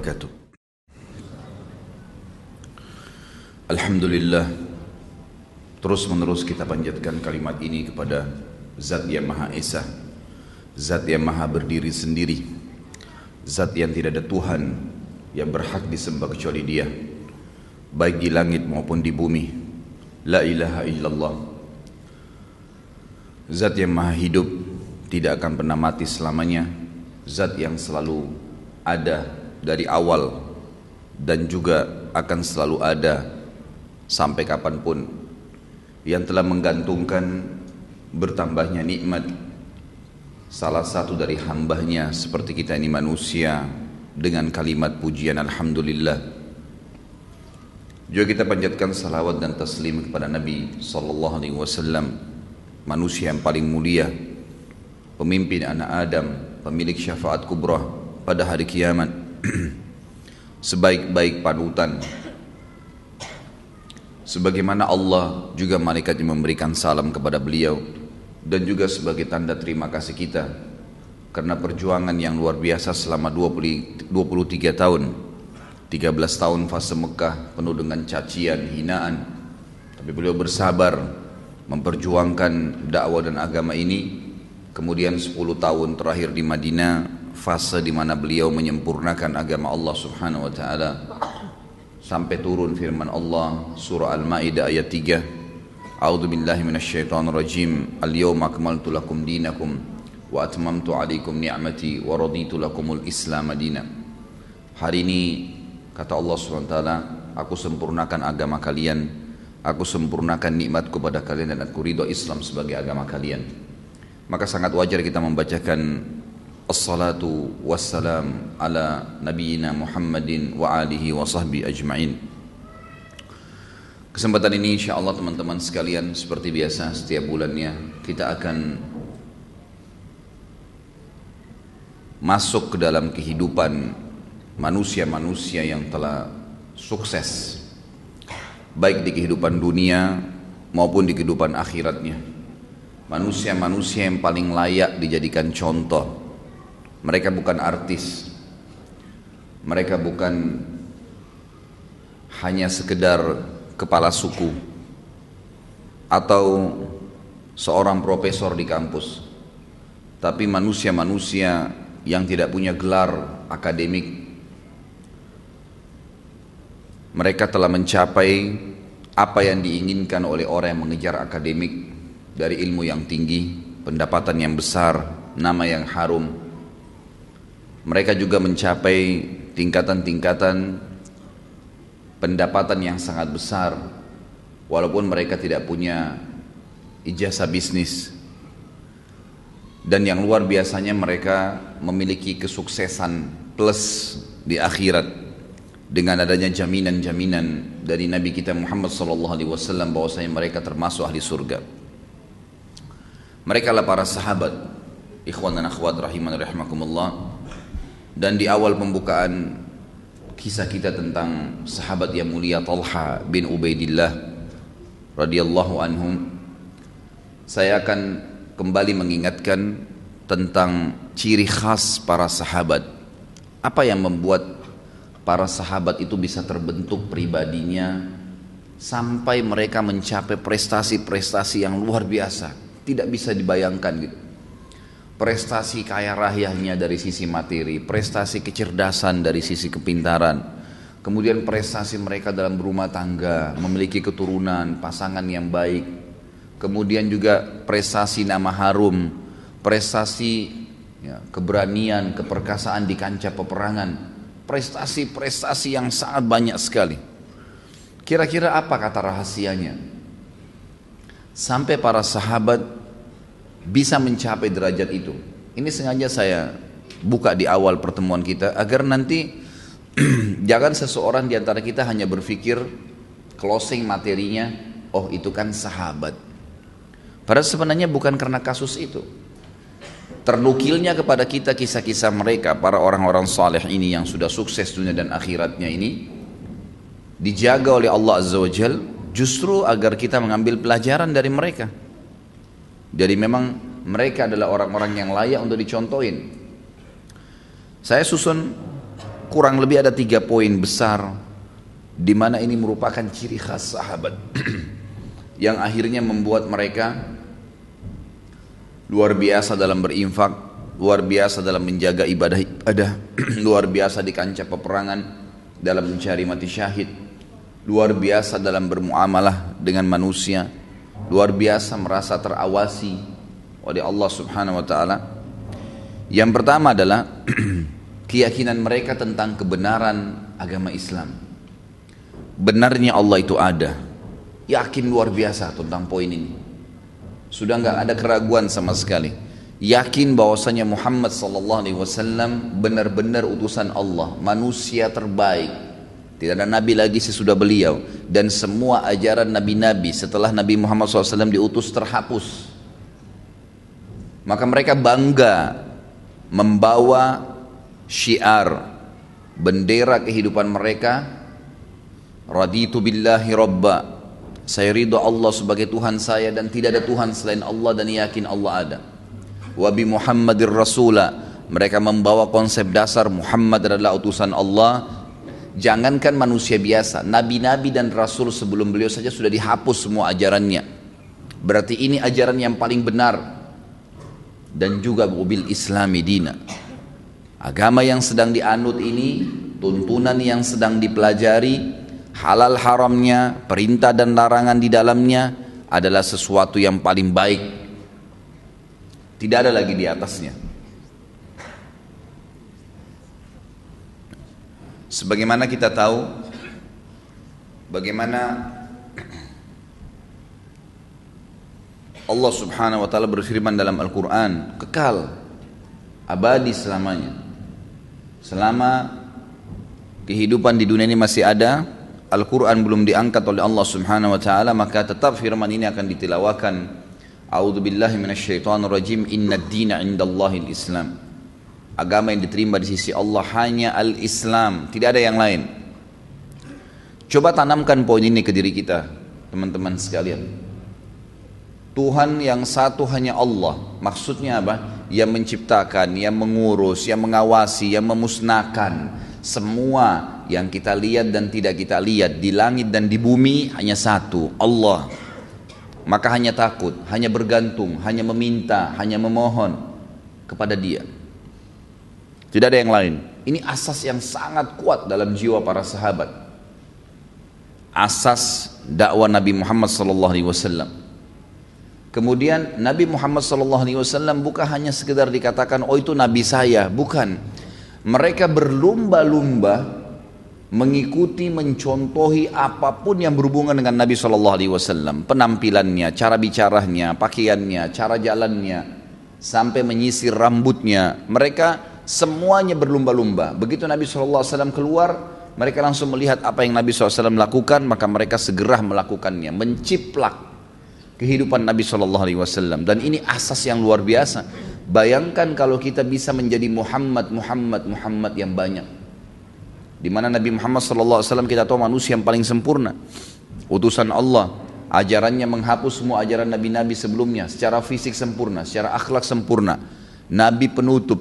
wabarakatuh. Alhamdulillah Terus menerus kita panjatkan kalimat ini kepada Zat yang Maha Esa Zat yang Maha berdiri sendiri Zat yang tidak ada Tuhan Yang berhak disembah kecuali dia Baik di langit maupun di bumi. La ilaha illallah. Zat yang maha hidup Tidak akan pernah mati selamanya. Zat yang selalu ada dari awal Dan juga akan selalu ada Sampai kapan pun Yang telah menggantungkan Bertambahnya nikmat Salah satu dari hambahnya Seperti kita ini manusia Dengan kalimat pujian Alhamdulillah juga kita panjatkan salawat dan taslim kepada Nabi sallallahu alaihi wasallam, manusia yang paling mulia, pemimpin anak Adam, pemilik syafaat kubra pada hari kiamat. Sebaik-baik panutan sebagaimana Allah juga malaikatnya memberikan salam kepada beliau dan juga sebagai tanda terima kasih kita karena perjuangan yang luar biasa selama 20, 23 tahun 13 tahun fase Mekah penuh dengan cacian, hinaan. Tapi beliau bersabar memperjuangkan dakwah dan agama ini. Kemudian 10 tahun terakhir di Madinah, fase di mana beliau menyempurnakan agama Allah Subhanahu wa taala. Sampai turun firman Allah surah Al-Maidah ayat 3. A'udzu billahi minasyaitonir rajim. Al-yawma akmaltu lakum dinakum wa atmamtu 'alaikum ni'mati wa raditu lakumul Islam madina. Hari ini Kata Allah SWT, aku sempurnakan agama kalian, aku sempurnakan nikmatku pada kalian dan aku ridho Islam sebagai agama kalian. Maka sangat wajar kita membacakan Assalatu wassalam ala nabiyina Muhammadin wa alihi wa sahbi ajma'in. Kesempatan ini insya Allah teman-teman sekalian seperti biasa setiap bulannya kita akan masuk ke dalam kehidupan manusia-manusia yang telah sukses. Baik di kehidupan dunia maupun di kehidupan akhiratnya. Manusia-manusia yang paling layak dijadikan contoh mereka bukan artis mereka bukan hanya sekedar kepala suku atau seorang profesor di kampus tapi manusia-manusia yang tidak punya gelar akademik mereka telah mencapai apa yang diinginkan oleh orang yang mengejar akademik dari ilmu yang tinggi, pendapatan yang besar, nama yang harum. Mereka juga mencapai tingkatan-tingkatan pendapatan yang sangat besar walaupun mereka tidak punya ijazah bisnis. Dan yang luar biasanya mereka memiliki kesuksesan plus di akhirat dengan adanya jaminan-jaminan dari Nabi kita Muhammad sallallahu alaihi wasallam bahwasanya mereka termasuk ahli surga. Mereka lah para sahabat, ikhwan dan akhwat rahiman rahimakumullah. Dan di awal pembukaan kisah kita tentang sahabat yang mulia Talha bin Ubaidillah radhiyallahu anhum saya akan kembali mengingatkan tentang ciri khas para sahabat. Apa yang membuat para sahabat itu bisa terbentuk pribadinya sampai mereka mencapai prestasi-prestasi yang luar biasa tidak bisa dibayangkan gitu prestasi kaya rayanya dari sisi materi prestasi kecerdasan dari sisi kepintaran kemudian prestasi mereka dalam berumah tangga memiliki keturunan pasangan yang baik kemudian juga prestasi nama harum prestasi ya, keberanian keperkasaan di kancah peperangan prestasi-prestasi yang sangat banyak sekali. Kira-kira apa kata rahasianya? Sampai para sahabat bisa mencapai derajat itu. Ini sengaja saya buka di awal pertemuan kita agar nanti jangan seseorang di antara kita hanya berpikir closing materinya, oh itu kan sahabat. Padahal sebenarnya bukan karena kasus itu. Ternukilnya kepada kita kisah-kisah mereka para orang-orang saleh ini yang sudah sukses dunia dan akhiratnya ini dijaga oleh Allah Azza wa Jal justru agar kita mengambil pelajaran dari mereka. Jadi memang mereka adalah orang-orang yang layak untuk dicontohin. Saya susun kurang lebih ada tiga poin besar di mana ini merupakan ciri khas sahabat yang akhirnya membuat mereka luar biasa dalam berinfak, luar biasa dalam menjaga ibadah ibadah, luar biasa di kancah peperangan dalam mencari mati syahid, luar biasa dalam bermuamalah dengan manusia, luar biasa merasa terawasi oleh Allah Subhanahu wa taala. Yang pertama adalah keyakinan mereka tentang kebenaran agama Islam. Benarnya Allah itu ada. Yakin luar biasa tentang poin ini. Sudah nggak ada keraguan sama sekali. Yakin bahwasanya Muhammad sallallahu alaihi wasallam benar-benar utusan Allah, manusia terbaik. Tidak ada nabi lagi sesudah beliau. Dan semua ajaran nabi-nabi setelah Nabi Muhammad SAW diutus terhapus. Maka mereka bangga membawa syiar bendera kehidupan mereka. Raditu billahi rabba. Saya ridho Allah sebagai Tuhan saya dan tidak ada Tuhan selain Allah dan yakin Allah ada. Wabi Muhammadir Rasula. Mereka membawa konsep dasar Muhammad adalah utusan Allah jangankan manusia biasa nabi-nabi dan rasul sebelum beliau saja sudah dihapus semua ajarannya berarti ini ajaran yang paling benar dan juga mobil islami dina Agama yang sedang dianut ini, tuntunan yang sedang dipelajari, halal haramnya, perintah dan larangan di dalamnya adalah sesuatu yang paling baik. Tidak ada lagi di atasnya. Sebagaimana kita tahu bagaimana Allah Subhanahu wa taala berfirman dalam Al-Qur'an, kekal abadi selamanya. Selama kehidupan di dunia ini masih ada, Al-Quran belum diangkat oleh Allah subhanahu wa ta'ala, maka tetap firman ini akan ditilawakan. A'udhu billahi minasyaitan rajim, inna dina indallahi islam Agama yang diterima di sisi Allah hanya al-Islam, tidak ada yang lain. Coba tanamkan poin ini ke diri kita, teman-teman sekalian. Tuhan yang satu hanya Allah. Maksudnya apa? yang menciptakan, yang mengurus, yang mengawasi, yang memusnahkan semua yang kita lihat dan tidak kita lihat di langit dan di bumi hanya satu, Allah. Maka hanya takut, hanya bergantung, hanya meminta, hanya memohon kepada Dia. Tidak ada yang lain. Ini asas yang sangat kuat dalam jiwa para sahabat. Asas dakwah Nabi Muhammad wasallam. Kemudian Nabi Muhammad SAW bukan hanya sekedar dikatakan oh itu Nabi saya, bukan. Mereka berlumba-lumba mengikuti, mencontohi apa pun yang berhubungan dengan Nabi SAW. Penampilannya, cara bicaranya, pakaiannya, cara jalannya, sampai menyisir rambutnya. Mereka semuanya berlumba-lumba. Begitu Nabi SAW keluar, mereka langsung melihat apa yang Nabi SAW lakukan, maka mereka segera melakukannya, menciplak kehidupan Nabi Wasallam dan ini asas yang luar biasa. Bayangkan kalau kita bisa menjadi Muhammad, Muhammad, Muhammad yang banyak. Di mana Nabi Muhammad Wasallam kita tahu manusia yang paling sempurna, utusan Allah, ajarannya menghapus semua ajaran nabi-nabi sebelumnya, secara fisik sempurna, secara akhlak sempurna, nabi penutup.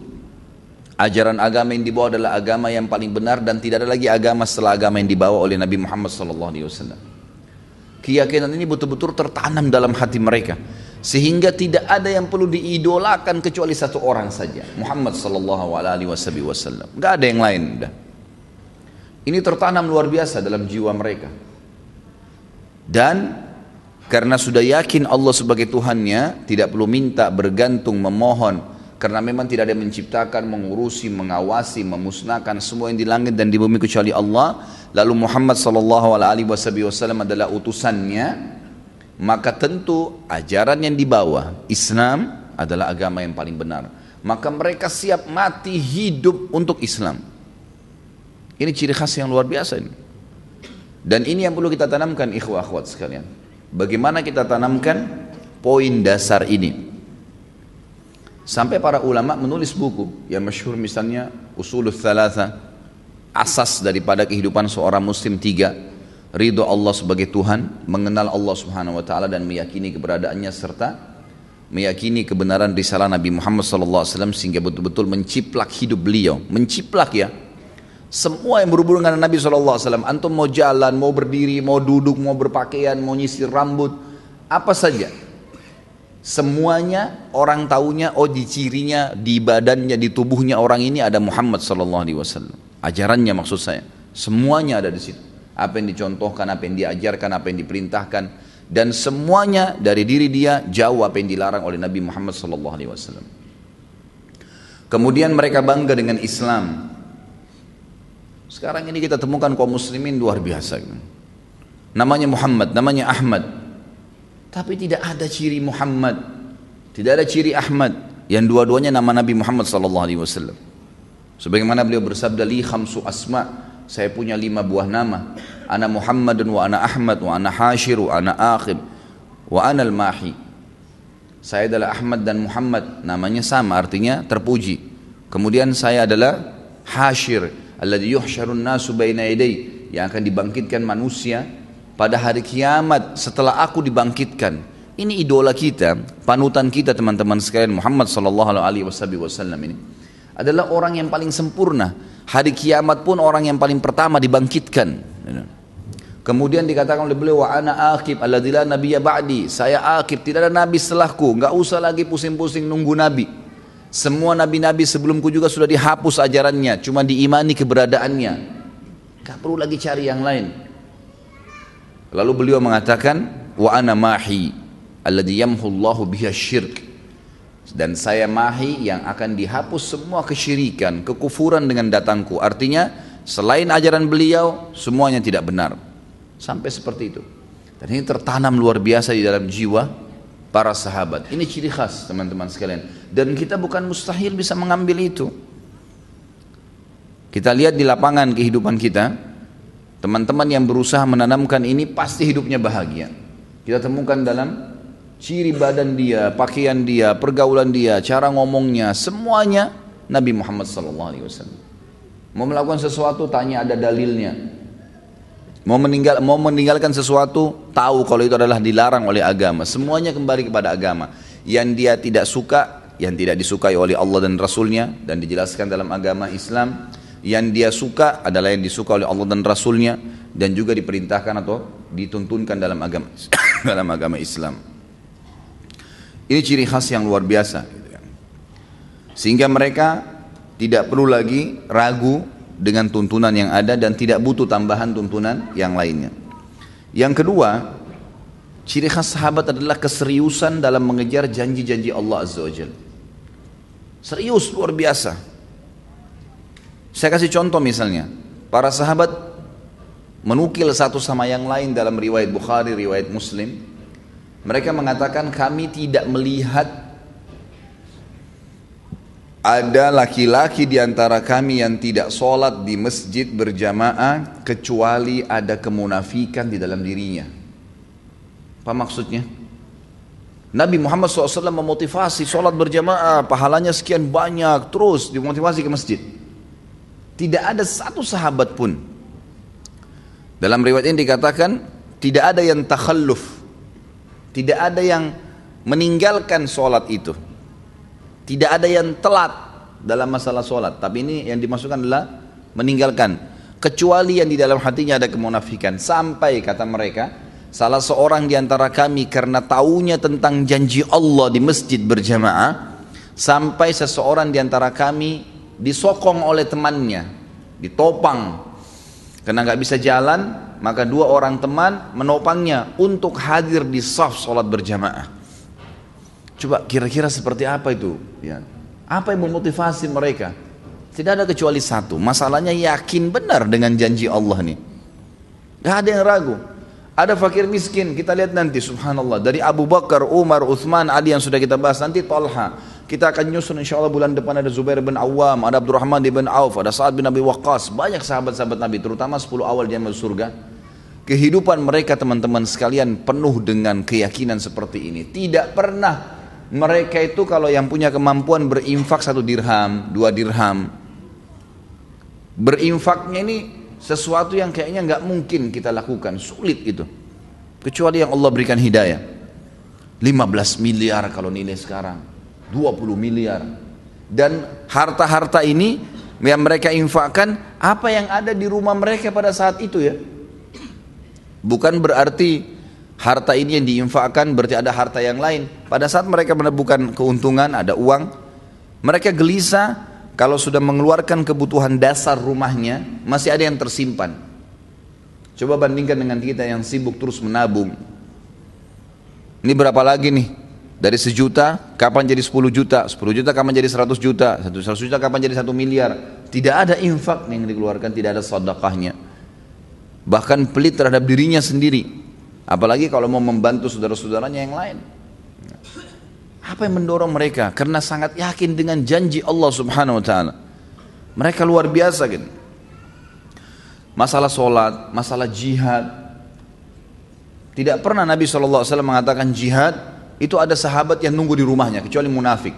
Ajaran agama yang dibawa adalah agama yang paling benar dan tidak ada lagi agama setelah agama yang dibawa oleh Nabi Muhammad Wasallam. Keyakinan ini betul-betul tertanam dalam hati mereka. Sehingga tidak ada yang perlu diidolakan kecuali satu orang saja. Muhammad sallallahu alaihi ada yang lain. Ini tertanam luar biasa dalam jiwa mereka. Dan karena sudah yakin Allah sebagai Tuhannya, tidak perlu minta, bergantung, memohon, karena memang tidak ada yang menciptakan, mengurusi, mengawasi, memusnahkan semua yang di langit dan di bumi kecuali Allah. Lalu Muhammad sallallahu alaihi wasallam adalah utusannya. Maka tentu ajaran yang dibawa Islam adalah agama yang paling benar. Maka mereka siap mati hidup untuk Islam. Ini ciri khas yang luar biasa ini. Dan ini yang perlu kita tanamkan ikhwah akhwat sekalian. Bagaimana kita tanamkan poin dasar ini? Sampai para ulama menulis buku yang masyhur misalnya Usulul Thalatha, asas daripada kehidupan seorang muslim tiga, ridho Allah sebagai Tuhan, mengenal Allah Subhanahu wa taala dan meyakini keberadaannya serta meyakini kebenaran risalah Nabi Muhammad wasallam sehingga betul-betul menciplak hidup beliau, menciplak ya. Semua yang berhubungan dengan Nabi SAW. Antum mau jalan, mau berdiri, mau duduk, mau berpakaian, mau nyisir rambut. Apa saja. Semuanya orang tahunya, oh di cirinya, di badannya, di tubuhnya orang ini ada Muhammad SAW. Ajarannya maksud saya. Semuanya ada di situ. Apa yang dicontohkan, apa yang diajarkan, apa yang diperintahkan. Dan semuanya dari diri dia jauh apa yang dilarang oleh Nabi Muhammad SAW. Kemudian mereka bangga dengan Islam. Sekarang ini kita temukan kaum muslimin luar biasa. Namanya Muhammad, namanya Ahmad. Tapi tidak ada ciri Muhammad. Tidak ada ciri Ahmad. Yang dua-duanya nama Nabi Muhammad sallallahu alaihi wasallam. Sebagaimana beliau bersabda li khamsu asma. Saya punya lima buah nama. Ana Muhammadun wa ana Ahmad wa ana Hashir wa ana Aqib wa ana al-Mahi. Saya adalah Ahmad dan Muhammad. Namanya sama artinya terpuji. Kemudian saya adalah Hashir alladhi yuhsyarun nasu baina yang akan dibangkitkan manusia pada hari kiamat setelah aku dibangkitkan. Ini idola kita, panutan kita teman-teman sekalian Muhammad sallallahu alaihi wasallam ini adalah orang yang paling sempurna. Hari kiamat pun orang yang paling pertama dibangkitkan. Kemudian dikatakan oleh beliau wa ana akib alladzi la nabiyya ba'di. Saya akib, tidak ada nabi setelahku. Enggak usah lagi pusing-pusing nunggu nabi. Semua nabi-nabi sebelumku juga sudah dihapus ajarannya, cuma diimani keberadaannya. Gak perlu lagi cari yang lain. Lalu beliau mengatakan, wa ana mahi alladhi yamhullahu biha syirk. Dan saya mahi yang akan dihapus semua kesyirikan, kekufuran dengan datangku. Artinya, selain ajaran beliau, semuanya tidak benar. Sampai seperti itu. Dan ini tertanam luar biasa di dalam jiwa para sahabat. Ini ciri khas teman-teman sekalian. Dan kita bukan mustahil bisa mengambil itu. Kita lihat di lapangan kehidupan kita, teman-teman yang berusaha menanamkan ini pasti hidupnya bahagia. Kita temukan dalam ciri badan dia, pakaian dia, pergaulan dia, cara ngomongnya, semuanya Nabi Muhammad SAW. Mau melakukan sesuatu tanya ada dalilnya. Mau meninggal mau meninggalkan sesuatu tahu kalau itu adalah dilarang oleh agama. Semuanya kembali kepada agama. Yang dia tidak suka, yang tidak disukai oleh Allah dan Rasulnya dan dijelaskan dalam agama Islam. Yang dia suka adalah yang disuka oleh Allah dan Rasulnya dan juga diperintahkan atau dituntunkan dalam agama dalam agama Islam. Ini ciri khas yang luar biasa. Sehingga mereka tidak perlu lagi ragu dengan tuntunan yang ada dan tidak butuh tambahan tuntunan yang lainnya. Yang kedua, ciri khas sahabat adalah keseriusan dalam mengejar janji-janji Allah Azza wa. Serius luar biasa. Saya kasih contoh misalnya, para sahabat menukil satu sama yang lain dalam riwayat Bukhari, riwayat Muslim. Mereka mengatakan kami tidak melihat ada laki-laki di antara kami yang tidak sholat di masjid berjamaah kecuali ada kemunafikan di dalam dirinya. Apa maksudnya? Nabi Muhammad SAW memotivasi sholat berjamaah, pahalanya sekian banyak, terus dimotivasi ke masjid. Tidak ada satu sahabat pun. Dalam riwayat ini dikatakan, tidak ada yang takhalluf. Tidak ada yang meninggalkan sholat itu. Tidak ada yang telat dalam masalah sholat. Tapi ini yang dimasukkan adalah meninggalkan. Kecuali yang di dalam hatinya ada kemunafikan. Sampai kata mereka, salah seorang di antara kami karena taunya tentang janji Allah di masjid berjamaah, sampai seseorang di antara kami disokong oleh temannya, ditopang. Karena nggak bisa jalan, maka dua orang teman menopangnya untuk hadir di saf sholat berjamaah. Coba kira-kira seperti apa itu? Ya. Apa yang memotivasi mereka? Tidak ada kecuali satu. Masalahnya yakin benar dengan janji Allah nih. Gak ada yang ragu. Ada fakir miskin, kita lihat nanti subhanallah. Dari Abu Bakar, Umar, Uthman, Ali yang sudah kita bahas. Nanti Talha. Kita akan nyusun insya Allah bulan depan ada Zubair bin Awam, ada Abdurrahman bin Auf, ada Sa'ad bin Abi Waqqas. Banyak sahabat-sahabat Nabi, terutama 10 awal dia masuk surga. Kehidupan mereka teman-teman sekalian penuh dengan keyakinan seperti ini. Tidak pernah mereka itu kalau yang punya kemampuan berinfak satu dirham, dua dirham, berinfaknya ini sesuatu yang kayaknya nggak mungkin kita lakukan, sulit itu. Kecuali yang Allah berikan hidayah. 15 miliar kalau nilai sekarang, 20 miliar. Dan harta-harta ini yang mereka infakkan apa yang ada di rumah mereka pada saat itu ya. Bukan berarti harta ini yang diinfakkan berarti ada harta yang lain. Pada saat mereka menemukan keuntungan, ada uang, mereka gelisah kalau sudah mengeluarkan kebutuhan dasar rumahnya, masih ada yang tersimpan. Coba bandingkan dengan kita yang sibuk terus menabung. Ini berapa lagi nih? Dari sejuta, kapan jadi 10 juta? 10 juta kapan jadi 100 juta? 100 juta kapan jadi 1 miliar? Tidak ada infak yang dikeluarkan, tidak ada sedekahnya. Bahkan pelit terhadap dirinya sendiri. Apalagi kalau mau membantu saudara-saudaranya yang lain. Apa yang mendorong mereka? Karena sangat yakin dengan janji Allah Subhanahu wa taala. Mereka luar biasa gitu. Masalah solat, masalah jihad. Tidak pernah Nabi SAW mengatakan jihad itu ada sahabat yang nunggu di rumahnya kecuali munafik.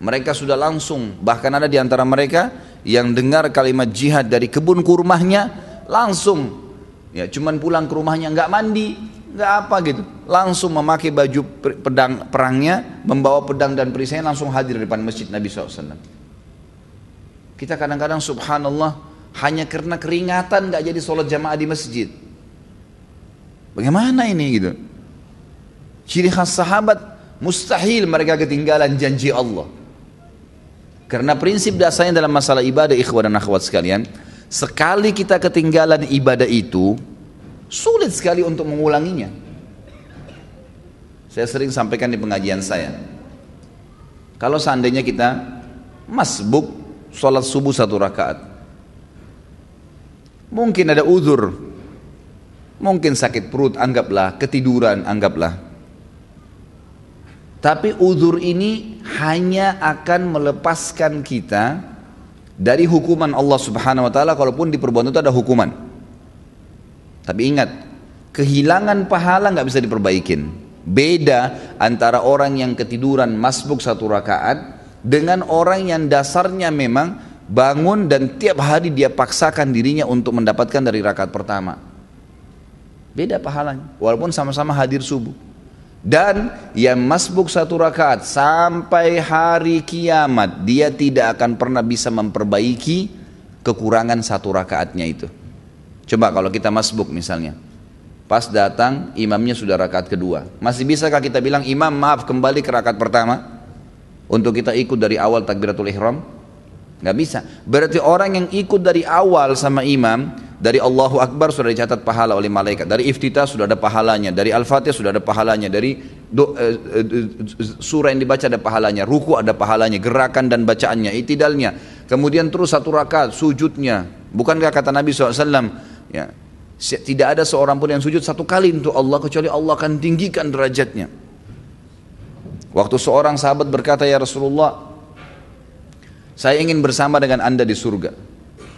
Mereka sudah langsung, bahkan ada di antara mereka yang dengar kalimat jihad dari kebun kurmahnya langsung ya cuman pulang ke rumahnya nggak mandi nggak apa gitu. Langsung memakai baju pedang perangnya membawa pedang dan perisainya langsung hadir di depan masjid Nabi SAW. Kita kadang-kadang subhanallah hanya karena keringatan nggak jadi sholat jamaah di masjid. Bagaimana ini gitu Ciri khas sahabat mustahil mereka ketinggalan janji Allah. Karena prinsip dasarnya dalam masalah ibadah ikhwan dan akhwat sekalian, sekali kita ketinggalan ibadah itu, sulit sekali untuk mengulanginya. Saya sering sampaikan di pengajian saya. Kalau seandainya kita masbuk sholat subuh satu rakaat, mungkin ada uzur, mungkin sakit perut, anggaplah, ketiduran, anggaplah. Tapi uzur ini hanya akan melepaskan kita dari hukuman Allah Subhanahu wa taala kalaupun di perbuatan itu ada hukuman. Tapi ingat, kehilangan pahala nggak bisa diperbaikin. Beda antara orang yang ketiduran masbuk satu rakaat dengan orang yang dasarnya memang bangun dan tiap hari dia paksakan dirinya untuk mendapatkan dari rakaat pertama. Beda pahalanya, walaupun sama-sama hadir subuh. Dan yang masbuk satu rakaat sampai hari kiamat dia tidak akan pernah bisa memperbaiki kekurangan satu rakaatnya itu. Coba kalau kita masbuk misalnya. Pas datang imamnya sudah rakaat kedua. Masih bisakah kita bilang imam maaf kembali ke rakaat pertama? Untuk kita ikut dari awal takbiratul ihram? Gak bisa. Berarti orang yang ikut dari awal sama imam dari Allahu Akbar sudah dicatat pahala oleh malaikat. Dari iftitah sudah ada pahalanya. Dari Al-Fatihah sudah ada pahalanya. Dari do, uh, uh, surah yang dibaca ada pahalanya. Ruku ada pahalanya. Gerakan dan bacaannya. Itidalnya. Kemudian terus satu rakaat sujudnya. Bukankah kata Nabi SAW. Ya, tidak ada seorang pun yang sujud satu kali untuk Allah. Kecuali Allah akan tinggikan derajatnya. Waktu seorang sahabat berkata, Ya Rasulullah. Saya ingin bersama dengan anda di surga.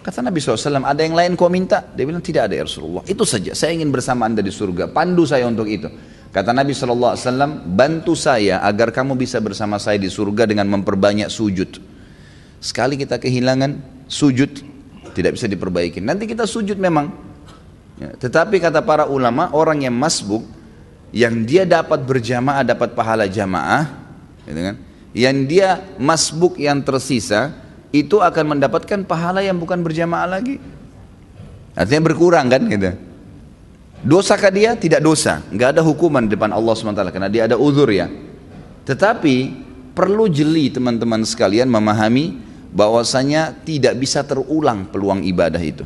Kata Nabi SAW, ada yang lain kau minta? Dia bilang, tidak ada ya Rasulullah. Itu saja, saya ingin bersama anda di surga. Pandu saya untuk itu. Kata Nabi SAW, bantu saya agar kamu bisa bersama saya di surga dengan memperbanyak sujud. Sekali kita kehilangan sujud, tidak bisa diperbaiki. Nanti kita sujud memang. Ya, tetapi kata para ulama, orang yang masbuk, yang dia dapat berjamaah, dapat pahala jamaah, gitu kan? yang dia masbuk yang tersisa, itu akan mendapatkan pahala yang bukan berjamaah lagi. Artinya berkurang kan gitu. Dosakah dia? Tidak dosa. Nggak ada hukuman di depan Allah SWT karena dia ada uzur ya. Tetapi perlu jeli teman-teman sekalian memahami bahwasanya tidak bisa terulang peluang ibadah itu.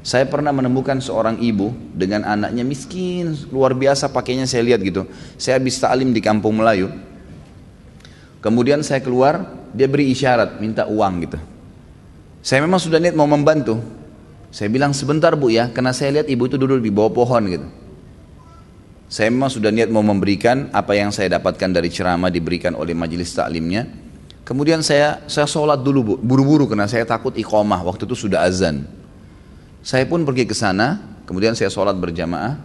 Saya pernah menemukan seorang ibu dengan anaknya miskin, luar biasa pakainya saya lihat gitu. Saya habis ta'lim di kampung Melayu. Kemudian saya keluar, dia beri isyarat minta uang gitu. Saya memang sudah niat mau membantu. Saya bilang sebentar bu ya, karena saya lihat ibu itu duduk di bawah pohon gitu. Saya memang sudah niat mau memberikan apa yang saya dapatkan dari ceramah diberikan oleh majelis taklimnya. Kemudian saya saya sholat dulu bu, buru-buru karena saya takut iqomah waktu itu sudah azan. Saya pun pergi ke sana, kemudian saya sholat berjamaah.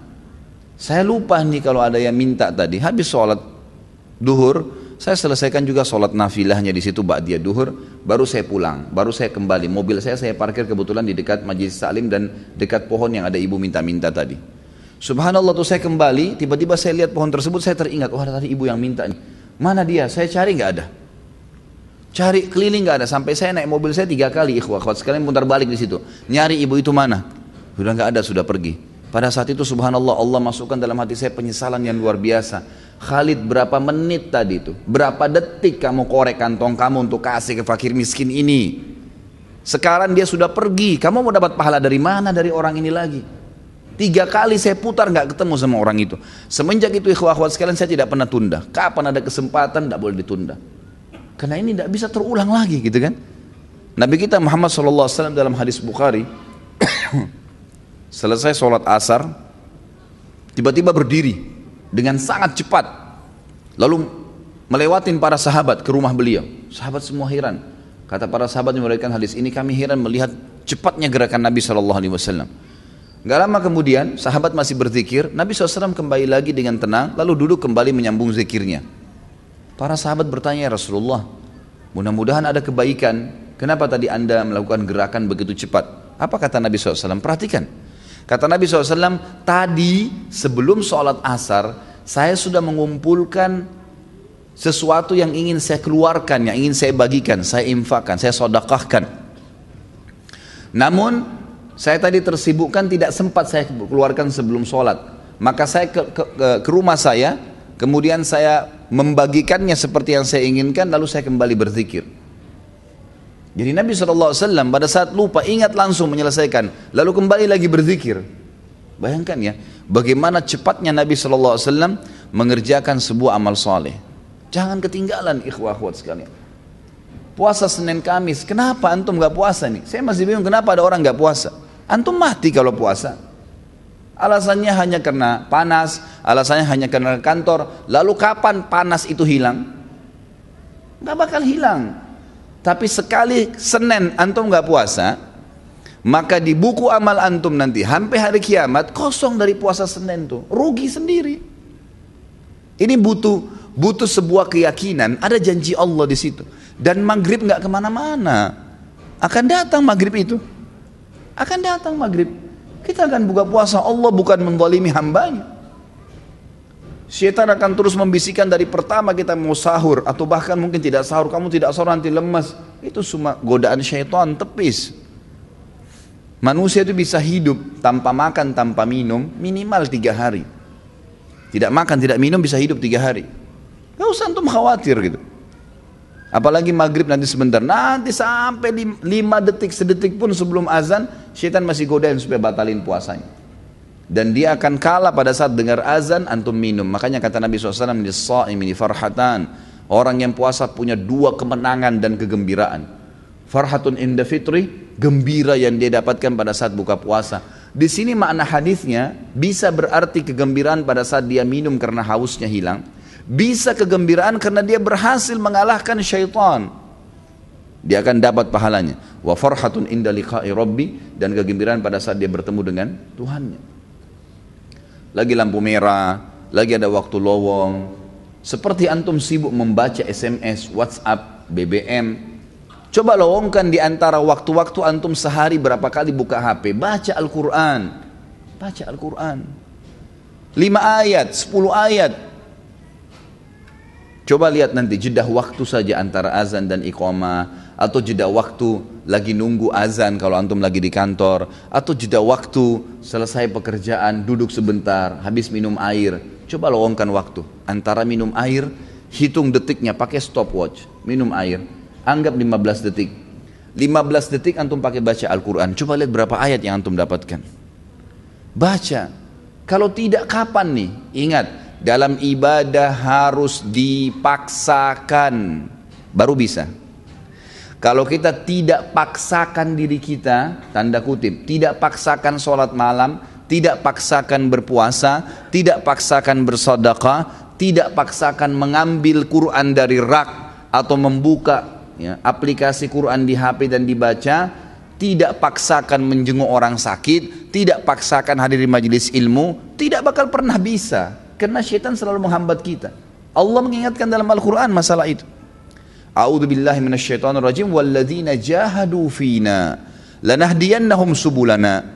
Saya lupa nih kalau ada yang minta tadi, habis sholat duhur, saya selesaikan juga sholat nafilahnya di situ dia duhur, baru saya pulang, baru saya kembali. Mobil saya saya parkir kebetulan di dekat majlis salim dan dekat pohon yang ada ibu minta-minta tadi. Subhanallah tuh saya kembali, tiba-tiba saya lihat pohon tersebut, saya teringat, oh ada tadi ibu yang minta nih. Mana dia? Saya cari nggak ada. Cari keliling nggak ada. Sampai saya naik mobil saya tiga kali ikhwah. Akhwat sekalian putar balik di situ. Nyari ibu itu mana? Sudah nggak ada, sudah pergi. Pada saat itu subhanallah Allah masukkan dalam hati saya penyesalan yang luar biasa. Khalid berapa menit tadi itu? Berapa detik kamu korek kantong kamu untuk kasih ke fakir miskin ini? Sekarang dia sudah pergi. Kamu mau dapat pahala dari mana dari orang ini lagi? Tiga kali saya putar nggak ketemu sama orang itu. Semenjak itu ikhwah akhwat sekalian saya tidak pernah tunda. Kapan ada kesempatan tidak boleh ditunda. Karena ini tidak bisa terulang lagi gitu kan. Nabi kita Muhammad SAW dalam hadis Bukhari selesai sholat asar tiba-tiba berdiri dengan sangat cepat lalu melewatin para sahabat ke rumah beliau sahabat semua heran kata para sahabat yang memberikan hadis ini kami heran melihat cepatnya gerakan Nabi SAW Gak lama kemudian sahabat masih berzikir Nabi SAW kembali lagi dengan tenang lalu duduk kembali menyambung zikirnya Para sahabat bertanya ya Rasulullah, mudah-mudahan ada kebaikan. Kenapa tadi anda melakukan gerakan begitu cepat? Apa kata Nabi SAW? Perhatikan. Kata Nabi SAW, tadi sebelum sholat asar, saya sudah mengumpulkan sesuatu yang ingin saya keluarkan, yang ingin saya bagikan, saya infakkan, saya sodakahkan. Namun, saya tadi tersibukkan tidak sempat saya keluarkan sebelum sholat. Maka saya ke, ke, ke rumah saya, kemudian saya membagikannya seperti yang saya inginkan lalu saya kembali berzikir jadi Nabi SAW pada saat lupa ingat langsung menyelesaikan lalu kembali lagi berzikir. Bayangkan ya bagaimana cepatnya Nabi SAW mengerjakan sebuah amal soleh jangan ketinggalan ikhwah akhwat sekalian. Puasa Senin Kamis. Kenapa antum gak puasa nih? Saya masih bingung kenapa ada orang gak puasa. Antum mati kalau puasa. Alasannya hanya karena panas, alasannya hanya karena kantor. Lalu kapan panas itu hilang? Gak bakal hilang. Tapi sekali Senin antum gak puasa, maka di buku amal antum nanti sampai hari kiamat kosong dari puasa Senin tuh, rugi sendiri. Ini butuh butuh sebuah keyakinan, ada janji Allah di situ. Dan maghrib nggak ke mana-mana, akan datang maghrib itu, akan datang maghrib. Kita akan buka puasa, Allah bukan mendolimi hambanya. Syaitan akan terus membisikkan dari pertama kita mau sahur atau bahkan mungkin tidak sahur, kamu tidak sahur nanti lemas. Itu semua godaan syaitan tepis. Manusia itu bisa hidup tanpa makan, tanpa minum minimal tiga hari. Tidak makan, tidak minum bisa hidup tiga hari. Gak usah antum khawatir gitu. Apalagi maghrib nanti sebentar. Nanti sampai lima detik, sedetik pun sebelum azan, syaitan masih godain supaya batalin puasanya. Dan dia akan kalah pada saat dengar azan, antum minum. Makanya kata Nabi SAW, ini farhatan. Orang yang puasa punya dua kemenangan dan kegembiraan. Farhatun inda fitri, gembira yang dia dapatkan pada saat buka puasa. Di sini makna hadisnya bisa berarti kegembiraan pada saat dia minum karena hausnya hilang bisa kegembiraan karena dia berhasil mengalahkan syaitan. Dia akan dapat pahalanya. Wa farhatun inda liqa'i rabbi dan kegembiraan pada saat dia bertemu dengan Tuhannya. Lagi lampu merah, lagi ada waktu lowong. Seperti antum sibuk membaca SMS, WhatsApp, BBM, Coba lowongkan di antara waktu-waktu antum sehari berapa kali buka HP, baca Al-Quran. Baca Al-Quran. Lima ayat, sepuluh ayat, Coba lihat nanti jeda waktu saja antara azan dan iqamah atau jeda waktu lagi nunggu azan kalau antum lagi di kantor. Atau jeda waktu selesai pekerjaan duduk sebentar habis minum air. Coba lowongkan waktu. Antara minum air hitung detiknya pakai stopwatch. Minum air. Anggap 15 detik. 15 detik antum pakai baca Al-Quran. Coba lihat berapa ayat yang antum dapatkan. Baca. Kalau tidak kapan nih? Ingat dalam ibadah harus dipaksakan. Baru bisa. Kalau kita tidak paksakan diri kita, tanda kutip, tidak paksakan sholat malam, tidak paksakan berpuasa, tidak paksakan bersedekah, tidak paksakan mengambil Quran dari rak atau membuka ya, aplikasi Quran di HP dan dibaca, tidak paksakan menjenguk orang sakit, tidak paksakan hadir di majelis ilmu, tidak bakal pernah bisa. Karena syaitan selalu menghambat kita. Allah mengingatkan dalam Al-Quran masalah itu. A'udhu billahi minasyaitonir rajim walladzina jahadu fina lanahdiyannahum subulana.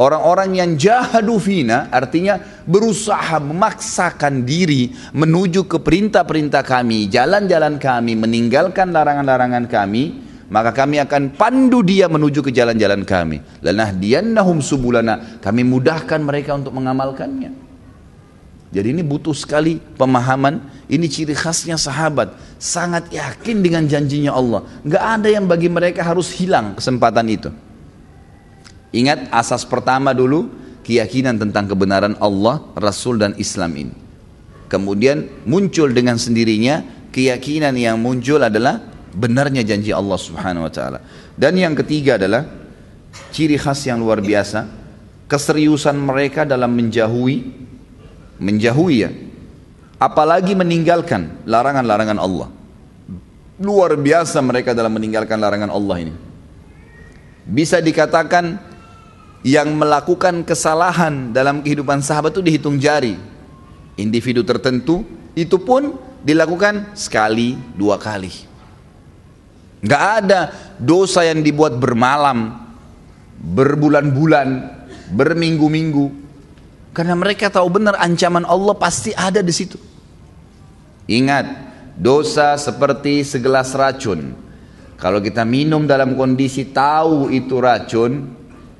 Orang-orang yang jahadu fina artinya berusaha memaksakan diri menuju ke perintah-perintah kami, jalan-jalan kami, meninggalkan larangan-larangan kami, maka kami akan pandu dia menuju ke jalan-jalan kami. Lanahdiyannahum subulana. Kami mudahkan mereka untuk mengamalkannya. Jadi ini butuh sekali pemahaman. Ini ciri khasnya sahabat. Sangat yakin dengan janjinya Allah. Gak ada yang bagi mereka harus hilang kesempatan itu. Ingat asas pertama dulu keyakinan tentang kebenaran Allah, Rasul dan Islam ini. Kemudian muncul dengan sendirinya keyakinan yang muncul adalah benarnya janji Allah Subhanahu wa taala. Dan yang ketiga adalah ciri khas yang luar biasa, keseriusan mereka dalam menjauhi menjauhi ya. Apalagi meninggalkan larangan-larangan Allah. Luar biasa mereka dalam meninggalkan larangan Allah ini. Bisa dikatakan yang melakukan kesalahan dalam kehidupan sahabat itu dihitung jari. Individu tertentu itu pun dilakukan sekali, dua kali. Gak ada dosa yang dibuat bermalam, berbulan-bulan, berminggu-minggu. Karena mereka tahu benar ancaman Allah pasti ada di situ. Ingat, dosa seperti segelas racun. Kalau kita minum dalam kondisi tahu itu racun,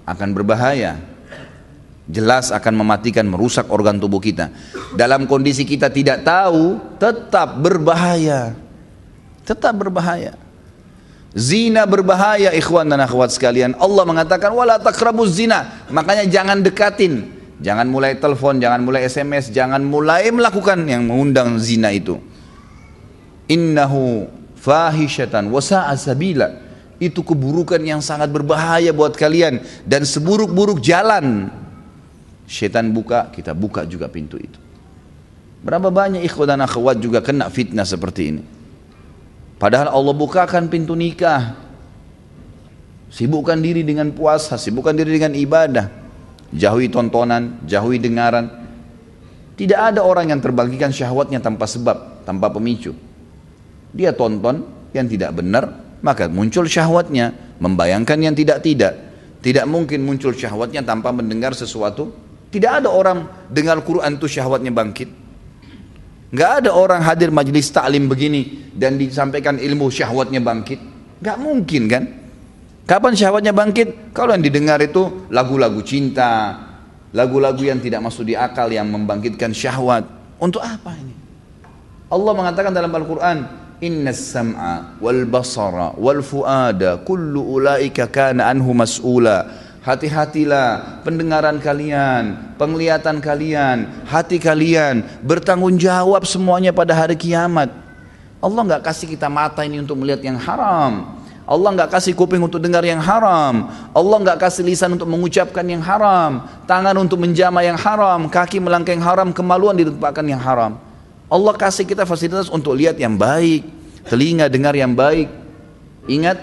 akan berbahaya. Jelas akan mematikan, merusak organ tubuh kita. Dalam kondisi kita tidak tahu, tetap berbahaya. Tetap berbahaya. Zina berbahaya ikhwan dan akhwat sekalian. Allah mengatakan wala takrabuz zina. Makanya jangan dekatin. Jangan mulai telepon, jangan mulai SMS, jangan mulai melakukan yang mengundang zina itu. Innahu fahishatan wasa'a sabila. Itu keburukan yang sangat berbahaya buat kalian dan seburuk-buruk jalan. Setan buka kita buka juga pintu itu. Berapa banyak ikhwan dan akhwat juga kena fitnah seperti ini. Padahal Allah bukakan pintu nikah. Sibukkan diri dengan puasa sibukkan diri dengan ibadah jauhi tontonan jauhi dengaran tidak ada orang yang terbagikan syahwatnya tanpa sebab tanpa pemicu dia tonton yang tidak benar maka muncul syahwatnya, membayangkan yang tidak-tidak. Tidak mungkin muncul syahwatnya tanpa mendengar sesuatu. Tidak ada orang dengar Quran itu syahwatnya bangkit. Gak ada orang hadir majelis taklim begini dan disampaikan ilmu syahwatnya bangkit. Gak mungkin kan? Kapan syahwatnya bangkit? Kalau yang didengar itu lagu-lagu cinta, lagu-lagu yang tidak masuk di akal yang membangkitkan syahwat. Untuk apa ini? Allah mengatakan dalam Al-Quran, Inna sam'a wal basara wal fuada kullu ulaika kana anhu mas'ula Hati-hatilah pendengaran kalian, penglihatan kalian, hati kalian bertanggung jawab semuanya pada hari kiamat. Allah nggak kasih kita mata ini untuk melihat yang haram. Allah nggak kasih kuping untuk dengar yang haram. Allah nggak kasih lisan untuk mengucapkan yang haram. Tangan untuk menjama yang haram. Kaki melangkah yang haram. Kemaluan ditumpahkan yang haram. Allah kasih kita fasilitas untuk lihat yang baik, telinga dengar yang baik. Ingat,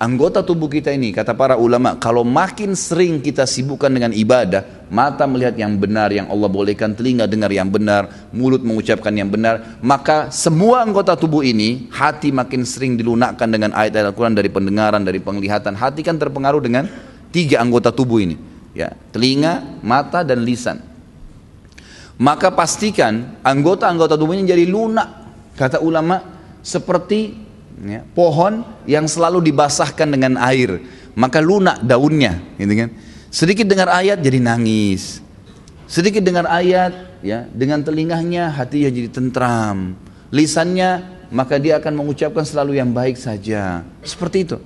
anggota tubuh kita ini, kata para ulama, kalau makin sering kita sibukkan dengan ibadah, mata melihat yang benar, yang Allah bolehkan, telinga dengar yang benar, mulut mengucapkan yang benar, maka semua anggota tubuh ini, hati makin sering dilunakkan dengan ayat-ayat Al-Quran dari pendengaran, dari penglihatan. Hati kan terpengaruh dengan tiga anggota tubuh ini. Ya, telinga, mata, dan lisan maka pastikan anggota-anggota tubuhnya jadi lunak kata ulama seperti ya, pohon yang selalu dibasahkan dengan air maka lunak daunnya gitu kan sedikit dengar ayat jadi nangis sedikit dengar ayat ya dengan telinganya hatinya jadi tentram lisannya maka dia akan mengucapkan selalu yang baik saja seperti itu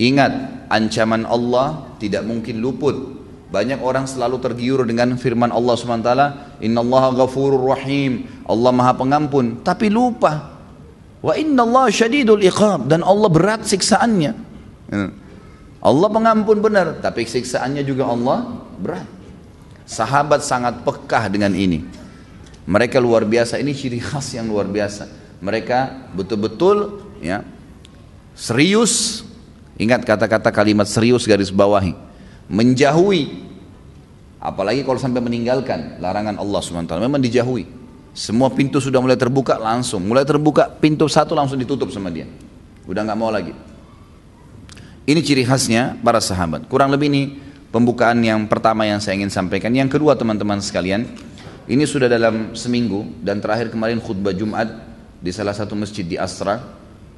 ingat ancaman Allah tidak mungkin luput banyak orang selalu tergiur dengan firman Allah SWT. Inna Allah ghafurur rahim. Allah maha pengampun. Tapi lupa. Wa inna Allah syadidul iqab. Dan Allah berat siksaannya. Ya. Allah pengampun benar. Tapi siksaannya juga Allah berat. Sahabat sangat pekah dengan ini. Mereka luar biasa. Ini ciri khas yang luar biasa. Mereka betul-betul ya serius. Ingat kata-kata kalimat serius garis bawahi menjauhi apalagi kalau sampai meninggalkan larangan Allah SWT memang dijauhi semua pintu sudah mulai terbuka langsung mulai terbuka pintu satu langsung ditutup sama dia udah nggak mau lagi ini ciri khasnya para sahabat kurang lebih ini pembukaan yang pertama yang saya ingin sampaikan. Yang kedua teman-teman sekalian, ini sudah dalam seminggu dan terakhir kemarin khutbah Jumat di salah satu masjid di Astra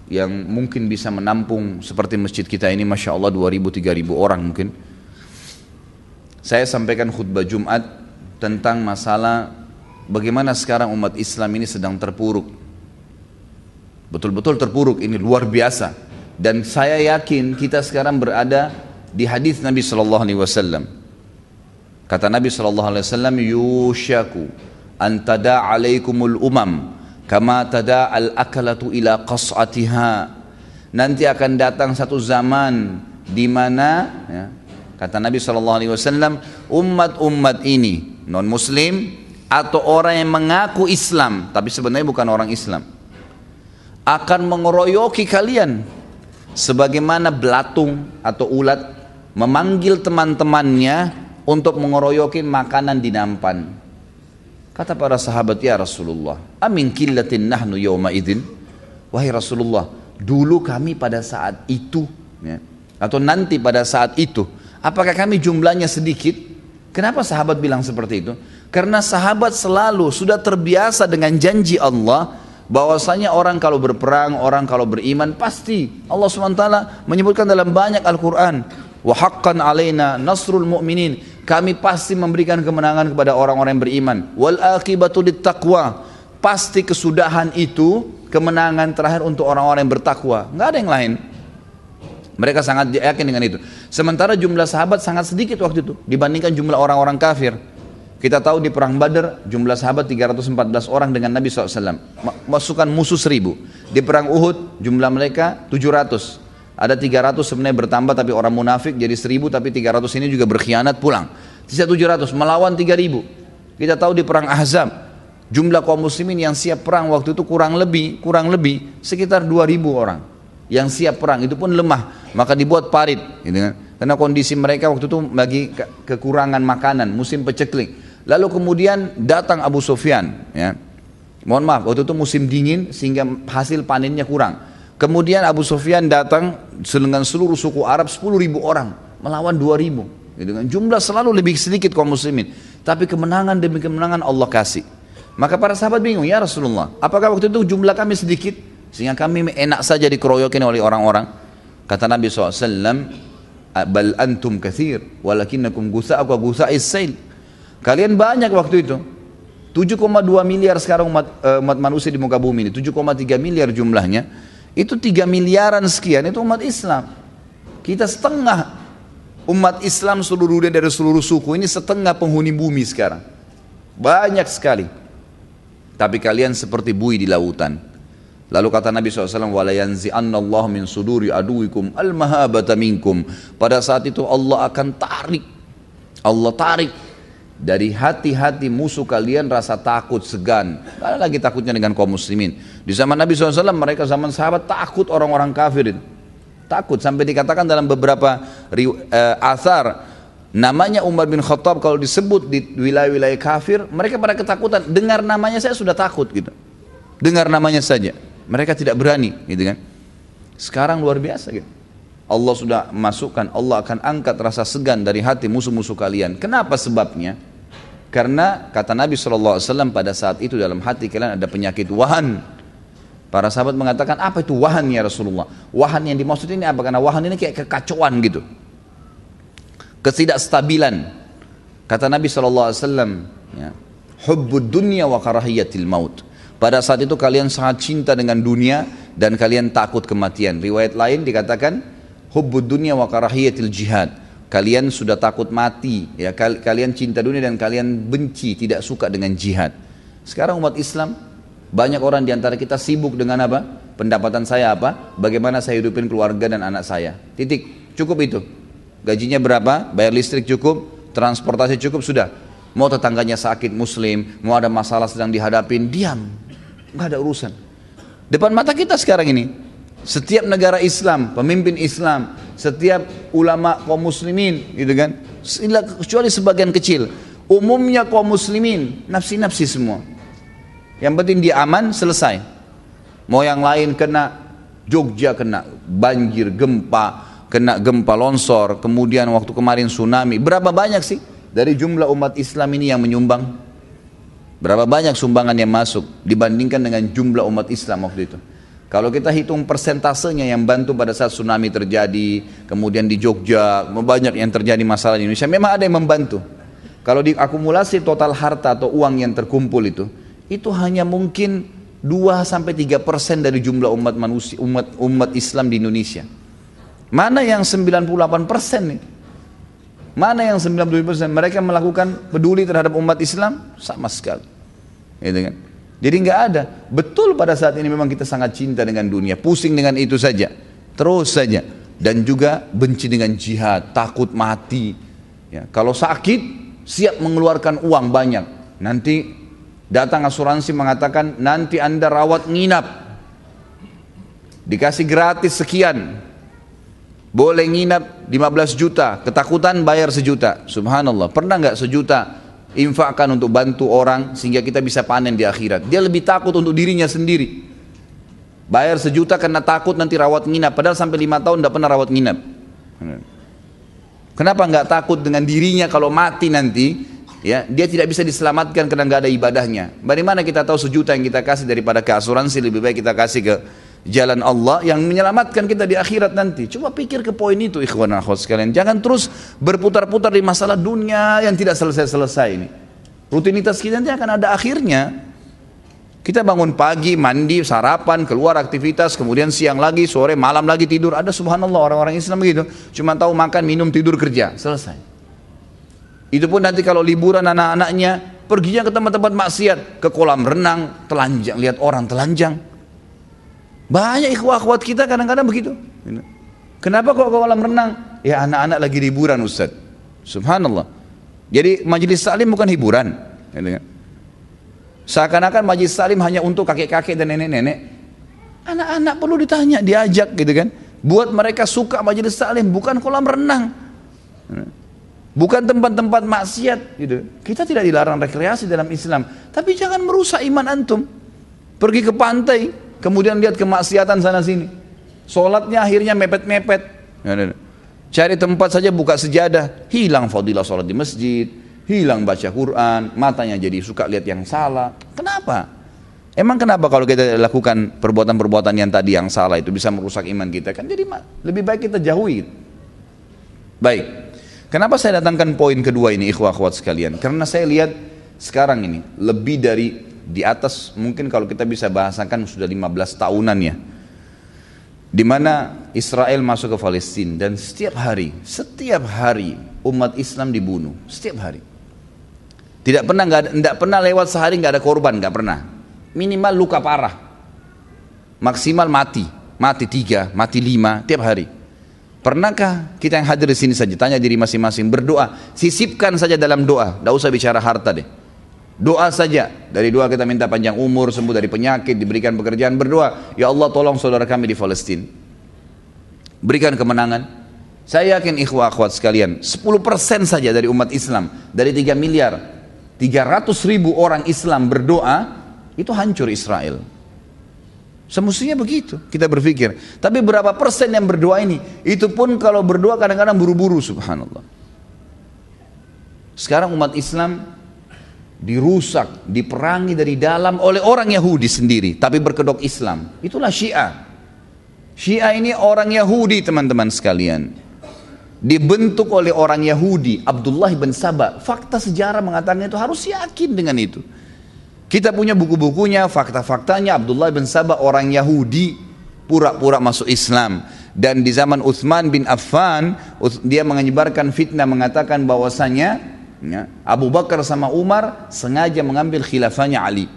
yang mungkin bisa menampung seperti masjid kita ini Masya Allah 2000-3000 orang mungkin. Saya sampaikan khutbah Jumat tentang masalah bagaimana sekarang umat Islam ini sedang terpuruk. Betul-betul terpuruk ini luar biasa. Dan saya yakin kita sekarang berada di hadis Nabi Shallallahu Alaihi Wasallam. Kata Nabi Shallallahu Alaihi Wasallam, "Yushaku antada alaikumul umam kama tada al akalatu ila qas'atiha." Nanti akan datang satu zaman di mana ya, kata Nabi Shallallahu Alaihi Wasallam, umat-umat ini non Muslim atau orang yang mengaku Islam tapi sebenarnya bukan orang Islam akan mengeroyoki kalian sebagaimana belatung atau ulat memanggil teman-temannya untuk mengeroyokin makanan di nampan. Kata para sahabat, ya Rasulullah, amin killatin nahnu yawma idin. Wahai Rasulullah, dulu kami pada saat itu, ya, atau nanti pada saat itu, apakah kami jumlahnya sedikit? Kenapa sahabat bilang seperti itu? Karena sahabat selalu sudah terbiasa dengan janji Allah bahwasanya orang kalau berperang, orang kalau beriman pasti Allah SWT menyebutkan dalam banyak Al-Quran wa haqqan alaina nasrul mu'minin kami pasti memberikan kemenangan kepada orang-orang yang beriman. Wal taqwa. Pasti kesudahan itu kemenangan terakhir untuk orang-orang yang bertakwa. Enggak ada yang lain. Mereka sangat yakin dengan itu. Sementara jumlah sahabat sangat sedikit waktu itu dibandingkan jumlah orang-orang kafir. Kita tahu di perang Badar jumlah sahabat 314 orang dengan Nabi SAW. Masukan musuh seribu. Di perang Uhud jumlah mereka 700. Ada 300 sebenarnya bertambah tapi orang munafik jadi 1000 tapi 300 ini juga berkhianat pulang. Sisa 700 melawan 3000. Kita tahu di perang Ahzab jumlah kaum muslimin yang siap perang waktu itu kurang lebih kurang lebih sekitar 2000 orang yang siap perang itu pun lemah maka dibuat parit gitu kan. karena kondisi mereka waktu itu bagi kekurangan makanan musim peceklik lalu kemudian datang Abu Sufyan ya mohon maaf waktu itu musim dingin sehingga hasil panennya kurang Kemudian Abu Sufyan datang dengan seluruh suku Arab 10 ribu orang melawan 2 ribu. Gitu kan. Jumlah selalu lebih sedikit kaum muslimin. Tapi kemenangan demi kemenangan Allah kasih. Maka para sahabat bingung, ya Rasulullah, apakah waktu itu jumlah kami sedikit? Sehingga kami enak saja dikeroyokin oleh orang-orang. Kata Nabi SAW, Bal antum kathir, walakinnakum gusa'ak wa gusa'is sail. Kalian banyak waktu itu. 7,2 miliar sekarang umat, uh, umat manusia di muka bumi ini. 7,3 miliar jumlahnya itu tiga miliaran sekian itu umat Islam. Kita setengah umat Islam seluruh dunia dari seluruh suku ini setengah penghuni bumi sekarang. Banyak sekali. Tapi kalian seperti bui di lautan. Lalu kata Nabi SAW, وَلَا يَنْزِعَنَّ اللَّهُ مِنْ صُدُورِ أَدُوِكُمْ الْمَهَابَةَ مِنْكُمْ Pada saat itu Allah akan tarik. Allah tarik dari hati-hati musuh kalian rasa takut, segan. Ada lagi takutnya dengan kaum muslimin. Di zaman Nabi SAW mereka zaman sahabat takut orang-orang kafirin. Takut sampai dikatakan dalam beberapa uh, asar namanya Umar bin Khattab kalau disebut di wilayah-wilayah kafir mereka pada ketakutan dengar namanya saya sudah takut gitu dengar namanya saja mereka tidak berani gitu kan sekarang luar biasa gitu Allah sudah masukkan, Allah akan angkat rasa segan dari hati musuh-musuh kalian. Kenapa sebabnya? Karena kata Nabi SAW pada saat itu dalam hati kalian ada penyakit wahan. Para sahabat mengatakan apa itu wahan ya Rasulullah? Wahan yang dimaksud ini apa? Karena wahan ini kayak kekacauan gitu. Ketidakstabilan. Kata Nabi SAW, ya, hubbud dunya wa karahiyatil maut. Pada saat itu kalian sangat cinta dengan dunia dan kalian takut kematian. Riwayat lain dikatakan hubbud dunia wa karahiyatil jihad. Kalian sudah takut mati ya. Kalian cinta dunia dan kalian benci tidak suka dengan jihad. Sekarang umat Islam banyak orang di antara kita sibuk dengan apa? Pendapatan saya apa? Bagaimana saya hidupin keluarga dan anak saya? Titik. Cukup itu. Gajinya berapa? Bayar listrik cukup. Transportasi cukup sudah. Mau tetangganya sakit muslim mau ada masalah sedang dihadapin diam. Nggak ada urusan. Depan mata kita sekarang ini setiap negara Islam, pemimpin Islam, setiap ulama kaum muslimin, gitu kan? Kecuali sebagian kecil. Umumnya kaum muslimin, nafsi-nafsi semua. Yang penting dia aman, selesai. Mau yang lain kena, Jogja kena, banjir, gempa, kena gempa longsor, kemudian waktu kemarin tsunami. Berapa banyak sih dari jumlah umat Islam ini yang menyumbang? Berapa banyak sumbangan yang masuk dibandingkan dengan jumlah umat Islam waktu itu? Kalau kita hitung persentasenya yang bantu pada saat tsunami terjadi, kemudian di Jogja, banyak yang terjadi masalah di Indonesia, memang ada yang membantu. Kalau diakumulasi total harta atau uang yang terkumpul itu, itu hanya mungkin 2 sampai 3 persen dari jumlah umat manusia umat umat Islam di Indonesia. Mana yang 98 persen nih? Mana yang 90 persen? Mereka melakukan peduli terhadap umat Islam sama sekali. Gitu kan? Jadi nggak ada. Betul pada saat ini memang kita sangat cinta dengan dunia, pusing dengan itu saja, terus saja, dan juga benci dengan jihad, takut mati. Ya, kalau sakit siap mengeluarkan uang banyak. Nanti Datang asuransi mengatakan nanti anda rawat nginap. Dikasih gratis sekian. Boleh nginap 15 juta. Ketakutan bayar sejuta. Subhanallah. Pernah nggak sejuta infakkan untuk bantu orang sehingga kita bisa panen di akhirat. Dia lebih takut untuk dirinya sendiri. Bayar sejuta karena takut nanti rawat nginap. Padahal sampai lima tahun tidak pernah rawat nginap. Kenapa nggak takut dengan dirinya kalau mati nanti ya dia tidak bisa diselamatkan karena nggak ada ibadahnya. Bagaimana kita tahu sejuta yang kita kasih daripada ke asuransi lebih baik kita kasih ke jalan Allah yang menyelamatkan kita di akhirat nanti. Coba pikir ke poin itu ikhwan akhwat sekalian. Jangan terus berputar-putar di masalah dunia yang tidak selesai-selesai ini. Rutinitas kita nanti akan ada akhirnya. Kita bangun pagi, mandi, sarapan, keluar aktivitas, kemudian siang lagi, sore, malam lagi tidur. Ada subhanallah orang-orang Islam begitu. Cuma tahu makan, minum, tidur, kerja. Selesai. Itu pun nanti kalau liburan anak-anaknya perginya ke tempat-tempat maksiat, ke kolam renang, telanjang, lihat orang telanjang. Banyak ikhwah-akhwat kita kadang-kadang begitu. Kenapa kok kolam renang? Ya anak-anak lagi liburan Ustaz. Subhanallah. Jadi majelis salim bukan hiburan. Seakan-akan majelis salim hanya untuk kakek-kakek dan nenek-nenek. Anak-anak perlu ditanya, diajak gitu kan. Buat mereka suka majelis salim, bukan kolam renang bukan tempat-tempat maksiat gitu. Kita tidak dilarang rekreasi dalam Islam, tapi jangan merusak iman antum. Pergi ke pantai, kemudian lihat kemaksiatan sana sini. Sholatnya akhirnya mepet-mepet. Cari tempat saja buka sejadah, hilang fadilah sholat di masjid, hilang baca Quran, matanya jadi suka lihat yang salah. Kenapa? Emang kenapa kalau kita lakukan perbuatan-perbuatan yang tadi yang salah itu bisa merusak iman kita? Kan jadi lebih baik kita jauhi. Baik. Kenapa saya datangkan poin kedua ini ikhwah akhwat sekalian? Karena saya lihat sekarang ini lebih dari di atas mungkin kalau kita bisa bahasakan sudah 15 tahunan ya. Di mana Israel masuk ke Palestina dan setiap hari, setiap hari umat Islam dibunuh, setiap hari. Tidak pernah nggak tidak pernah lewat sehari nggak ada korban, nggak pernah. Minimal luka parah, maksimal mati, mati tiga, mati lima tiap hari. Pernahkah kita yang hadir di sini saja tanya diri masing-masing berdoa, sisipkan saja dalam doa, tidak usah bicara harta deh. Doa saja, dari doa kita minta panjang umur, sembuh dari penyakit, diberikan pekerjaan, berdoa, ya Allah tolong saudara kami di Palestina. Berikan kemenangan. Saya yakin ikhwah akhwat sekalian, 10% saja dari umat Islam, dari 3 miliar, 300 ribu orang Islam berdoa, itu hancur Israel. Semestinya begitu kita berpikir. Tapi berapa persen yang berdoa ini? Itu pun kalau berdoa kadang-kadang buru-buru subhanallah. Sekarang umat Islam dirusak, diperangi dari dalam oleh orang Yahudi sendiri. Tapi berkedok Islam. Itulah Syiah. Syiah ini orang Yahudi teman-teman sekalian. Dibentuk oleh orang Yahudi, Abdullah bin Sabah. Fakta sejarah mengatakan itu harus yakin dengan itu. Kita punya buku-bukunya, fakta-faktanya Abdullah bin Sabah orang Yahudi pura-pura masuk Islam dan di zaman Uthman bin Affan dia menyebarkan fitnah mengatakan bahwasanya ya, Abu Bakar sama Umar sengaja mengambil khilafahnya Ali.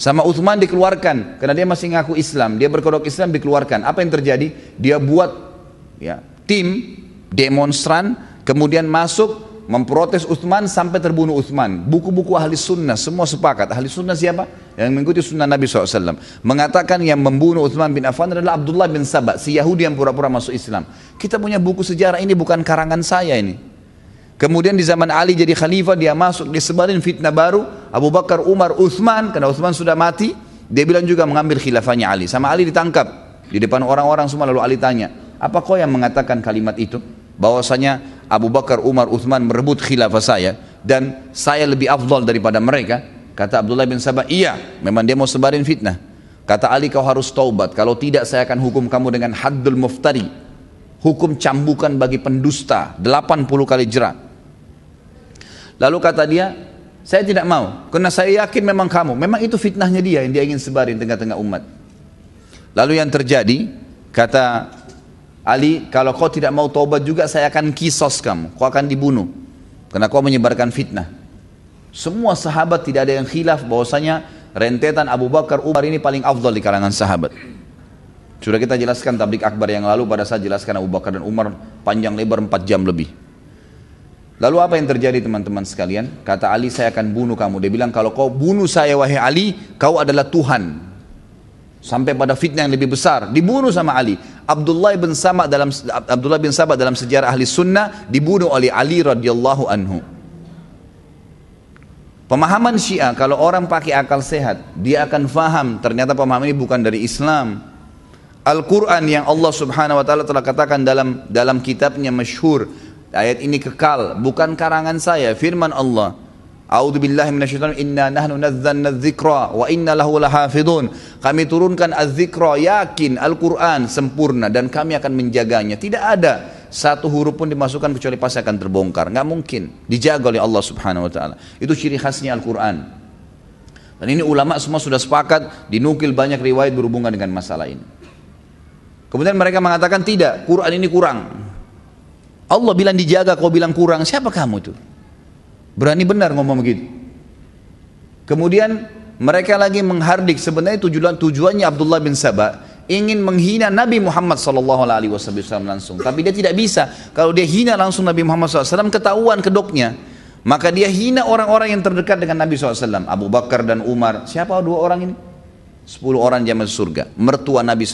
Sama Uthman dikeluarkan karena dia masih ngaku Islam, dia berkodok Islam dikeluarkan. Apa yang terjadi? Dia buat ya, tim demonstran kemudian masuk memprotes Uthman sampai terbunuh Uthman. Buku-buku ahli sunnah semua sepakat. Ahli sunnah siapa? Yang mengikuti sunnah Nabi SAW. Mengatakan yang membunuh Uthman bin Affan adalah Abdullah bin Sabah, si Yahudi yang pura-pura masuk Islam. Kita punya buku sejarah ini bukan karangan saya ini. Kemudian di zaman Ali jadi khalifah dia masuk disebarin fitnah baru Abu Bakar, Umar, Uthman karena Uthman sudah mati dia bilang juga mengambil khilafahnya Ali sama Ali ditangkap di depan orang-orang semua lalu Ali tanya apa kau yang mengatakan kalimat itu? Bahwasanya Abu Bakar, Umar, Uthman merebut khilafah saya dan saya lebih afdal daripada mereka. Kata Abdullah bin Sabah, iya, memang dia mau sebarin fitnah. Kata Ali kau harus taubat, kalau tidak saya akan hukum kamu dengan haddul muftari. Hukum cambukan bagi pendusta, 80 kali jerat. Lalu kata dia, saya tidak mau, karena saya yakin memang kamu. Memang itu fitnahnya dia yang dia ingin sebarin tengah-tengah umat. Lalu yang terjadi, kata Ali, kalau kau tidak mau taubat juga saya akan kisos kamu, kau akan dibunuh. Karena kau menyebarkan fitnah. Semua sahabat tidak ada yang khilaf bahwasanya rentetan Abu Bakar Umar ini paling afdal di kalangan sahabat. Sudah kita jelaskan tablik akbar yang lalu pada saat jelaskan Abu Bakar dan Umar panjang lebar 4 jam lebih. Lalu apa yang terjadi teman-teman sekalian? Kata Ali saya akan bunuh kamu. Dia bilang kalau kau bunuh saya wahai Ali, kau adalah Tuhan. Sampai pada fitnah yang lebih besar, dibunuh sama Ali. Abdullah bin Sabah dalam Abdullah bin Sabah dalam sejarah ahli sunnah dibunuh oleh Ali radhiyallahu anhu. Pemahaman Syiah kalau orang pakai akal sehat, dia akan faham ternyata pemahaman ini bukan dari Islam. Al-Quran yang Allah subhanahu wa ta'ala telah katakan dalam dalam kitabnya masyhur ayat ini kekal bukan karangan saya firman Allah minasyaitonir inna nahnu nazzalna dzikra wa inna lahu. Kami turunkan az-dzikra yakin Al-Qur'an sempurna dan kami akan menjaganya. Tidak ada satu huruf pun dimasukkan kecuali pasti akan terbongkar. Enggak mungkin. Dijaga oleh Allah Subhanahu wa taala. Itu ciri khasnya Al-Qur'an. Dan ini ulama semua sudah sepakat dinukil banyak riwayat berhubungan dengan masalah ini. Kemudian mereka mengatakan tidak, Quran ini kurang. Allah bilang dijaga, kau bilang kurang. Siapa kamu itu? Berani benar ngomong begitu. Kemudian mereka lagi menghardik sebenarnya tujuan tujuannya Abdullah bin Sabah ingin menghina Nabi Muhammad wasallam langsung. Tapi dia tidak bisa. Kalau dia hina langsung Nabi Muhammad SAW ketahuan kedoknya. Maka dia hina orang-orang yang terdekat dengan Nabi SAW. Abu Bakar dan Umar. Siapa dua orang ini? Sepuluh orang jamaah surga. Mertua Nabi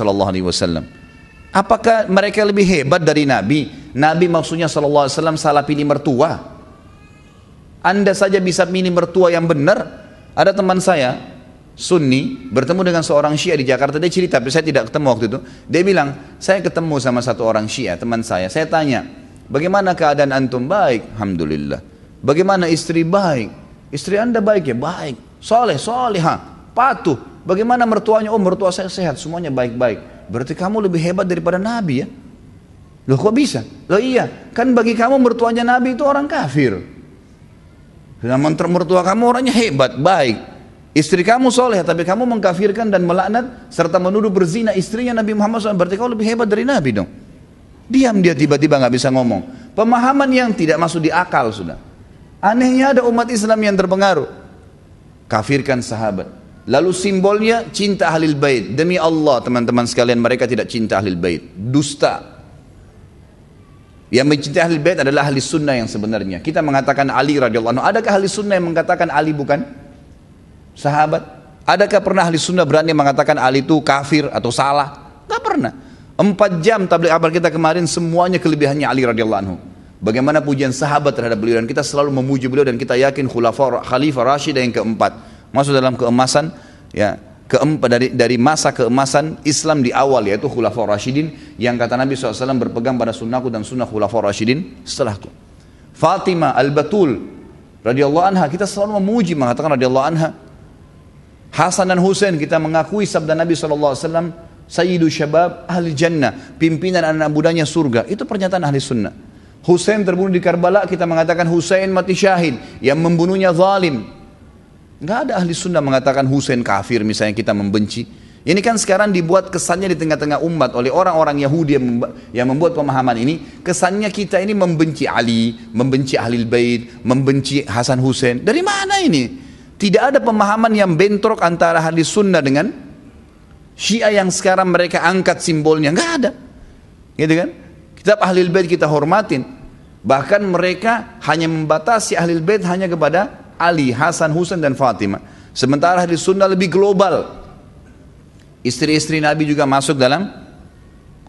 Wasallam. Apakah mereka lebih hebat dari Nabi? Nabi maksudnya Sallallahu Alaihi Wasallam salah pilih mertua. Anda saja bisa milih mertua yang benar. Ada teman saya, Sunni, bertemu dengan seorang Syiah di Jakarta. Dia cerita, tapi saya tidak ketemu waktu itu. Dia bilang, saya ketemu sama satu orang Syiah, teman saya. Saya tanya, bagaimana keadaan antum? Baik, Alhamdulillah. Bagaimana istri? Baik. Istri anda baik ya? Baik. Soleh, soleha, patuh. Bagaimana mertuanya? Oh mertua saya sehat, semuanya baik-baik. Berarti kamu lebih hebat daripada Nabi ya? Loh kok bisa? Loh iya, kan bagi kamu mertuanya Nabi itu orang kafir. Dan mertua kamu orangnya hebat, baik. Istri kamu soleh, tapi kamu mengkafirkan dan melaknat serta menuduh berzina istrinya Nabi Muhammad SAW. Berarti kau lebih hebat dari Nabi dong. Diam dia tiba-tiba nggak bisa ngomong. Pemahaman yang tidak masuk di akal sudah. Anehnya ada umat Islam yang terpengaruh. Kafirkan sahabat. Lalu simbolnya cinta ahlil bait. Demi Allah teman-teman sekalian mereka tidak cinta ahlil bait. Dusta. Yang mencintai ahli bait adalah ahli sunnah yang sebenarnya. Kita mengatakan Ali radhiyallahu anhu. Adakah ahli sunnah yang mengatakan Ali bukan sahabat? Adakah pernah ahli sunnah berani mengatakan Ali itu kafir atau salah? Gak pernah. Empat jam tablik kabar kita kemarin semuanya kelebihannya Ali radhiyallahu anhu. Bagaimana pujian sahabat terhadap beliau dan kita selalu memuji beliau dan kita yakin khalifah Rashid yang keempat masuk dalam keemasan ya keempat dari dari masa keemasan Islam di awal yaitu Khulafaur Rashidin yang kata Nabi SAW berpegang pada sunnahku dan sunnah Khulafaur Rashidin setelahku. Fatimah Al-Batul radhiyallahu anha kita selalu memuji mengatakan radhiyallahu anha. Hasan dan Husain kita mengakui sabda Nabi SAW Sayyidu Syabab Ahli Jannah pimpinan anak mudanya surga itu pernyataan ahli sunnah. Husain terbunuh di Karbala kita mengatakan Husain mati syahid yang membunuhnya zalim Nggak ada ahli sunnah mengatakan Husain kafir misalnya kita membenci. Ini kan sekarang dibuat kesannya di tengah-tengah umat oleh orang-orang Yahudi yang, membuat pemahaman ini. Kesannya kita ini membenci Ali, membenci ahli bait, membenci Hasan Husain. Dari mana ini? Tidak ada pemahaman yang bentrok antara ahli sunnah dengan Syiah yang sekarang mereka angkat simbolnya. Nggak ada. Gitu kan? Kitab ahli bait kita hormatin. Bahkan mereka hanya membatasi ahli bait hanya kepada Ali, Hasan, Husain dan Fatimah. Sementara hadis sunnah lebih global. Istri-istri Nabi juga masuk dalam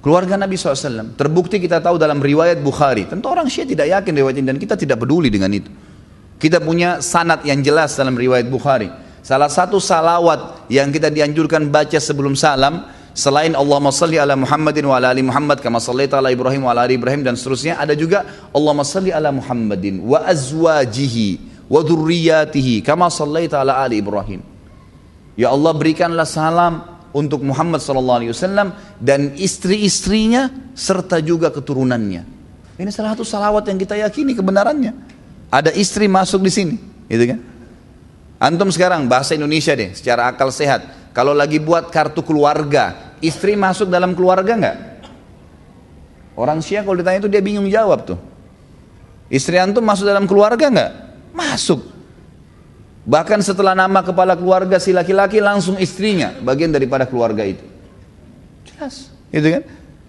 keluarga Nabi SAW. Terbukti kita tahu dalam riwayat Bukhari. Tentu orang Syiah tidak yakin riwayat ini dan kita tidak peduli dengan itu. Kita punya sanat yang jelas dalam riwayat Bukhari. Salah satu salawat yang kita dianjurkan baca sebelum salam, selain Allahumma salli ala Muhammadin wa ala ali Muhammad kama sallaita ala Ibrahim wa ala ali Ibrahim dan seterusnya ada juga Allahumma salli ala Muhammadin wa azwajihi wa dhurriyyatihi kama sallaita ala ali Ibrahim Ya Allah berikanlah salam untuk Muhammad sallallahu alaihi wasallam dan istri-istrinya serta juga keturunannya ini salah satu salawat yang kita yakini kebenarannya ada istri masuk di sini gitu kan Antum sekarang bahasa Indonesia deh, secara akal sehat. Kalau lagi buat kartu keluarga, istri masuk dalam keluarga nggak? Orang Syiah kalau ditanya itu dia bingung jawab tuh. Istri antum masuk dalam keluarga nggak? Masuk. Bahkan setelah nama kepala keluarga si laki-laki langsung istrinya bagian daripada keluarga itu. Jelas, gitu kan?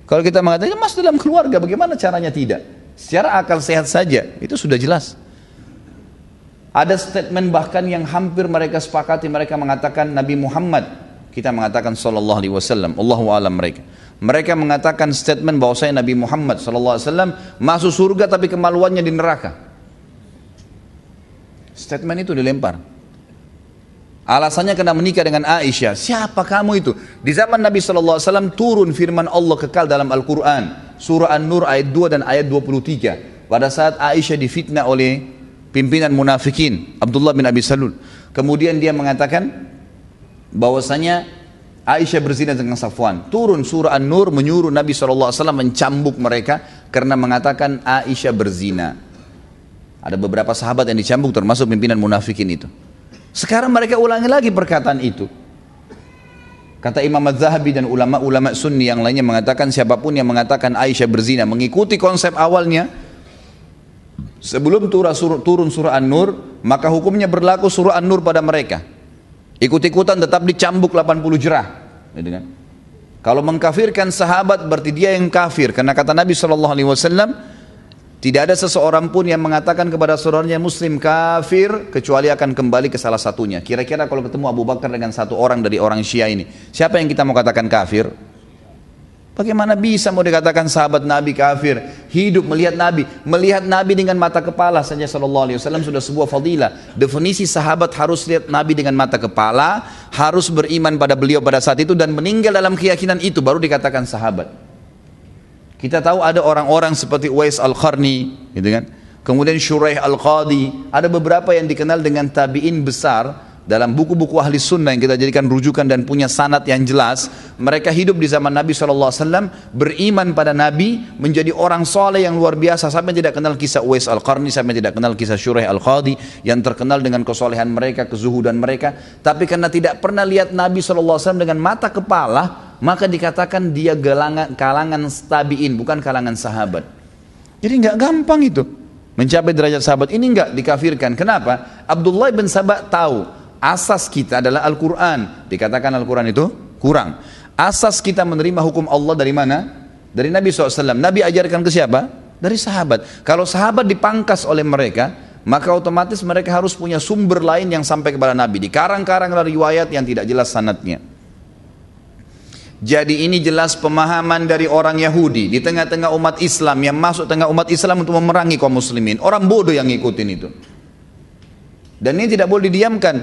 Kalau kita mengatakan masuk dalam keluarga, bagaimana caranya tidak? Secara akal sehat saja, itu sudah jelas. Ada statement bahkan yang hampir mereka sepakati mereka mengatakan Nabi Muhammad kita mengatakan sallallahu alaihi wasallam Allahu alam mereka mereka mengatakan statement bahwa saya Nabi Muhammad sallallahu alaihi wasallam masuk surga tapi kemaluannya di neraka statement itu dilempar alasannya kena menikah dengan Aisyah siapa kamu itu di zaman Nabi wasallam turun firman Allah kekal dalam Al-Qur'an surah An-Nur ayat 2 dan ayat 23 pada saat Aisyah difitnah oleh pimpinan munafikin Abdullah bin Abi Salul. Kemudian dia mengatakan bahwasanya Aisyah berzina dengan Safwan. Turun surah An-Nur menyuruh Nabi SAW mencambuk mereka karena mengatakan Aisyah berzina. Ada beberapa sahabat yang dicambuk termasuk pimpinan munafikin itu. Sekarang mereka ulangi lagi perkataan itu. Kata Imam Az-Zahabi dan ulama-ulama sunni yang lainnya mengatakan siapa pun yang mengatakan Aisyah berzina mengikuti konsep awalnya Sebelum turun surah An-Nur, maka hukumnya berlaku surah An-Nur pada mereka. Ikut-ikutan tetap dicambuk 80 jerah. Gitu kan? Kalau mengkafirkan sahabat berarti dia yang kafir. Karena kata Nabi SAW, tidak ada seseorang pun yang mengatakan kepada saudaranya muslim kafir kecuali akan kembali ke salah satunya. Kira-kira kalau ketemu Abu Bakar dengan satu orang dari orang Syiah ini, siapa yang kita mau katakan kafir? Bagaimana bisa mau dikatakan sahabat Nabi kafir? Hidup melihat Nabi, melihat Nabi dengan mata kepala saja Sallallahu Alaihi Wasallam sudah sebuah fadilah. Definisi sahabat harus lihat Nabi dengan mata kepala, harus beriman pada beliau pada saat itu dan meninggal dalam keyakinan itu baru dikatakan sahabat. Kita tahu ada orang-orang seperti Uwais Al-Qarni, gitu kan? Kemudian Shuraih Al-Qadi, ada beberapa yang dikenal dengan tabi'in besar dalam buku-buku ahli sunnah yang kita jadikan rujukan dan punya sanat yang jelas mereka hidup di zaman Nabi SAW beriman pada Nabi menjadi orang soleh yang luar biasa. Sampai tidak kenal kisah Uwais Al-Qarni sampai tidak kenal kisah Shuraih Al-Qadi yang terkenal dengan kesolehan mereka kezuhudan mereka. Tapi karena tidak pernah lihat Nabi SAW dengan mata kepala maka dikatakan dia galangan, kalangan tabiin bukan kalangan sahabat. Jadi nggak gampang itu. Mencapai derajat sahabat. Ini nggak dikafirkan. Kenapa? Abdullah bin Sabah tahu asas kita adalah Al-Quran. Dikatakan Al-Quran itu kurang. Asas kita menerima hukum Allah dari mana? Dari Nabi SAW. Nabi ajarkan ke siapa? Dari sahabat. Kalau sahabat dipangkas oleh mereka, maka otomatis mereka harus punya sumber lain yang sampai kepada Nabi. Di karang-karang riwayat yang tidak jelas sanatnya. Jadi ini jelas pemahaman dari orang Yahudi di tengah-tengah umat Islam yang masuk tengah umat Islam untuk memerangi kaum muslimin. Orang bodoh yang ngikutin itu. Dan ini tidak boleh didiamkan.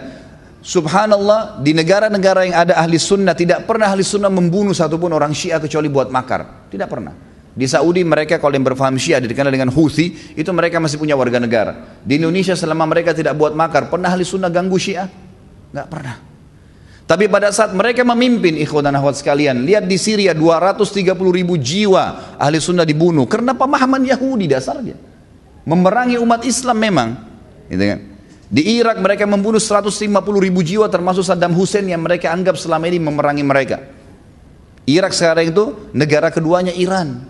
Subhanallah di negara-negara yang ada ahli sunnah tidak pernah ahli sunnah membunuh satupun orang syiah kecuali buat makar. Tidak pernah. Di Saudi mereka kalau yang berfaham syiah dikenal dengan Houthi itu mereka masih punya warga negara. Di Indonesia selama mereka tidak buat makar pernah ahli sunnah ganggu syiah? Nggak pernah. Tapi pada saat mereka memimpin ikhwan dan akhwat sekalian, lihat di Syria 230 ribu jiwa ahli sunnah dibunuh karena pemahaman Yahudi dasarnya. Memerangi umat Islam memang. Gitu kan? Di Irak mereka membunuh 150 ribu jiwa termasuk Saddam Hussein yang mereka anggap selama ini memerangi mereka. Irak sekarang itu negara keduanya Iran.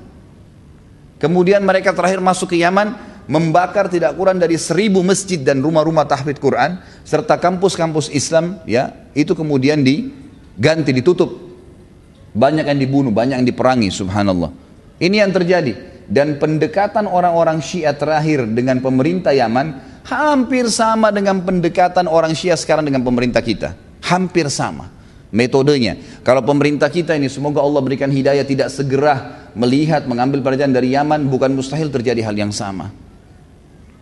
Kemudian mereka terakhir masuk ke Yaman membakar tidak kurang dari seribu masjid dan rumah-rumah tahfidz Quran serta kampus-kampus Islam ya itu kemudian diganti ditutup banyak yang dibunuh banyak yang diperangi subhanallah ini yang terjadi dan pendekatan orang-orang Syiah terakhir dengan pemerintah Yaman hampir sama dengan pendekatan orang Syiah sekarang dengan pemerintah kita. Hampir sama metodenya. Kalau pemerintah kita ini semoga Allah berikan hidayah tidak segera melihat mengambil pelajaran dari Yaman bukan mustahil terjadi hal yang sama.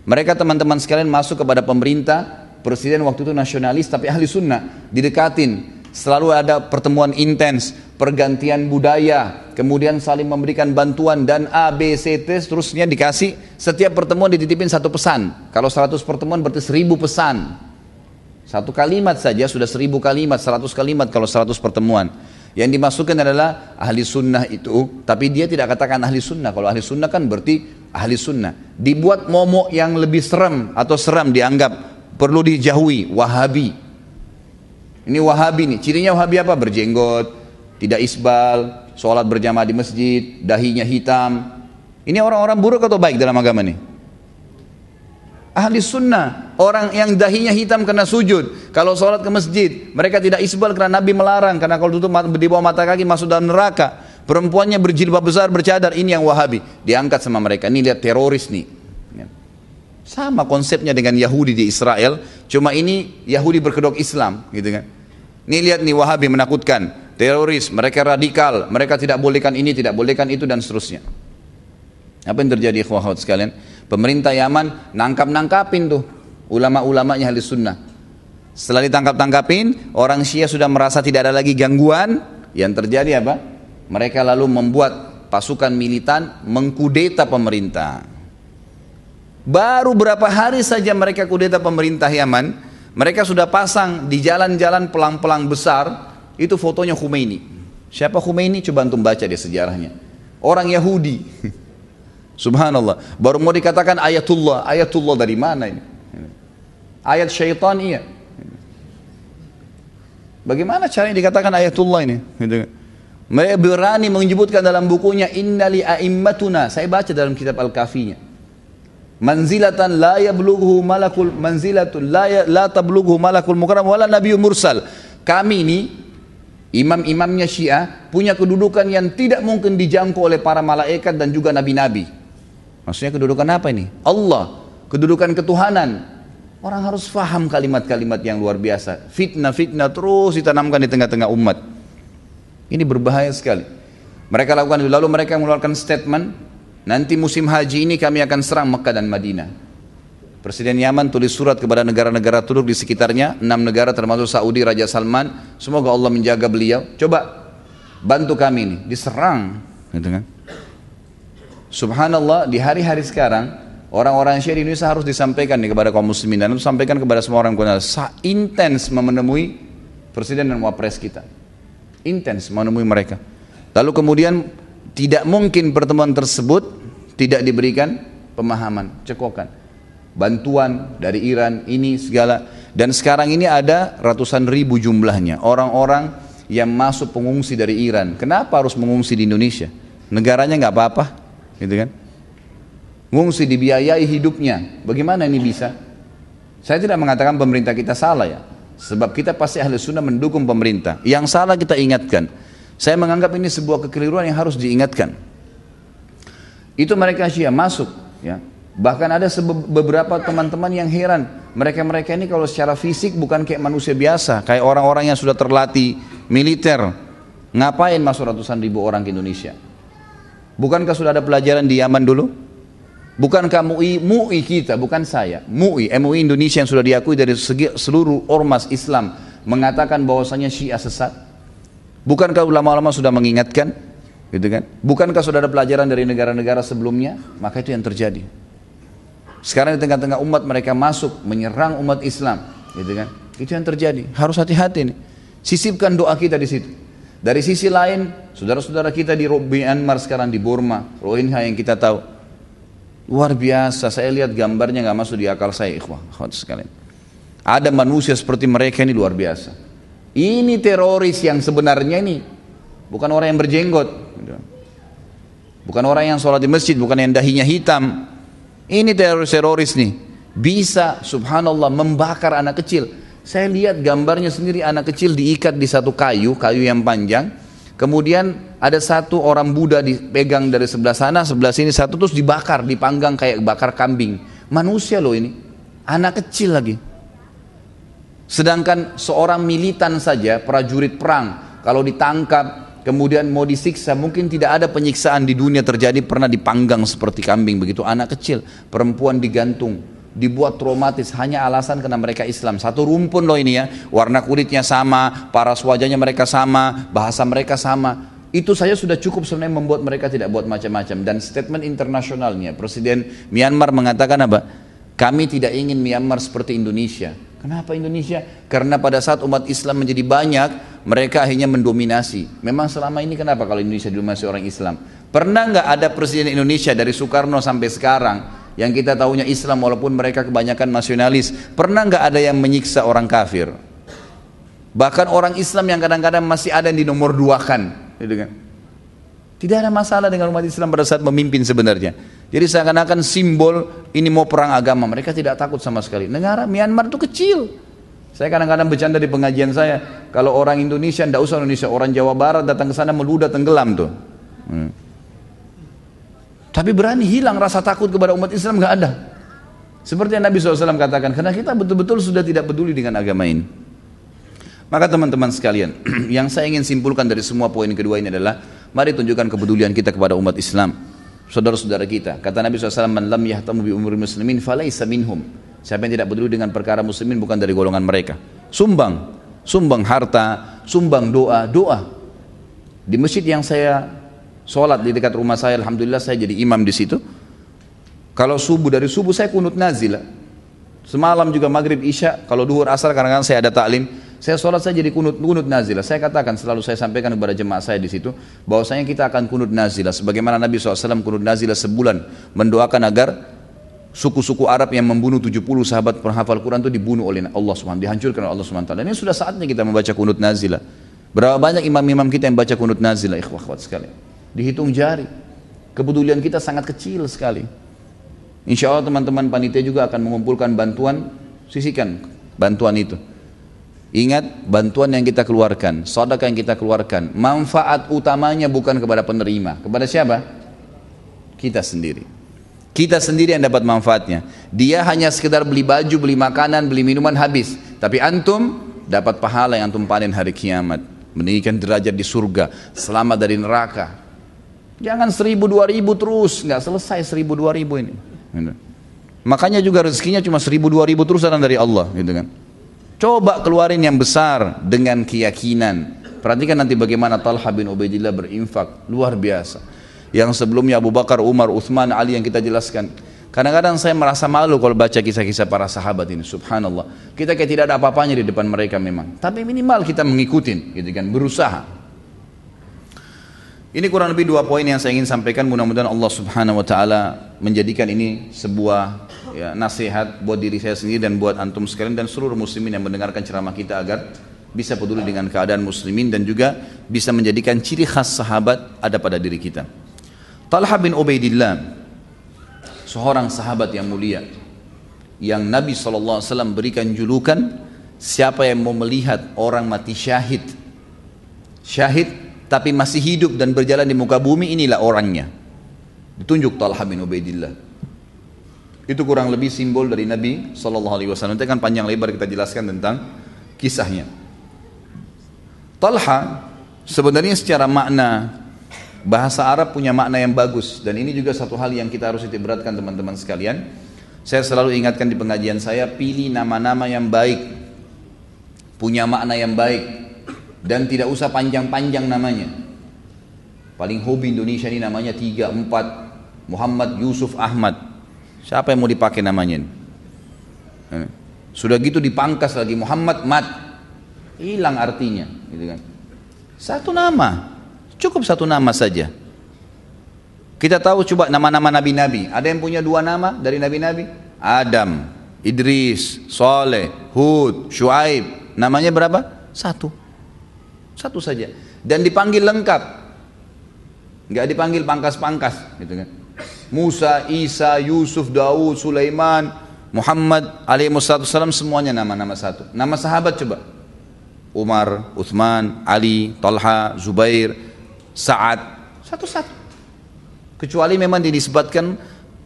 Mereka teman-teman sekalian masuk kepada pemerintah, presiden waktu itu nasionalis tapi ahli sunnah, didekatin. Selalu ada pertemuan intens, pergantian budaya, kemudian saling memberikan bantuan dan A, B, C, T seterusnya dikasih. Setiap pertemuan dititipin satu pesan. Kalau 100 pertemuan berarti 1000 pesan. Satu kalimat saja sudah 1000 kalimat, 100 kalimat kalau 100 pertemuan. Yang dimasukkan adalah ahli sunnah itu, tapi dia tidak katakan ahli sunnah. Kalau ahli sunnah kan berarti ahli sunnah. Dibuat momok yang lebih serem atau seram dianggap perlu dijauhi, wahabi. Ini wahabi nih, cirinya wahabi apa? Berjenggot, tidak isbal, sholat berjamaah di masjid, dahinya hitam. Ini orang-orang buruk atau baik dalam agama nih? Ahli sunnah, orang yang dahinya hitam karena sujud. Kalau sholat ke masjid, mereka tidak isbal karena Nabi melarang. Karena kalau tutup di bawah mata kaki masuk dalam neraka. Perempuannya berjilbab besar, bercadar, ini yang wahabi. Diangkat sama mereka, ini lihat teroris nih. Sama konsepnya dengan Yahudi di Israel, cuma ini Yahudi berkedok Islam, gitu kan. Ini lihat nih Wahabi menakutkan, teroris, mereka radikal, mereka tidak bolehkan ini, tidak bolehkan itu dan seterusnya. Apa yang terjadi ikhwah sekalian? Pemerintah Yaman nangkap-nangkapin tuh ulama-ulamanya ahli sunnah. Setelah ditangkap-tangkapin, orang Syiah sudah merasa tidak ada lagi gangguan. Yang terjadi apa? Mereka lalu membuat pasukan militan mengkudeta pemerintah. Baru berapa hari saja mereka kudeta pemerintah Yaman, mereka sudah pasang di jalan-jalan pelang-pelang besar, itu fotonya Khomeini. Siapa Khomeini? Coba antum baca di sejarahnya. Orang Yahudi. Subhanallah. Baru mau dikatakan ayatullah. Ayatullah dari mana ini? Ayat syaitan iya. Bagaimana caranya dikatakan ayatullah ini? Gitu. Mereka berani menyebutkan dalam bukunya innali a'immatuna. Saya baca dalam kitab Al-Kafinya. Manzilatan la yablughu malakul manzilatun la ya, la tablughu malakul mukarram wala nabiyyun mursal. Kami ini imam-imamnya Syiah punya kedudukan yang tidak mungkin dijangkau oleh para malaikat dan juga nabi-nabi. Maksudnya kedudukan apa ini? Allah, kedudukan ketuhanan. Orang harus faham kalimat-kalimat yang luar biasa. Fitnah-fitnah terus ditanamkan di tengah-tengah umat. Ini berbahaya sekali. Mereka lakukan lalu mereka mengeluarkan statement, nanti musim haji ini kami akan serang Mekah dan Madinah. Presiden Yaman tulis surat kepada negara-negara Turk di sekitarnya, enam negara termasuk Saudi, Raja Salman. Semoga Allah menjaga beliau. Coba bantu kami ini, diserang, gitu kan? Subhanallah di hari-hari sekarang orang-orang Syiah di Indonesia harus disampaikan nih kepada kaum muslimin dan sampaikan kepada semua orang sa intens menemui presiden dan wapres kita. Intens menemui mereka. Lalu kemudian tidak mungkin pertemuan tersebut tidak diberikan pemahaman, cekokan. Bantuan dari Iran ini segala dan sekarang ini ada ratusan ribu jumlahnya orang-orang yang masuk pengungsi dari Iran. Kenapa harus mengungsi di Indonesia? Negaranya nggak apa-apa, gitu kan? Ngungsi dibiayai hidupnya. Bagaimana ini bisa? Saya tidak mengatakan pemerintah kita salah ya. Sebab kita pasti ahli sunnah mendukung pemerintah. Yang salah kita ingatkan. Saya menganggap ini sebuah kekeliruan yang harus diingatkan. Itu mereka Syiah masuk ya. Bahkan ada beberapa teman-teman yang heran. Mereka-mereka ini kalau secara fisik bukan kayak manusia biasa. Kayak orang-orang yang sudah terlatih militer. Ngapain masuk ratusan ribu orang ke Indonesia? Bukankah sudah ada pelajaran di Yaman dulu? Bukankah MUI, MUI kita, bukan saya, MUI, MUI Indonesia yang sudah diakui dari segi, seluruh ormas Islam mengatakan bahwasanya Syiah sesat? Bukankah ulama-ulama sudah mengingatkan? Gitu kan? Bukankah sudah ada pelajaran dari negara-negara sebelumnya? Maka itu yang terjadi. Sekarang di tengah-tengah umat mereka masuk menyerang umat Islam, gitu kan? Itu yang terjadi. Harus hati-hati nih. Sisipkan doa kita di situ. Dari sisi lain, saudara-saudara kita di Myanmar sekarang di Burma, Rohingya yang kita tahu, luar biasa. Saya lihat gambarnya nggak masuk di akal saya, ikhwah, sekalian. Ada manusia seperti mereka ini luar biasa. Ini teroris yang sebenarnya ini bukan orang yang berjenggot, bukan orang yang sholat di masjid, bukan yang dahinya hitam. Ini teroris-teroris nih bisa, subhanallah, membakar anak kecil saya lihat gambarnya sendiri anak kecil diikat di satu kayu, kayu yang panjang. Kemudian ada satu orang Buddha dipegang dari sebelah sana, sebelah sini satu terus dibakar, dipanggang kayak bakar kambing. Manusia loh ini, anak kecil lagi. Sedangkan seorang militan saja, prajurit perang, kalau ditangkap, kemudian mau disiksa, mungkin tidak ada penyiksaan di dunia terjadi pernah dipanggang seperti kambing begitu. Anak kecil, perempuan digantung, dibuat traumatis hanya alasan karena mereka Islam. Satu rumpun loh ini ya, warna kulitnya sama, paras wajahnya mereka sama, bahasa mereka sama. Itu saja sudah cukup sebenarnya membuat mereka tidak buat macam-macam. Dan statement internasionalnya, Presiden Myanmar mengatakan apa? Kami tidak ingin Myanmar seperti Indonesia. Kenapa Indonesia? Karena pada saat umat Islam menjadi banyak, mereka akhirnya mendominasi. Memang selama ini kenapa kalau Indonesia didominasi orang Islam? Pernah nggak ada presiden Indonesia dari Soekarno sampai sekarang yang kita tahunya Islam walaupun mereka kebanyakan nasionalis pernah nggak ada yang menyiksa orang kafir bahkan orang Islam yang kadang-kadang masih ada yang di nomor dua kan gitu kan tidak ada masalah dengan umat Islam pada saat memimpin sebenarnya. Jadi seakan-akan simbol ini mau perang agama. Mereka tidak takut sama sekali. Negara Myanmar itu kecil. Saya kadang-kadang bercanda di pengajian saya. Kalau orang Indonesia tidak usah Indonesia. Orang Jawa Barat datang ke sana meludah tenggelam tuh. Hmm. Tapi berani hilang rasa takut kepada umat Islam nggak ada. Seperti yang Nabi SAW katakan, karena kita betul-betul sudah tidak peduli dengan agama ini. Maka teman-teman sekalian, yang saya ingin simpulkan dari semua poin kedua ini adalah, mari tunjukkan kepedulian kita kepada umat Islam. Saudara-saudara kita, kata Nabi SAW, Man lam yahtamu bi umur muslimin falaysa minhum. Siapa yang tidak peduli dengan perkara muslimin bukan dari golongan mereka. Sumbang, sumbang harta, sumbang doa, doa. Di masjid yang saya Sholat di dekat rumah saya, Alhamdulillah saya jadi imam di situ. Kalau subuh, dari subuh saya kunut nazilah. Semalam juga maghrib isya, kalau duhur asar kadang-kadang saya ada taklim. Saya sholat saya jadi kunut, kunut nazilah. Saya katakan selalu saya sampaikan kepada jemaah saya di situ bahwasanya kita akan kunut nazilah. Sebagaimana Nabi SAW kunut nazilah sebulan mendoakan agar suku-suku Arab yang membunuh 70 sahabat penghafal Quran itu dibunuh oleh Allah SWT, dihancurkan oleh Allah SWT. Dan ini sudah saatnya kita membaca kunut nazilah. Berapa banyak imam-imam kita yang baca kunut nazilah, ikhwah ikhwat sekali dihitung jari. Kepedulian kita sangat kecil sekali. Insya Allah teman-teman panitia juga akan mengumpulkan bantuan, sisikan bantuan itu. Ingat bantuan yang kita keluarkan, sedekah yang kita keluarkan, manfaat utamanya bukan kepada penerima, kepada siapa? Kita sendiri. Kita sendiri yang dapat manfaatnya. Dia hanya sekedar beli baju, beli makanan, beli minuman habis. Tapi antum dapat pahala yang antum panen hari kiamat. Meninggikan derajat di surga, selamat dari neraka, Jangan seribu dua ribu terus, nggak selesai seribu dua ribu ini. Gitu. Makanya juga rezekinya cuma seribu dua ribu terus dari Allah, gitu kan. Coba keluarin yang besar dengan keyakinan. Perhatikan nanti bagaimana Talha bin Ubaidillah berinfak luar biasa. Yang sebelumnya Abu Bakar, Umar, Uthman, Ali yang kita jelaskan. Kadang-kadang saya merasa malu kalau baca kisah-kisah para sahabat ini. Subhanallah. Kita kayak tidak ada apa-apanya di depan mereka memang. Tapi minimal kita mengikutin, gitu kan, berusaha. Ini kurang lebih dua poin yang saya ingin sampaikan. Mudah-mudahan Allah Subhanahu Wa Taala menjadikan ini sebuah ya, nasihat buat diri saya sendiri dan buat antum sekalian dan seluruh muslimin yang mendengarkan ceramah kita agar bisa peduli dengan keadaan muslimin dan juga bisa menjadikan ciri khas sahabat ada pada diri kita. Talha bin Ubaidillah seorang sahabat yang mulia yang Nabi SAW berikan julukan siapa yang mau melihat orang mati syahid? Syahid tapi masih hidup dan berjalan di muka bumi inilah orangnya. Ditunjuk Talha bin Ubaidillah itu kurang lebih simbol dari Nabi Shallallahu Alaihi Wasallam. Itu kan panjang lebar kita jelaskan tentang kisahnya. Talha sebenarnya secara makna bahasa Arab punya makna yang bagus. Dan ini juga satu hal yang kita harus beratkan teman-teman sekalian. Saya selalu ingatkan di pengajian saya pilih nama-nama yang baik. Punya makna yang baik. Dan tidak usah panjang-panjang namanya. Paling hobi Indonesia ini namanya tiga empat. Muhammad Yusuf Ahmad. Siapa yang mau dipakai namanya ini? Eh, sudah gitu dipangkas lagi Muhammad Mat. Hilang artinya, gitu kan. Satu nama, cukup satu nama saja. Kita tahu coba nama-nama nabi-nabi. Ada yang punya dua nama dari nabi-nabi? Adam, Idris, Soleh, Hud, Shu'aib. Namanya berapa? Satu. Satu saja. Dan dipanggil lengkap. Enggak dipanggil pangkas-pangkas, gitu kan. Musa, Isa, Yusuf, Daud, Sulaiman, Muhammad alaihi wasallam semuanya nama-nama satu. Nama sahabat coba. Umar, Uthman, Ali, Talha, Zubair, Sa'ad, satu-satu. Kecuali memang disebutkan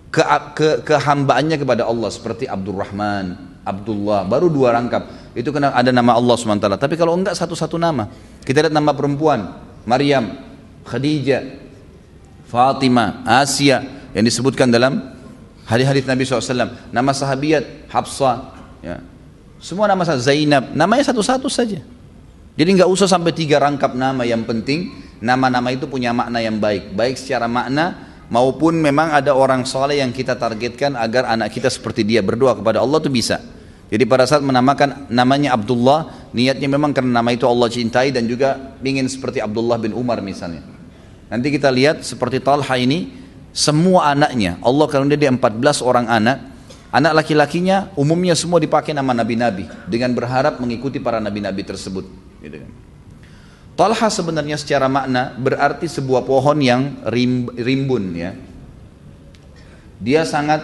ke, ke, kehambaannya kepada Allah seperti Abdurrahman, Abdullah, baru dua rangkap. Itu kena ada nama Allah SWT. Tapi kalau enggak satu-satu nama. Kita lihat nama perempuan, Maryam, Khadijah, Fatimah, Asia yang disebutkan dalam Hadis-hadis Nabi SAW. Nama sahabiat Hafsah. Ya. Semua nama sahabat Zainab. Namanya satu-satu saja. Jadi nggak usah sampai tiga rangkap nama yang penting. Nama-nama itu punya makna yang baik. Baik secara makna maupun memang ada orang soleh yang kita targetkan agar anak kita seperti dia berdoa kepada Allah itu bisa. Jadi pada saat menamakan namanya Abdullah, niatnya memang karena nama itu Allah cintai dan juga ingin seperti Abdullah bin Umar misalnya. Nanti kita lihat seperti Talha ini, semua anaknya, Allah kalau dia 14 orang anak, anak laki-lakinya umumnya semua dipakai nama nabi-nabi dengan berharap mengikuti para nabi-nabi tersebut. Gitu kan. Talha sebenarnya secara makna berarti sebuah pohon yang rim, rimbun ya. Dia sangat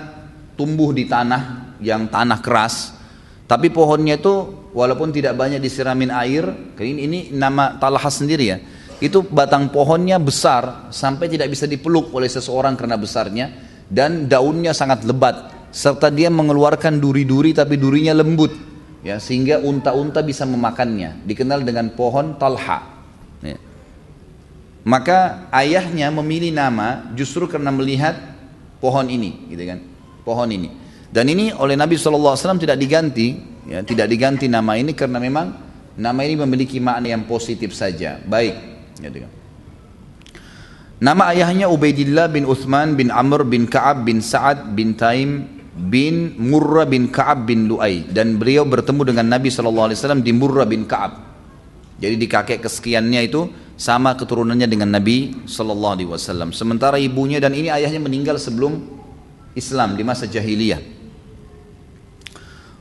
tumbuh di tanah yang tanah keras, tapi pohonnya itu walaupun tidak banyak disiramin air, ini, ini nama talha sendiri ya. Itu batang pohonnya besar sampai tidak bisa dipeluk oleh seseorang karena besarnya dan daunnya sangat lebat serta dia mengeluarkan duri-duri tapi durinya lembut ya sehingga unta-unta bisa memakannya dikenal dengan pohon talha ya. maka ayahnya memilih nama justru karena melihat pohon ini gitu kan pohon ini dan ini oleh Nabi SAW tidak diganti, ya, tidak diganti nama ini karena memang nama ini memiliki makna yang positif saja. Baik. Ya, nama ayahnya Ubaidillah bin Uthman bin Amr bin Ka'ab bin Sa'ad bin Taim bin Murrah bin Ka'ab bin Lu'ay dan beliau bertemu dengan Nabi SAW di Murrah bin Ka'ab. Jadi di kakek kesekiannya itu sama keturunannya dengan Nabi SAW. Sementara ibunya dan ini ayahnya meninggal sebelum Islam di masa jahiliyah.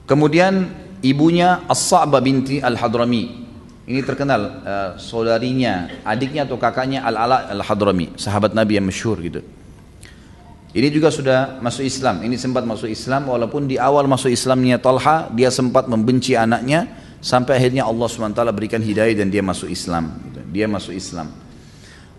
Kemudian ibunya As-Sa'bah binti Al-Hadrami. Ini terkenal uh, saudarinya, adiknya atau kakaknya Al-Ala Al-Hadrami, sahabat Nabi yang masyhur gitu. Ini juga sudah masuk Islam. Ini sempat masuk Islam walaupun di awal masuk Islamnya Talha dia sempat membenci anaknya sampai akhirnya Allah SWT berikan hidayah dan dia masuk Islam. Gitu. Dia masuk Islam.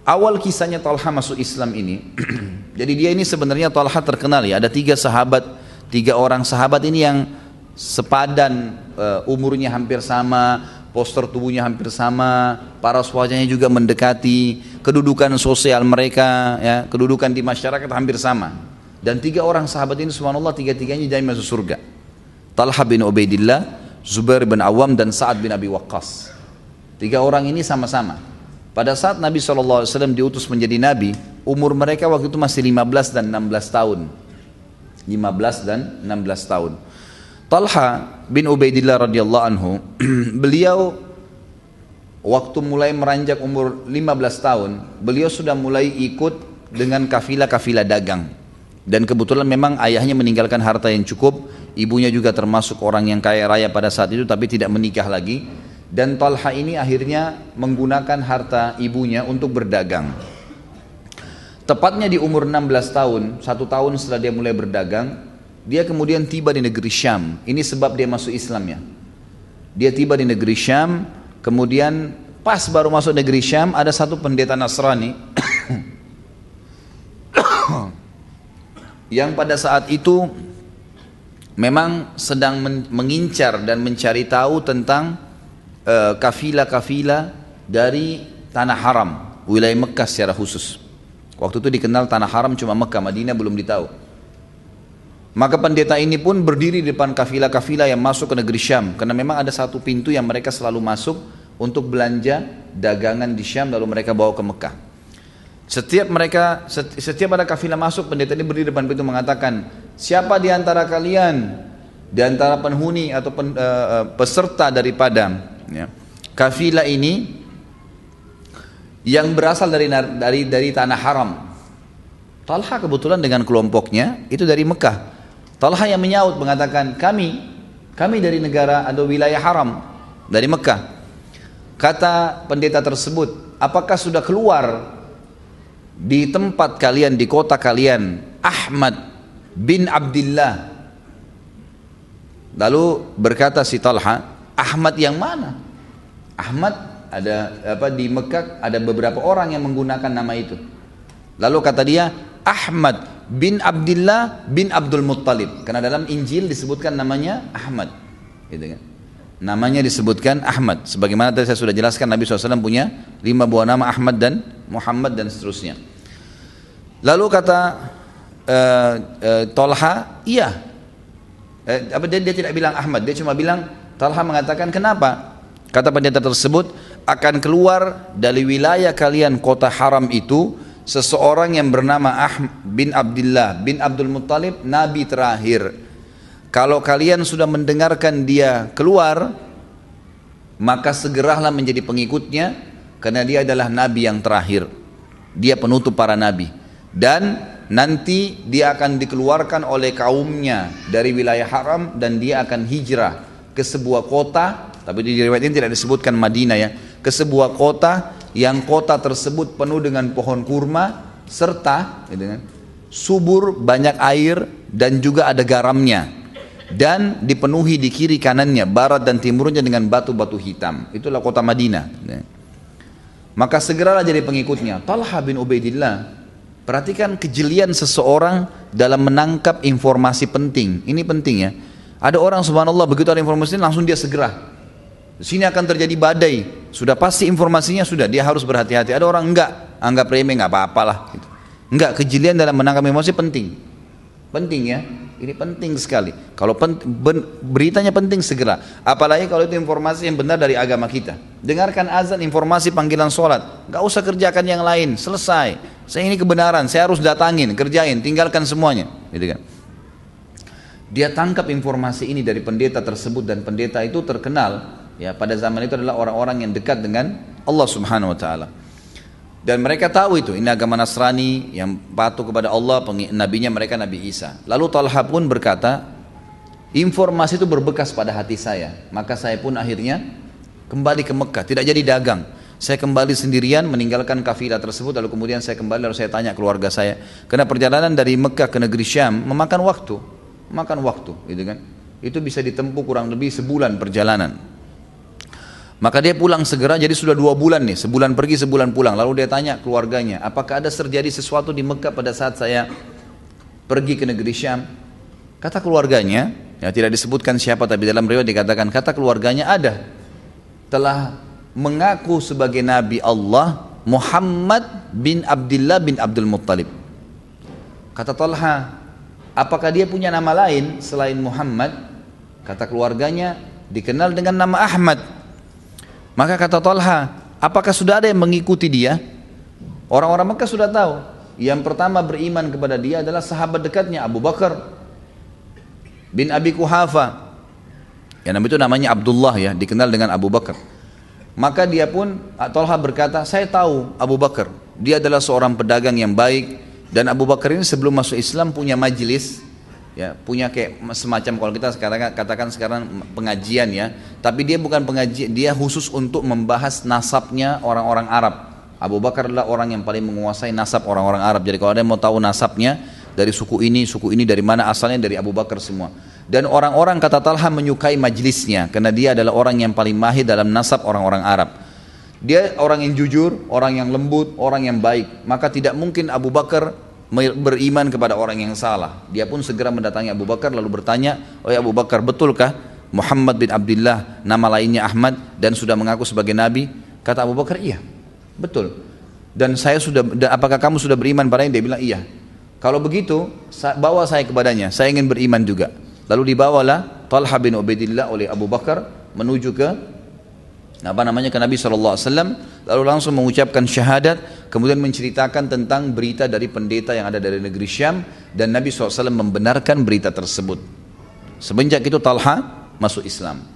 Awal kisahnya Talha masuk Islam ini, jadi dia ini sebenarnya Talha terkenal ya. Ada tiga sahabat, tiga orang sahabat ini yang sepadan uh, umurnya hampir sama, poster tubuhnya hampir sama, paras wajahnya juga mendekati, kedudukan sosial mereka, ya, kedudukan di masyarakat hampir sama. Dan tiga orang sahabat ini subhanallah tiga-tiganya jadi masuk surga. Talha bin Ubaidillah, Zubair bin Awam dan Sa'ad bin Abi Waqqas. Tiga orang ini sama-sama. Pada saat Nabi SAW diutus menjadi Nabi, umur mereka waktu itu masih 15 dan 16 tahun. 15 dan 16 tahun. Talha bin Ubaidillah radhiyallahu anhu, beliau waktu mulai meranjak umur 15 tahun, beliau sudah mulai ikut dengan kafilah-kafilah dagang. Dan kebetulan memang ayahnya meninggalkan harta yang cukup, ibunya juga termasuk orang yang kaya raya pada saat itu tapi tidak menikah lagi. Dan Talha ini akhirnya menggunakan harta ibunya untuk berdagang. Tepatnya di umur 16 tahun, satu tahun setelah dia mulai berdagang, dia kemudian tiba di negeri Syam. Ini sebab dia masuk Islam ya. Dia tiba di negeri Syam, kemudian pas baru masuk negeri Syam ada satu pendeta Nasrani yang pada saat itu memang sedang mengincar dan mencari tahu tentang uh, kafilah-kafilah dari tanah haram, wilayah Mekah secara khusus. Waktu itu dikenal tanah haram cuma Mekah, Madinah belum ditahu. Maka pendeta ini pun berdiri di depan kafilah-kafilah yang masuk ke negeri Syam. Karena memang ada satu pintu yang mereka selalu masuk untuk belanja dagangan di Syam lalu mereka bawa ke Mekah. Setiap mereka, setiap ada kafilah masuk, pendeta ini berdiri di depan pintu mengatakan, siapa di antara kalian, di antara penghuni atau pen, uh, peserta daripada ya, kafilah ini yang berasal dari dari dari tanah haram. Talha kebetulan dengan kelompoknya itu dari Mekah. Talha yang menyaut mengatakan kami kami dari negara atau wilayah haram dari Mekah. Kata pendeta tersebut, apakah sudah keluar di tempat kalian di kota kalian Ahmad bin Abdullah? Lalu berkata si Talha, Ahmad yang mana? Ahmad ada apa di Mekah ada beberapa orang yang menggunakan nama itu. Lalu kata dia, Ahmad bin Abdullah bin Abdul Muttalib. Karena dalam Injil disebutkan namanya Ahmad. Gitu kan? Namanya disebutkan Ahmad. Sebagaimana tadi saya sudah jelaskan Nabi SAW punya lima buah nama Ahmad dan Muhammad dan seterusnya. Lalu kata uh, uh, Tolha, iya. Eh, apa dia, dia tidak bilang Ahmad, dia cuma bilang Talha mengatakan kenapa? Kata pendeta tersebut akan keluar dari wilayah kalian kota haram itu seseorang yang bernama Ahmad bin Abdullah bin Abdul Muttalib nabi terakhir. Kalau kalian sudah mendengarkan dia keluar, maka segeralah menjadi pengikutnya karena dia adalah nabi yang terakhir. Dia penutup para nabi dan nanti dia akan dikeluarkan oleh kaumnya dari wilayah haram dan dia akan hijrah ke sebuah kota tapi di riwayat ini tidak disebutkan Madinah ya ke sebuah kota yang kota tersebut penuh dengan pohon kurma serta gitu kan, subur banyak air dan juga ada garamnya dan dipenuhi di kiri kanannya barat dan timurnya dengan batu-batu hitam itulah kota Madinah maka segeralah jadi pengikutnya Talha bin Ubaidillah Perhatikan kejelian seseorang dalam menangkap informasi penting. Ini penting ya. Ada orang subhanallah begitu ada informasi langsung dia segera. Sini akan terjadi badai. Sudah pasti informasinya sudah dia harus berhati-hati. Ada orang enggak, anggap remeh enggak apa-apalah gitu. Enggak, kejelian dalam menangkap informasi penting. Penting ya. Ini penting sekali. Kalau pen, ben, beritanya penting segera. Apalagi kalau itu informasi yang benar dari agama kita. Dengarkan azan informasi panggilan sholat. Gak usah kerjakan yang lain. Selesai. Saya ini kebenaran. Saya harus datangin, kerjain, tinggalkan semuanya. Gitu kan. Dia tangkap informasi ini dari pendeta tersebut dan pendeta itu terkenal ya pada zaman itu adalah orang-orang yang dekat dengan Allah Subhanahu wa taala. Dan mereka tahu itu, ini agama Nasrani yang patuh kepada Allah, nabinya mereka Nabi Isa. Lalu Talha pun berkata, informasi itu berbekas pada hati saya. Maka saya pun akhirnya kembali ke Mekah, tidak jadi dagang. Saya kembali sendirian meninggalkan kafilah tersebut lalu kemudian saya kembali lalu saya tanya keluarga saya. Karena perjalanan dari Mekah ke negeri Syam memakan waktu, makan waktu, gitu kan? Itu bisa ditempuh kurang lebih sebulan perjalanan. Maka dia pulang segera, jadi sudah dua bulan nih, sebulan pergi, sebulan pulang. Lalu dia tanya keluarganya, apakah ada terjadi sesuatu di Mekah pada saat saya pergi ke negeri Syam? Kata keluarganya, ya tidak disebutkan siapa, tapi dalam riwayat dikatakan, kata keluarganya ada. Telah mengaku sebagai Nabi Allah Muhammad bin Abdullah bin Abdul Muttalib. Kata Talha, apakah dia punya nama lain selain Muhammad? Kata keluarganya, dikenal dengan nama Ahmad. Maka kata Talha, apakah sudah ada yang mengikuti dia? Orang-orang Mekah sudah tahu. Yang pertama beriman kepada dia adalah sahabat dekatnya Abu Bakar bin Abi Kuhafa. Yang nama itu namanya Abdullah ya, dikenal dengan Abu Bakar. Maka dia pun Talha berkata, saya tahu Abu Bakar. Dia adalah seorang pedagang yang baik dan Abu Bakar ini sebelum masuk Islam punya majelis ya punya kayak semacam kalau kita sekarang katakan sekarang pengajian ya tapi dia bukan pengajian dia khusus untuk membahas nasabnya orang-orang Arab. Abu Bakar adalah orang yang paling menguasai nasab orang-orang Arab. Jadi kalau ada yang mau tahu nasabnya dari suku ini suku ini dari mana asalnya dari Abu Bakar semua. Dan orang-orang kata Talha menyukai majlisnya karena dia adalah orang yang paling mahir dalam nasab orang-orang Arab. Dia orang yang jujur, orang yang lembut, orang yang baik. Maka tidak mungkin Abu Bakar beriman kepada orang yang salah. Dia pun segera mendatangi Abu Bakar lalu bertanya, "Oh ya Abu Bakar, betulkah Muhammad bin Abdullah nama lainnya Ahmad dan sudah mengaku sebagai nabi?" Kata Abu Bakar, "Iya." Betul. Dan saya sudah apakah kamu sudah beriman padanya? Dia bilang, "Iya." Kalau begitu, bawa saya kepadanya. Saya ingin beriman juga. Lalu dibawalah Talha bin Ubaidillah oleh Abu Bakar menuju ke apa namanya? Ke Nabi SAW lalu langsung mengucapkan syahadat kemudian menceritakan tentang berita dari pendeta yang ada dari negeri Syam dan Nabi SAW membenarkan berita tersebut. Semenjak itu Talha masuk Islam.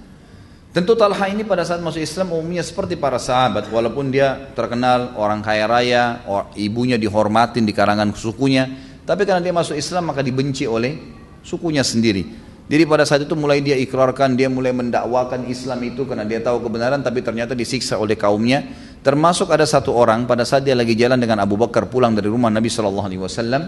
Tentu Talha ini pada saat masuk Islam umumnya seperti para sahabat walaupun dia terkenal orang kaya raya ibunya dihormatin di karangan sukunya tapi karena dia masuk Islam maka dibenci oleh sukunya sendiri jadi pada saat itu mulai dia ikrarkan, dia mulai mendakwakan Islam itu karena dia tahu kebenaran tapi ternyata disiksa oleh kaumnya. Termasuk ada satu orang pada saat dia lagi jalan dengan Abu Bakar pulang dari rumah Nabi Shallallahu Alaihi Wasallam,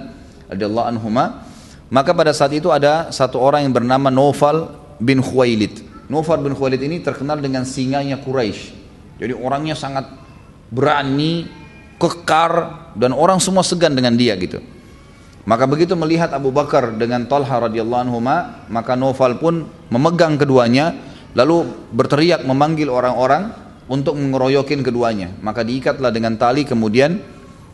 radhiyallahu anhuma. Maka pada saat itu ada satu orang yang bernama Nofal bin Khuwailid. Nofal bin Khuwailid ini terkenal dengan singanya Quraisy. Jadi orangnya sangat berani, kekar dan orang semua segan dengan dia gitu. Maka begitu melihat Abu Bakar dengan Talha radhiyallahu anhu maka Nofal pun memegang keduanya lalu berteriak memanggil orang-orang untuk mengeroyokin keduanya. Maka diikatlah dengan tali kemudian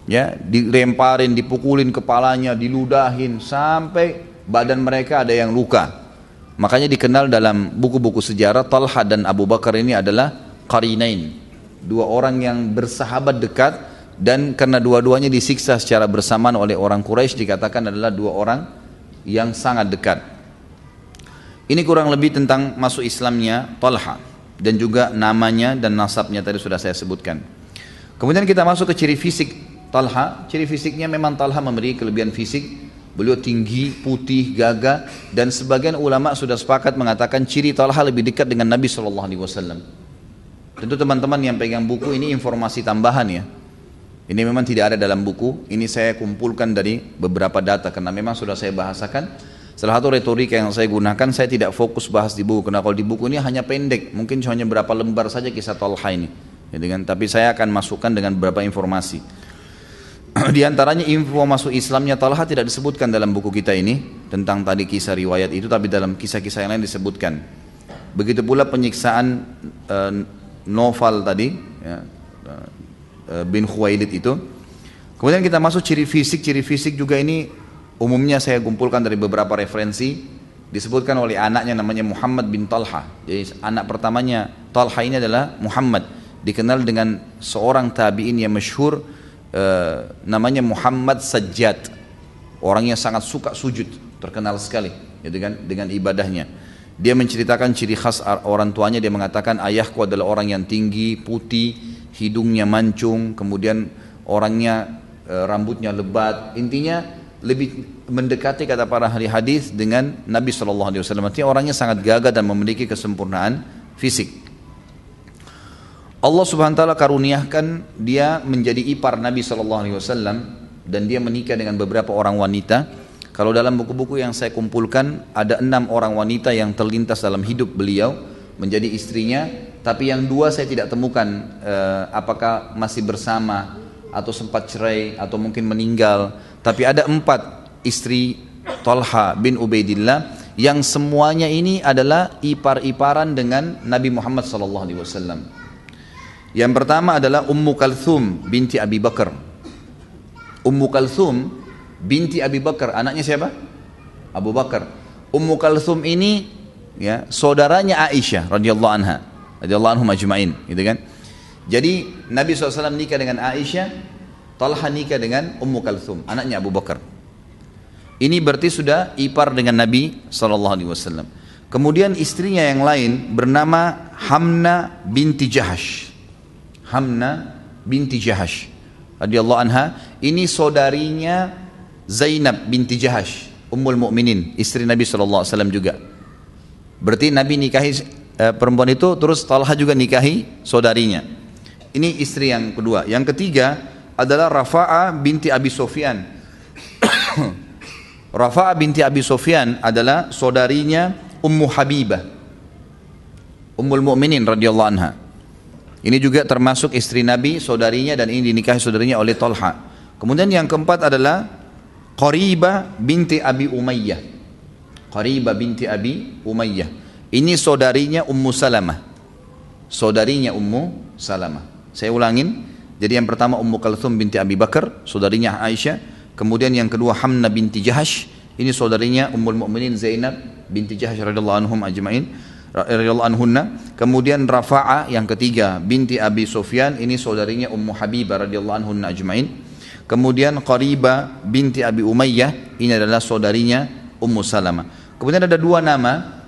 ya dilemparin, dipukulin kepalanya, diludahin sampai badan mereka ada yang luka. Makanya dikenal dalam buku-buku sejarah Talha dan Abu Bakar ini adalah qarinain. Dua orang yang bersahabat dekat dan karena dua-duanya disiksa secara bersamaan oleh orang Quraisy dikatakan adalah dua orang yang sangat dekat. Ini kurang lebih tentang masuk Islamnya Talha dan juga namanya dan nasabnya tadi sudah saya sebutkan. Kemudian kita masuk ke ciri fisik Talha. Ciri fisiknya memang Talha memiliki kelebihan fisik. Beliau tinggi, putih, gagah dan sebagian ulama sudah sepakat mengatakan ciri Talha lebih dekat dengan Nabi Shallallahu Alaihi Wasallam. Tentu teman-teman yang pegang buku ini informasi tambahan ya. Ini memang tidak ada dalam buku. Ini saya kumpulkan dari beberapa data karena memang sudah saya bahasakan. Salah satu retorika yang saya gunakan, saya tidak fokus bahas di buku. Karena kalau di buku ini hanya pendek, mungkin hanya berapa lembar saja kisah Talha ini. Ya, dengan, tapi saya akan masukkan dengan beberapa informasi. di antaranya info masuk Islamnya Talha tidak disebutkan dalam buku kita ini tentang tadi kisah riwayat itu tapi dalam kisah-kisah yang lain disebutkan. Begitu pula penyiksaan uh, Noval tadi ya, bin Khuwailid itu. Kemudian kita masuk ciri fisik, ciri fisik juga ini umumnya saya kumpulkan dari beberapa referensi. Disebutkan oleh anaknya namanya Muhammad bin Talha. Jadi anak pertamanya Talha ini adalah Muhammad. Dikenal dengan seorang tabi'in yang masyhur Eh, namanya Muhammad Sajjad. Orang yang sangat suka sujud terkenal sekali gitu kan dengan ibadahnya dia menceritakan ciri khas orang tuanya. Dia mengatakan ayahku adalah orang yang tinggi putih hidungnya mancung kemudian orangnya e, rambutnya lebat. Intinya lebih mendekati kata para ahli hadis dengan Nabi Shallallahu Alaihi Wasallam. Artinya orangnya sangat gagah dan memiliki kesempurnaan fisik. Allah Subhanahu wa taala karuniakan dia menjadi ipar Nabi sallallahu alaihi wasallam dan dia menikah dengan beberapa orang wanita. Kalau dalam buku-buku yang saya kumpulkan ada enam orang wanita yang terlintas dalam hidup beliau menjadi istrinya, tapi yang dua saya tidak temukan eh, apakah masih bersama atau sempat cerai atau mungkin meninggal. Tapi ada empat istri Talha bin Ubaidillah yang semuanya ini adalah ipar-iparan dengan Nabi Muhammad wasallam. Yang pertama adalah Ummu Kalthum binti Abi Bakar. Ummu Kalthum binti Abi Bakar, anaknya siapa? Abu Bakar. Ummu Kalthum ini ya saudaranya Aisyah radhiyallahu anha, radhiyallahu anhum ajmain, gitu kan? Jadi Nabi SAW nikah dengan Aisyah, Talha nikah dengan Ummu Kalthum, anaknya Abu Bakar. Ini berarti sudah ipar dengan Nabi SAW. Kemudian istrinya yang lain bernama Hamna binti Jahash. Hamna binti Jahash radhiyallahu anha ini saudarinya Zainab binti Jahash Ummul Mukminin istri Nabi wasallam juga. Berarti Nabi nikahi eh, perempuan itu terus Talha juga nikahi saudarinya. Ini istri yang kedua. Yang ketiga adalah Rafa'a binti Abi Sofyan Rafa'a binti Abi Sofyan adalah saudarinya Ummu Habibah. Ummul Mukminin radhiyallahu anha. Ini juga termasuk istri Nabi, saudarinya dan ini dinikahi saudarinya oleh Talha. Kemudian yang keempat adalah Qariba binti Abi Umayyah. Qariba binti Abi Umayyah. Ini saudarinya Ummu Salamah. Saudarinya Ummu Salamah. Saya ulangin. Jadi yang pertama Ummu Kalthum binti Abi Bakar, saudarinya Aisyah. Kemudian yang kedua Hamna binti Jahash. Ini saudarinya Ummul Mukminin Zainab binti Jahash radhiyallahu anhum ajma'in radhiyallahu anhunna. Kemudian Rafa'a yang ketiga binti Abi Sufyan ini saudarinya Ummu Habibah radhiyallahu anhunna ajmain. Kemudian Qariba binti Abi Umayyah ini adalah saudarinya Ummu Salamah. Kemudian ada dua nama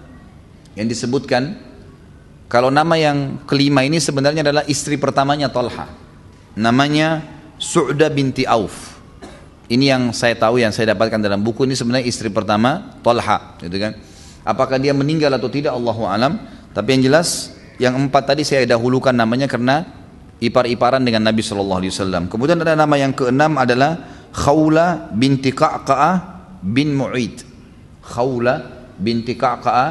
yang disebutkan kalau nama yang kelima ini sebenarnya adalah istri pertamanya Talha. Namanya Su'da binti Auf. Ini yang saya tahu yang saya dapatkan dalam buku ini sebenarnya istri pertama Talha, gitu kan. Apakah dia meninggal atau tidak Allahu alam. Tapi yang jelas yang empat tadi saya dahulukan namanya karena ipar-iparan dengan Nabi Shallallahu Alaihi Wasallam. Kemudian ada nama yang keenam adalah Khawla binti Ka'ka'ah bin Mu'id. Khawla binti Ka'ka'ah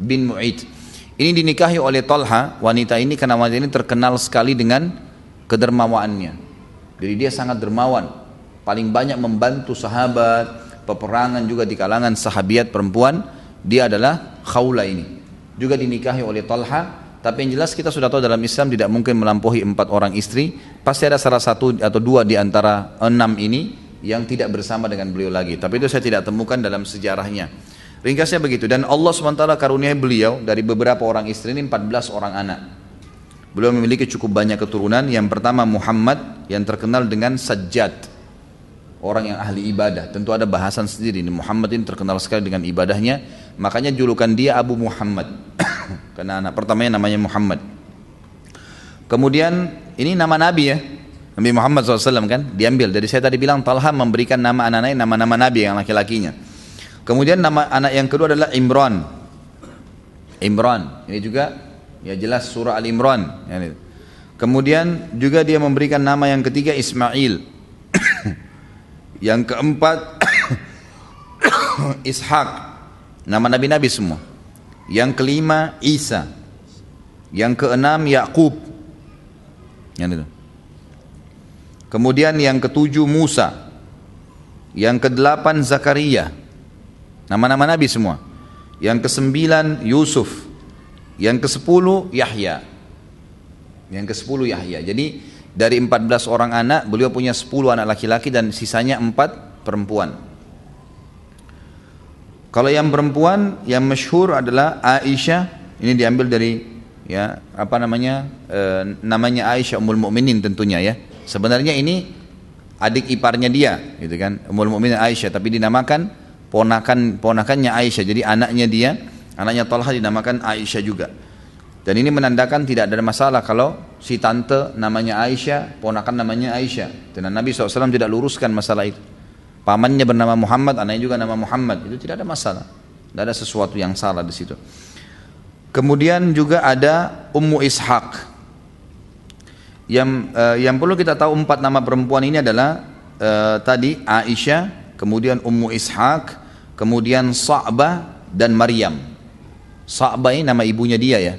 bin Mu'id. Ini dinikahi oleh Talha, wanita ini karena wanita ini terkenal sekali dengan kedermawaannya. Jadi dia sangat dermawan, paling banyak membantu sahabat, peperangan juga di kalangan sahabiat perempuan dia adalah Khawla ini. Juga dinikahi oleh Talha tapi yang jelas kita sudah tahu dalam Islam tidak mungkin melampaui empat orang istri. Pasti ada salah satu atau dua di antara enam ini yang tidak bersama dengan beliau lagi. Tapi itu saya tidak temukan dalam sejarahnya. Ringkasnya begitu. Dan Allah SWT karuniai beliau dari beberapa orang istri ini 14 orang anak. Beliau memiliki cukup banyak keturunan. Yang pertama Muhammad yang terkenal dengan Sajjad. Orang yang ahli ibadah. Tentu ada bahasan sendiri. Muhammad ini terkenal sekali dengan ibadahnya. Makanya julukan dia Abu Muhammad. Karena anak pertamanya namanya Muhammad. Kemudian ini nama Nabi ya. Nabi Muhammad SAW kan diambil. Dari saya tadi bilang Talha memberikan nama anak-anaknya nama-nama Nabi yang laki-lakinya. Kemudian nama anak yang kedua adalah Imran. Imran. Ini juga ya jelas surah Al-Imran. Kemudian juga dia memberikan nama yang ketiga Ismail. Yang keempat Ishak. Nama nabi-nabi semua. Yang kelima Isa. Yang keenam Yakub. Yang itu. Kemudian yang ketujuh Musa. Yang kedelapan Zakaria. Nama-nama Nabi semua. Yang kesembilan Yusuf. Yang kesepuluh Yahya. Yang kesepuluh Yahya. Jadi dari 14 orang anak, beliau punya 10 anak laki-laki dan sisanya 4 perempuan. Kalau yang perempuan yang masyhur adalah Aisyah, ini diambil dari ya apa namanya e, namanya Aisyah Ummul Mukminin tentunya ya. Sebenarnya ini adik iparnya dia, gitu kan, Ummul Mukminin Aisyah, tapi dinamakan ponakan ponakannya Aisyah. Jadi anaknya dia, anaknya Talha dinamakan Aisyah juga. Dan ini menandakan tidak ada masalah kalau si tante namanya Aisyah, ponakan namanya Aisyah. Dan Nabi SAW tidak luruskan masalah itu. Pamannya bernama Muhammad, anaknya juga nama Muhammad. Itu tidak ada masalah. Tidak ada sesuatu yang salah di situ. Kemudian juga ada Ummu Ishaq. Yang uh, yang perlu kita tahu empat nama perempuan ini adalah uh, tadi Aisyah, kemudian Ummu Ishaq, kemudian Sa'bah dan Maryam. Sa'bah ini nama ibunya dia ya.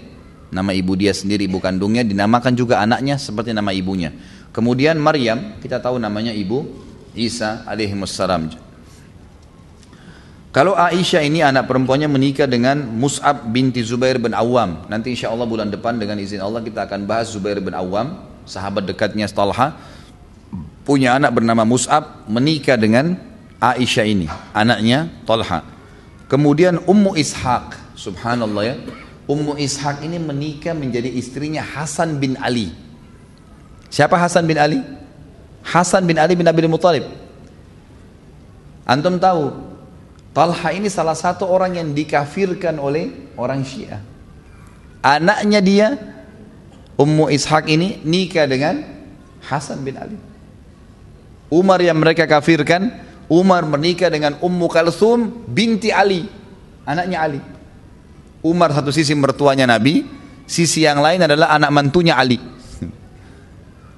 Nama ibu dia sendiri, ibu kandungnya dinamakan juga anaknya seperti nama ibunya. Kemudian Maryam, kita tahu namanya ibu Isa alaihi wassalam. Kalau Aisyah ini anak perempuannya menikah dengan Mus'ab binti Zubair bin Awam. Nanti insya Allah bulan depan dengan izin Allah kita akan bahas Zubair bin Awam, sahabat dekatnya Talha. Punya anak bernama Mus'ab menikah dengan Aisyah ini, anaknya Talha. Kemudian Ummu Ishaq, subhanallah ya. Ummu Ishaq ini menikah menjadi istrinya Hasan bin Ali. Siapa Hasan bin Ali? Hasan bin Ali bin Abi Muthalib. Antum tahu, Talha ini salah satu orang yang dikafirkan oleh orang Syiah. Anaknya dia, Ummu Ishaq ini nikah dengan Hasan bin Ali. Umar yang mereka kafirkan, Umar menikah dengan Ummu Kalsum binti Ali, anaknya Ali. Umar satu sisi mertuanya Nabi, sisi yang lain adalah anak mantunya Ali.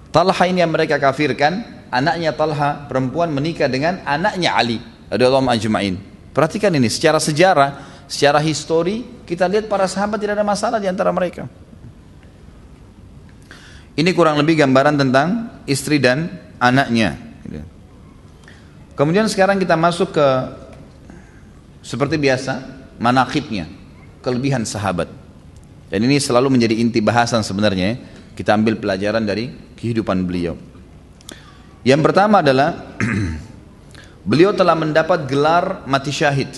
Talha ini yang mereka kafirkan, anaknya Talha perempuan menikah dengan anaknya Ali radhiyallahu ajma'in. Perhatikan ini secara sejarah, secara histori kita lihat para sahabat tidak ada masalah di antara mereka. Ini kurang lebih gambaran tentang istri dan anaknya. Kemudian sekarang kita masuk ke seperti biasa manakibnya, kelebihan sahabat. Dan ini selalu menjadi inti bahasan sebenarnya. Ya. Kita ambil pelajaran dari kehidupan beliau. Yang pertama adalah beliau telah mendapat gelar mati syahid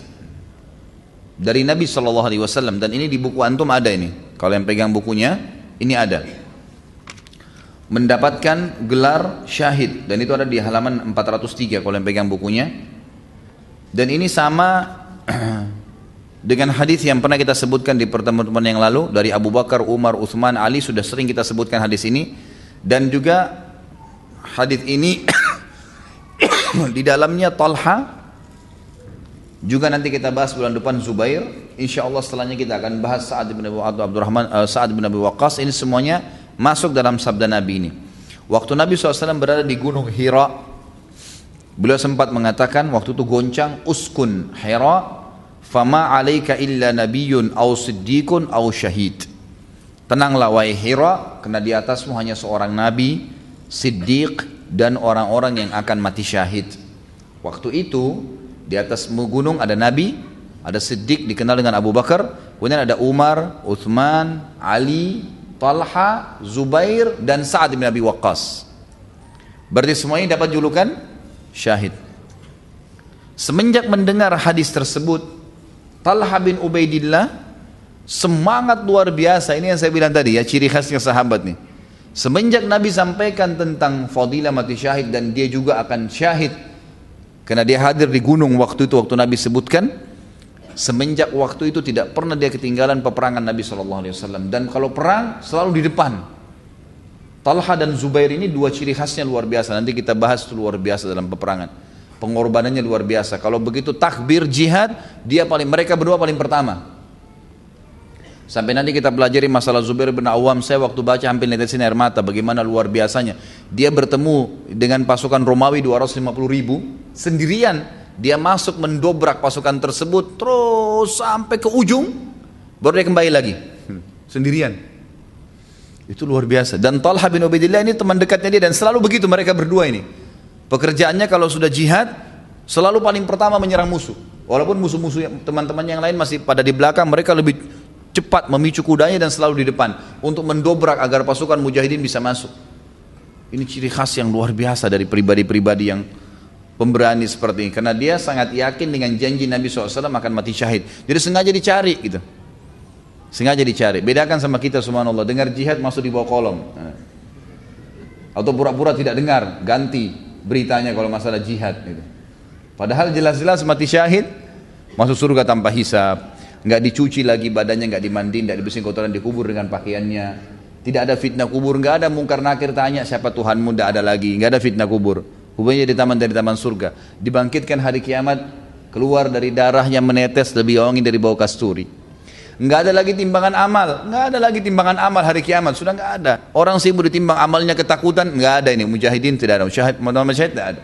dari Nabi Wasallam dan ini di buku antum ada ini. Kalau yang pegang bukunya ini ada. Mendapatkan gelar syahid dan itu ada di halaman 403 kalau yang pegang bukunya. Dan ini sama dengan hadis yang pernah kita sebutkan di pertemuan yang lalu dari Abu Bakar, Umar, Uthman, Ali sudah sering kita sebutkan hadis ini. Dan juga hadis ini di dalamnya Talha. Juga nanti kita bahas bulan depan Zubair. Insya Allah setelahnya kita akan bahas Sa'ad bin Abu Abdurrahman uh, Sa'ad bin Abi Waqqas. Ini semuanya masuk dalam sabda Nabi ini. Waktu Nabi SAW berada di gunung Hira beliau sempat mengatakan waktu itu goncang uskun Hira fama alaika illa nabiyyun au siddiqun au syahid Tenanglah wahai Hira, karena di atasmu hanya seorang nabi, siddiq dan orang-orang yang akan mati syahid. Waktu itu di atas gunung ada nabi, ada siddiq dikenal dengan Abu Bakar Kemudian ada Umar, Uthman, Ali, Talha, Zubair, dan Sa'ad bin Abi Waqqas. Berarti semuanya dapat julukan syahid. Semenjak mendengar hadis tersebut, Talha bin Ubaidillah semangat luar biasa. Ini yang saya bilang tadi ya, ciri khasnya sahabat nih. Semenjak Nabi sampaikan tentang fadilah mati syahid dan dia juga akan syahid karena dia hadir di gunung waktu itu waktu Nabi sebutkan semenjak waktu itu tidak pernah dia ketinggalan peperangan Nabi SAW dan kalau perang selalu di depan Talha dan Zubair ini dua ciri khasnya luar biasa nanti kita bahas luar biasa dalam peperangan pengorbanannya luar biasa kalau begitu takbir jihad dia paling mereka berdua paling pertama Sampai nanti kita pelajari masalah Zubair bin Awam, saya waktu baca hampir netesin air mata, bagaimana luar biasanya. Dia bertemu dengan pasukan Romawi 250 ribu, sendirian. Dia masuk mendobrak pasukan tersebut, terus sampai ke ujung, baru dia kembali lagi. Sendirian. Itu luar biasa. Dan Talha bin Ubaidillah ini teman dekatnya dia, dan selalu begitu mereka berdua ini. Pekerjaannya kalau sudah jihad, selalu paling pertama menyerang musuh. Walaupun musuh-musuh teman-teman yang lain masih pada di belakang, mereka lebih cepat memicu kudanya dan selalu di depan untuk mendobrak agar pasukan mujahidin bisa masuk. Ini ciri khas yang luar biasa dari pribadi-pribadi yang pemberani seperti ini karena dia sangat yakin dengan janji Nabi SAW akan mati syahid. Jadi sengaja dicari gitu. Sengaja dicari. Bedakan sama kita subhanallah. Dengar jihad masuk di bawah kolom. Atau pura-pura tidak dengar. Ganti beritanya kalau masalah jihad. Gitu. Padahal jelas-jelas mati syahid. Masuk surga tanpa hisab nggak dicuci lagi badannya, nggak dimandiin, nggak dibersihin kotoran, dikubur dengan pakaiannya. Tidak ada fitnah kubur, nggak ada mungkar nakir tanya siapa Tuhanmu, nggak ada lagi, nggak ada fitnah kubur. Hubungannya di taman dari taman surga. Dibangkitkan hari kiamat, keluar dari darah yang menetes lebih wangi dari bau kasturi. Nggak ada lagi timbangan amal, nggak ada lagi timbangan amal hari kiamat, sudah nggak ada. Orang sibuk ditimbang amalnya ketakutan, nggak ada ini. Mujahidin tidak ada, syahid, syahid tidak ada.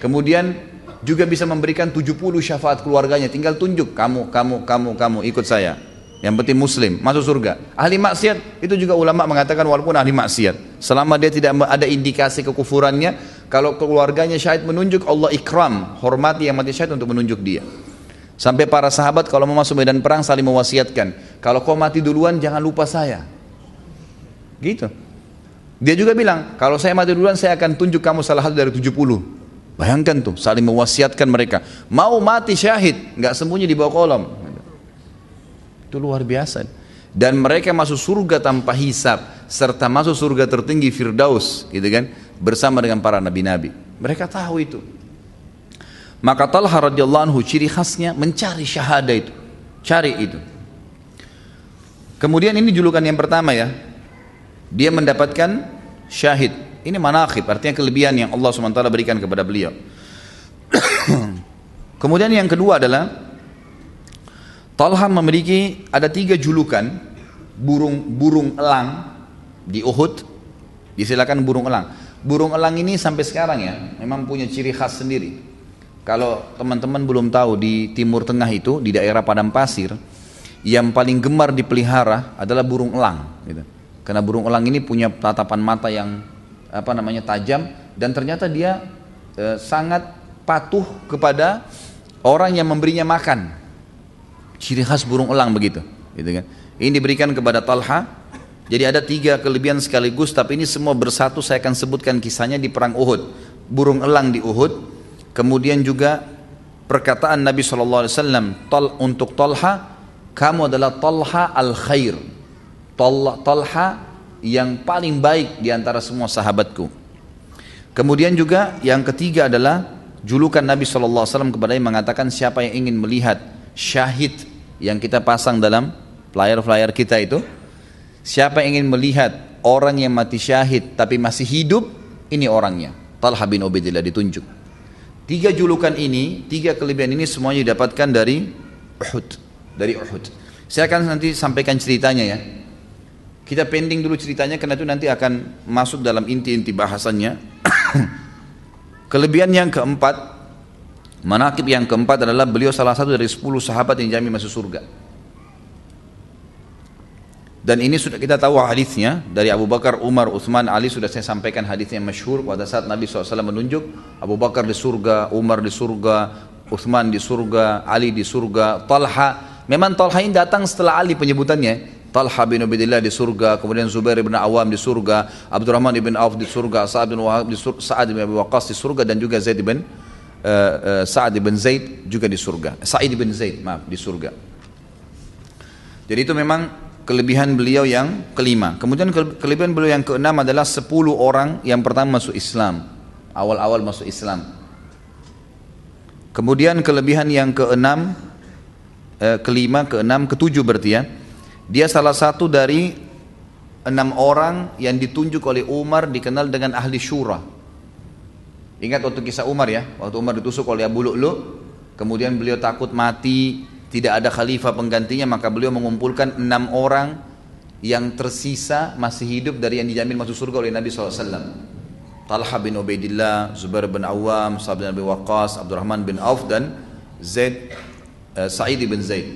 Kemudian juga bisa memberikan 70 syafaat keluarganya. Tinggal tunjuk kamu kamu kamu kamu ikut saya. Yang penting muslim masuk surga. Ahli maksiat itu juga ulama mengatakan walaupun ahli maksiat selama dia tidak ada indikasi kekufurannya kalau keluarganya syahid menunjuk Allah ikram hormati yang mati syahid untuk menunjuk dia sampai para sahabat kalau mau masuk medan perang saling mewasiatkan kalau kau mati duluan jangan lupa saya gitu dia juga bilang kalau saya mati duluan saya akan tunjuk kamu salah satu dari 70 Bayangkan tuh, saling mewasiatkan mereka. Mau mati syahid, nggak sembunyi di bawah kolom. Itu luar biasa. Dan mereka masuk surga tanpa hisap, serta masuk surga tertinggi Firdaus, gitu kan? Bersama dengan para nabi-nabi. Mereka tahu itu. Maka Talha radhiyallahu anhu ciri khasnya mencari syahada itu. Cari itu. Kemudian ini julukan yang pertama ya. Dia mendapatkan syahid ini manakhib, artinya kelebihan yang Allah SWT berikan kepada beliau. Kemudian yang kedua adalah Talha memiliki ada tiga julukan burung burung elang di Uhud. Disilakan burung elang. Burung elang ini sampai sekarang ya memang punya ciri khas sendiri. Kalau teman-teman belum tahu di Timur Tengah itu di daerah padang pasir yang paling gemar dipelihara adalah burung elang. Gitu. Karena burung elang ini punya tatapan mata yang apa namanya tajam dan ternyata dia e, sangat patuh kepada orang yang memberinya makan. Ciri khas burung elang begitu, gitu kan. Ini diberikan kepada Talha. Jadi ada tiga kelebihan sekaligus, tapi ini semua bersatu. Saya akan sebutkan kisahnya di perang Uhud. Burung elang di Uhud. Kemudian juga perkataan Nabi saw. Tal untuk Talha, kamu adalah Talha al Khair. Talha yang paling baik di antara semua sahabatku. Kemudian juga yang ketiga adalah julukan Nabi SAW kepada yang mengatakan siapa yang ingin melihat syahid yang kita pasang dalam flyer-flyer kita itu. Siapa yang ingin melihat orang yang mati syahid tapi masih hidup, ini orangnya. Talha bin Ubaidillah ditunjuk. Tiga julukan ini, tiga kelebihan ini semuanya didapatkan dari Uhud. Dari Uhud. Saya akan nanti sampaikan ceritanya ya. Kita pending dulu ceritanya karena itu nanti akan masuk dalam inti-inti bahasannya. Kelebihan yang keempat, manakib yang keempat adalah beliau salah satu dari sepuluh sahabat yang jamin masuk surga. Dan ini sudah kita tahu hadisnya dari Abu Bakar, Umar, Uthman, Ali sudah saya sampaikan hadisnya masyhur pada saat Nabi SAW menunjuk Abu Bakar di surga, Umar di surga, Uthman di surga, Ali di surga, Talha Memang Talha ini datang setelah Ali penyebutannya. Talha bin Ubaidillah di surga, kemudian Zubair bin Awam di surga, Abdurrahman bin Auf di surga, Sa'ad bin Wahab di surga, Sa'ad bin Abi Waqqas di surga dan juga Zaid bin uh, Sa'ad bin Zaid juga di surga. Sa'id bin Zaid, maaf, di surga. Jadi itu memang kelebihan beliau yang kelima. Kemudian kelebihan beliau yang keenam adalah sepuluh orang yang pertama masuk Islam. Awal-awal masuk Islam. Kemudian kelebihan yang keenam, eh, kelima, keenam, ketujuh berarti ya dia salah satu dari enam orang yang ditunjuk oleh Umar dikenal dengan ahli syura. Ingat waktu kisah Umar ya, waktu Umar ditusuk oleh Abu Lu'lu, kemudian beliau takut mati, tidak ada khalifah penggantinya, maka beliau mengumpulkan enam orang yang tersisa masih hidup dari yang dijamin masuk surga oleh Nabi SAW. Talha bin Ubaidillah, Zubair bin Awam, Sa'ad bin Abi Waqqas, Abdurrahman bin Auf dan Zaid, uh, Sa'id bin Zaid.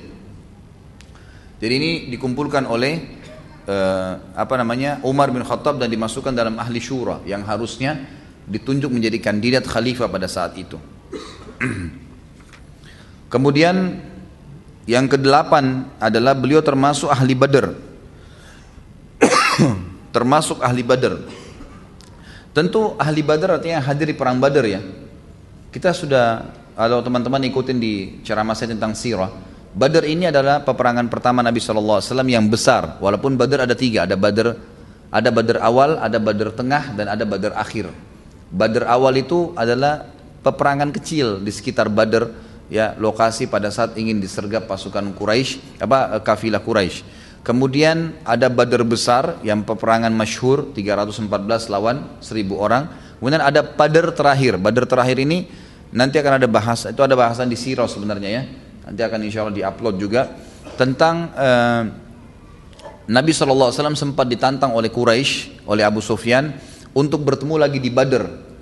Jadi ini dikumpulkan oleh uh, apa namanya Umar bin Khattab dan dimasukkan dalam ahli syura yang harusnya ditunjuk menjadi kandidat khalifah pada saat itu. Kemudian yang kedelapan adalah beliau termasuk ahli Badar. termasuk ahli Badar. Tentu ahli Badar artinya hadir di perang Badar ya. Kita sudah kalau teman-teman ikutin di ceramah saya tentang sirah, Badar ini adalah peperangan pertama Nabi SAW yang besar. Walaupun Badar ada tiga, ada Badar ada Badar awal, ada Badar tengah, dan ada Badar akhir. Badar awal itu adalah peperangan kecil di sekitar Badar, ya lokasi pada saat ingin disergap pasukan Quraisy, apa kafilah Quraisy. Kemudian ada Badar besar yang peperangan masyhur 314 lawan 1000 orang. Kemudian ada Badar terakhir. Badar terakhir ini nanti akan ada bahas itu ada bahasan di Sirah sebenarnya ya nanti akan insya Allah diupload juga tentang uh, Nabi SAW sempat ditantang oleh Quraisy, oleh Abu Sufyan untuk bertemu lagi di Badr.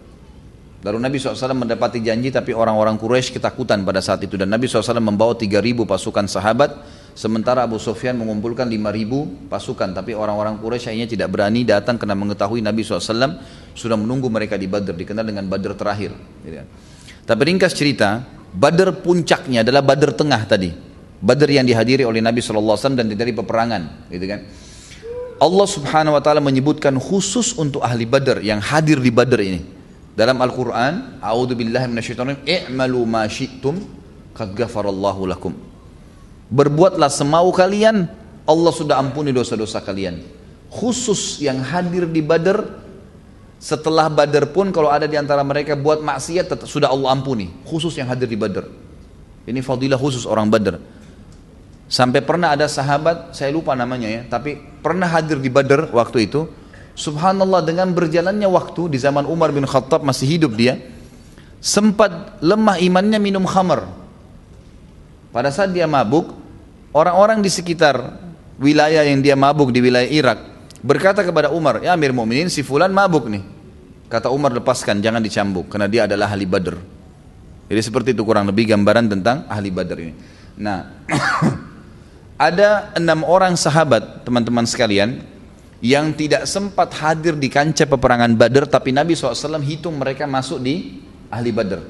Lalu Nabi SAW mendapati janji tapi orang-orang Quraisy ketakutan pada saat itu dan Nabi SAW membawa 3000 pasukan sahabat sementara Abu Sufyan mengumpulkan 5000 pasukan tapi orang-orang Quraisy akhirnya tidak berani datang karena mengetahui Nabi SAW sudah menunggu mereka di Badr dikenal dengan Badr terakhir. Tapi ringkas cerita, Badar puncaknya adalah Badar tengah tadi. Badar yang dihadiri oleh Nabi SAW dan dari peperangan, gitu kan. Allah Subhanahu wa taala menyebutkan khusus untuk ahli Badar yang hadir di Badar ini. Dalam Al-Qur'an, A'udzu billahi minasyaitonir i'malu ma syi'tum qad lakum. Berbuatlah semau kalian, Allah sudah ampuni dosa-dosa kalian. Khusus yang hadir di Badar setelah Badar pun kalau ada di antara mereka buat maksiat tetap, sudah Allah ampuni. Khusus yang hadir di Badar. Ini fadilah khusus orang Badar. Sampai pernah ada sahabat, saya lupa namanya ya, tapi pernah hadir di Badar waktu itu. Subhanallah dengan berjalannya waktu di zaman Umar bin Khattab masih hidup dia, sempat lemah imannya minum khamar. Pada saat dia mabuk, orang-orang di sekitar wilayah yang dia mabuk di wilayah Irak berkata kepada Umar, ya Amir Mu'minin si fulan mabuk nih. Kata Umar lepaskan, jangan dicambuk karena dia adalah ahli Badr. Jadi seperti itu kurang lebih gambaran tentang ahli Badr ini. Nah, ada enam orang sahabat teman-teman sekalian yang tidak sempat hadir di kancah peperangan Badr tapi Nabi SAW hitung mereka masuk di ahli Badr.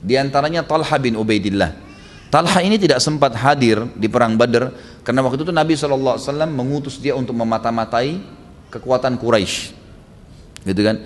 Di antaranya Talha bin Ubaidillah. Talha ini tidak sempat hadir di perang Badr karena waktu itu Nabi SAW mengutus dia untuk memata-matai kekuatan Quraisy. Gitu kan?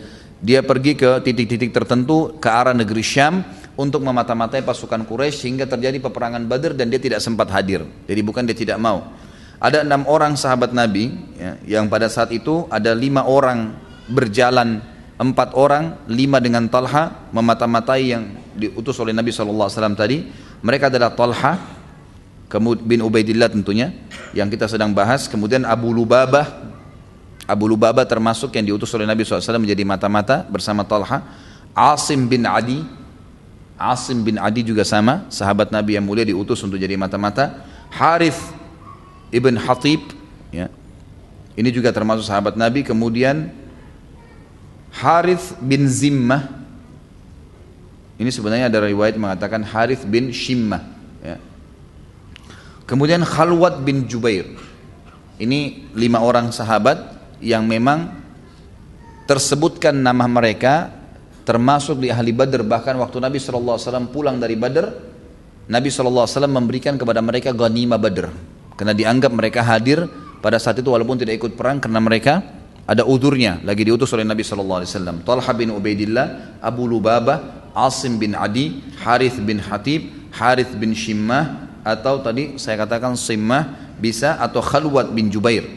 Dia pergi ke titik-titik tertentu ke arah negeri Syam untuk memata-matai pasukan Quraisy sehingga terjadi peperangan Badr dan dia tidak sempat hadir. Jadi bukan dia tidak mau. Ada enam orang sahabat Nabi ya, yang pada saat itu ada lima orang berjalan empat orang, lima dengan Talha memata-matai yang diutus oleh Nabi SAW tadi mereka adalah Talha bin Ubaidillah tentunya yang kita sedang bahas. Kemudian Abu Lubabah. Abu Lubabah termasuk yang diutus oleh Nabi SAW menjadi mata-mata bersama Talha. Asim bin Adi. Asim bin Adi juga sama. Sahabat Nabi yang mulia diutus untuk jadi mata-mata. Harith ibn Hatib. Ya. Ini juga termasuk sahabat Nabi. Kemudian Harith bin Zimmah ini sebenarnya ada riwayat mengatakan Harith bin Shimmah. Ya. Kemudian Khalwat bin Jubair. Ini lima orang sahabat yang memang tersebutkan nama mereka termasuk di ahli Badr bahkan waktu Nabi SAW pulang dari Badr Nabi SAW memberikan kepada mereka ghanimah badr. Karena dianggap mereka hadir pada saat itu walaupun tidak ikut perang karena mereka ada udurnya lagi diutus oleh Nabi SAW. Talha bin Ubaidillah, Abu Lubabah, Asim bin Adi, Harith bin Hatib, Harith bin Shimmah, atau tadi saya katakan Simmah bisa atau Khalwat bin Jubair.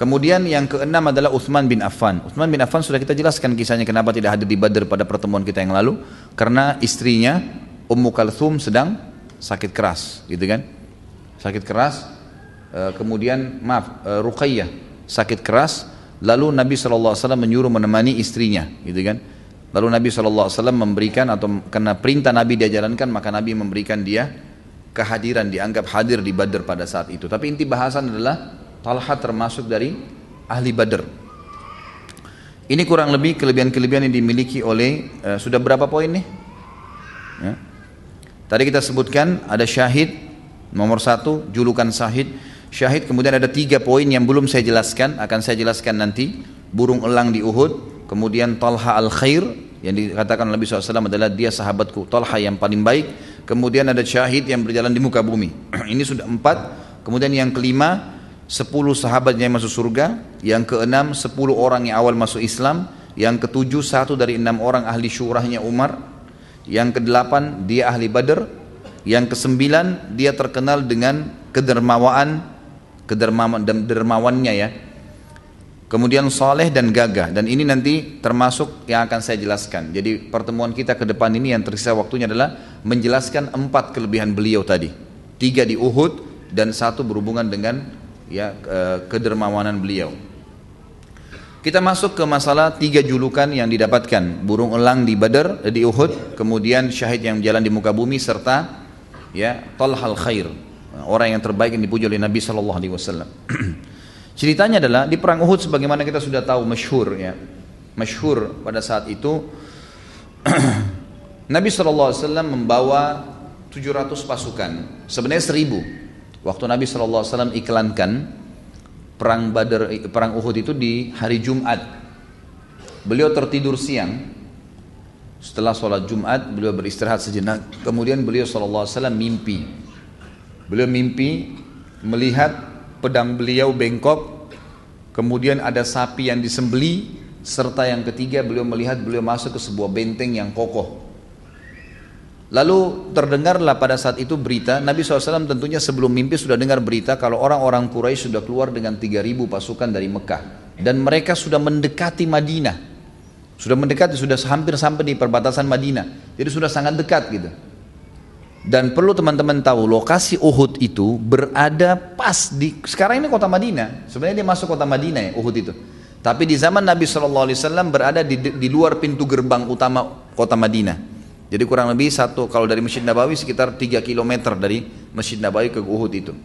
Kemudian yang keenam adalah Uthman bin Affan. Uthman bin Affan sudah kita jelaskan kisahnya kenapa tidak hadir di Badr pada pertemuan kita yang lalu. Karena istrinya Ummu Kalthum sedang sakit keras, gitu kan? Sakit keras, kemudian maaf uh, Ruqayyah sakit keras lalu Nabi SAW menyuruh menemani istrinya gitu kan? Lalu Nabi SAW memberikan atau karena perintah Nabi dia jalankan maka Nabi memberikan dia kehadiran dianggap hadir di Badr pada saat itu. Tapi inti bahasan adalah Talha termasuk dari ahli Badr. Ini kurang lebih kelebihan-kelebihan yang dimiliki oleh uh, sudah berapa poin nih? Ya. tadi kita sebutkan ada syahid nomor satu julukan syahid Syahid kemudian ada tiga poin yang belum saya jelaskan, akan saya jelaskan nanti. Burung elang di Uhud, kemudian Talha al-Khair, yang dikatakan Nabi SAW adalah dia sahabatku, Talha yang paling baik. Kemudian ada syahid yang berjalan di muka bumi. Ini sudah empat. Kemudian yang kelima, sepuluh sahabat yang masuk surga. Yang keenam, sepuluh orang yang awal masuk Islam. Yang ketujuh, satu dari enam orang ahli syurahnya Umar. Yang kedelapan, dia ahli Badr. Yang kesembilan, dia terkenal dengan kedermawaan kedermawannya ya. Kemudian soleh dan gagah dan ini nanti termasuk yang akan saya jelaskan. Jadi pertemuan kita ke depan ini yang tersisa waktunya adalah menjelaskan empat kelebihan beliau tadi. Tiga di Uhud dan satu berhubungan dengan ya kedermawanan beliau. Kita masuk ke masalah tiga julukan yang didapatkan burung elang di Badar di Uhud, kemudian syahid yang jalan di muka bumi serta ya Talhal Khair orang yang terbaik yang dipuji oleh Nabi Shallallahu Alaihi Wasallam. Ceritanya adalah di perang Uhud sebagaimana kita sudah tahu masyhur ya, masyhur pada saat itu Nabi Shallallahu Alaihi Wasallam membawa 700 pasukan, sebenarnya 1000. Waktu Nabi Shallallahu Alaihi Wasallam iklankan perang Badar, perang Uhud itu di hari Jumat. Beliau tertidur siang. Setelah sholat Jumat, beliau beristirahat sejenak. Kemudian beliau Shallallahu Alaihi Wasallam mimpi Beliau mimpi melihat pedang beliau bengkok, kemudian ada sapi yang disembeli, serta yang ketiga beliau melihat beliau masuk ke sebuah benteng yang kokoh. Lalu terdengarlah pada saat itu berita, Nabi SAW tentunya sebelum mimpi sudah dengar berita kalau orang-orang Quraisy sudah keluar dengan 3000 pasukan dari Mekah. Dan mereka sudah mendekati Madinah. Sudah mendekati, sudah hampir sampai di perbatasan Madinah. Jadi sudah sangat dekat gitu. Dan perlu teman-teman tahu lokasi Uhud itu berada pas di sekarang ini kota Madinah. Sebenarnya dia masuk kota Madinah ya Uhud itu. Tapi di zaman Nabi SAW berada di, di luar pintu gerbang utama kota Madinah. Jadi kurang lebih satu kalau dari Masjid Nabawi sekitar 3 km dari Masjid Nabawi ke Uhud itu.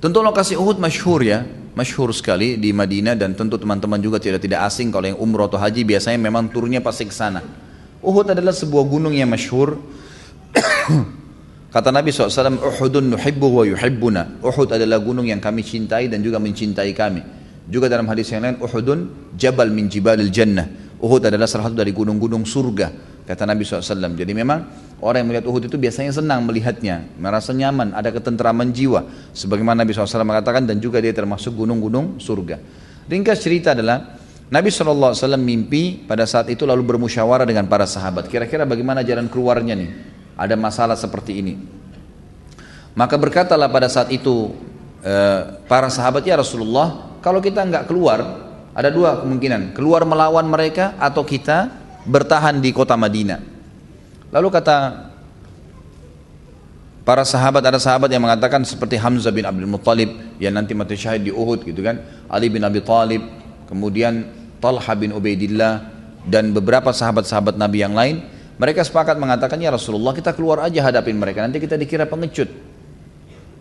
Tentu lokasi Uhud masyhur ya, masyhur sekali di Madinah dan tentu teman-teman juga tidak tidak asing kalau yang umroh atau haji biasanya memang turunnya pasti ke sana. Uhud adalah sebuah gunung yang masyhur Kata Nabi SAW, Uhudun nuhibbu wa yuhibbuna. Uhud adalah gunung yang kami cintai dan juga mencintai kami. Juga dalam hadis yang lain, Uhudun jabal min jibalil jannah. Uhud adalah salah satu dari gunung-gunung surga. Kata Nabi SAW. Jadi memang orang yang melihat Uhud itu biasanya senang melihatnya. Merasa nyaman, ada ketentraman jiwa. Sebagaimana Nabi SAW mengatakan dan juga dia termasuk gunung-gunung surga. Ringkas cerita adalah, Nabi SAW mimpi pada saat itu lalu bermusyawarah dengan para sahabat. Kira-kira bagaimana jalan keluarnya nih? Ada masalah seperti ini. Maka berkatalah pada saat itu eh, para sahabat ya Rasulullah, kalau kita nggak keluar, ada dua kemungkinan, keluar melawan mereka atau kita bertahan di kota Madinah. Lalu kata para sahabat ada sahabat yang mengatakan seperti Hamzah bin Abdul Muttalib yang nanti mati syahid di Uhud gitu kan, Ali bin Abi Thalib, kemudian Talha bin Ubaidillah dan beberapa sahabat-sahabat Nabi yang lain mereka sepakat mengatakan ya Rasulullah kita keluar aja hadapin mereka nanti kita dikira pengecut.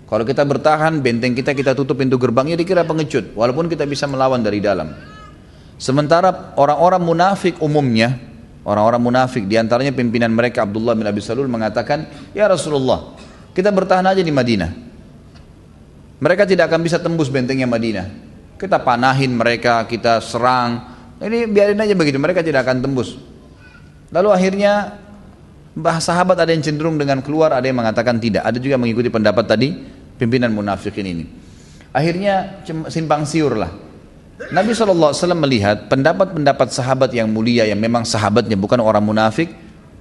Kalau kita bertahan benteng kita kita tutup pintu gerbangnya dikira pengecut walaupun kita bisa melawan dari dalam. Sementara orang-orang munafik umumnya orang-orang munafik di antaranya pimpinan mereka Abdullah bin Abi Salul mengatakan ya Rasulullah kita bertahan aja di Madinah. Mereka tidak akan bisa tembus bentengnya Madinah. Kita panahin mereka, kita serang. Ini biarin aja begitu, mereka tidak akan tembus. Lalu akhirnya Bahasa sahabat ada yang cenderung dengan keluar, ada yang mengatakan tidak. Ada juga mengikuti pendapat tadi pimpinan munafikin ini. Akhirnya simpang siur lah. Nabi SAW melihat pendapat-pendapat sahabat yang mulia yang memang sahabatnya bukan orang munafik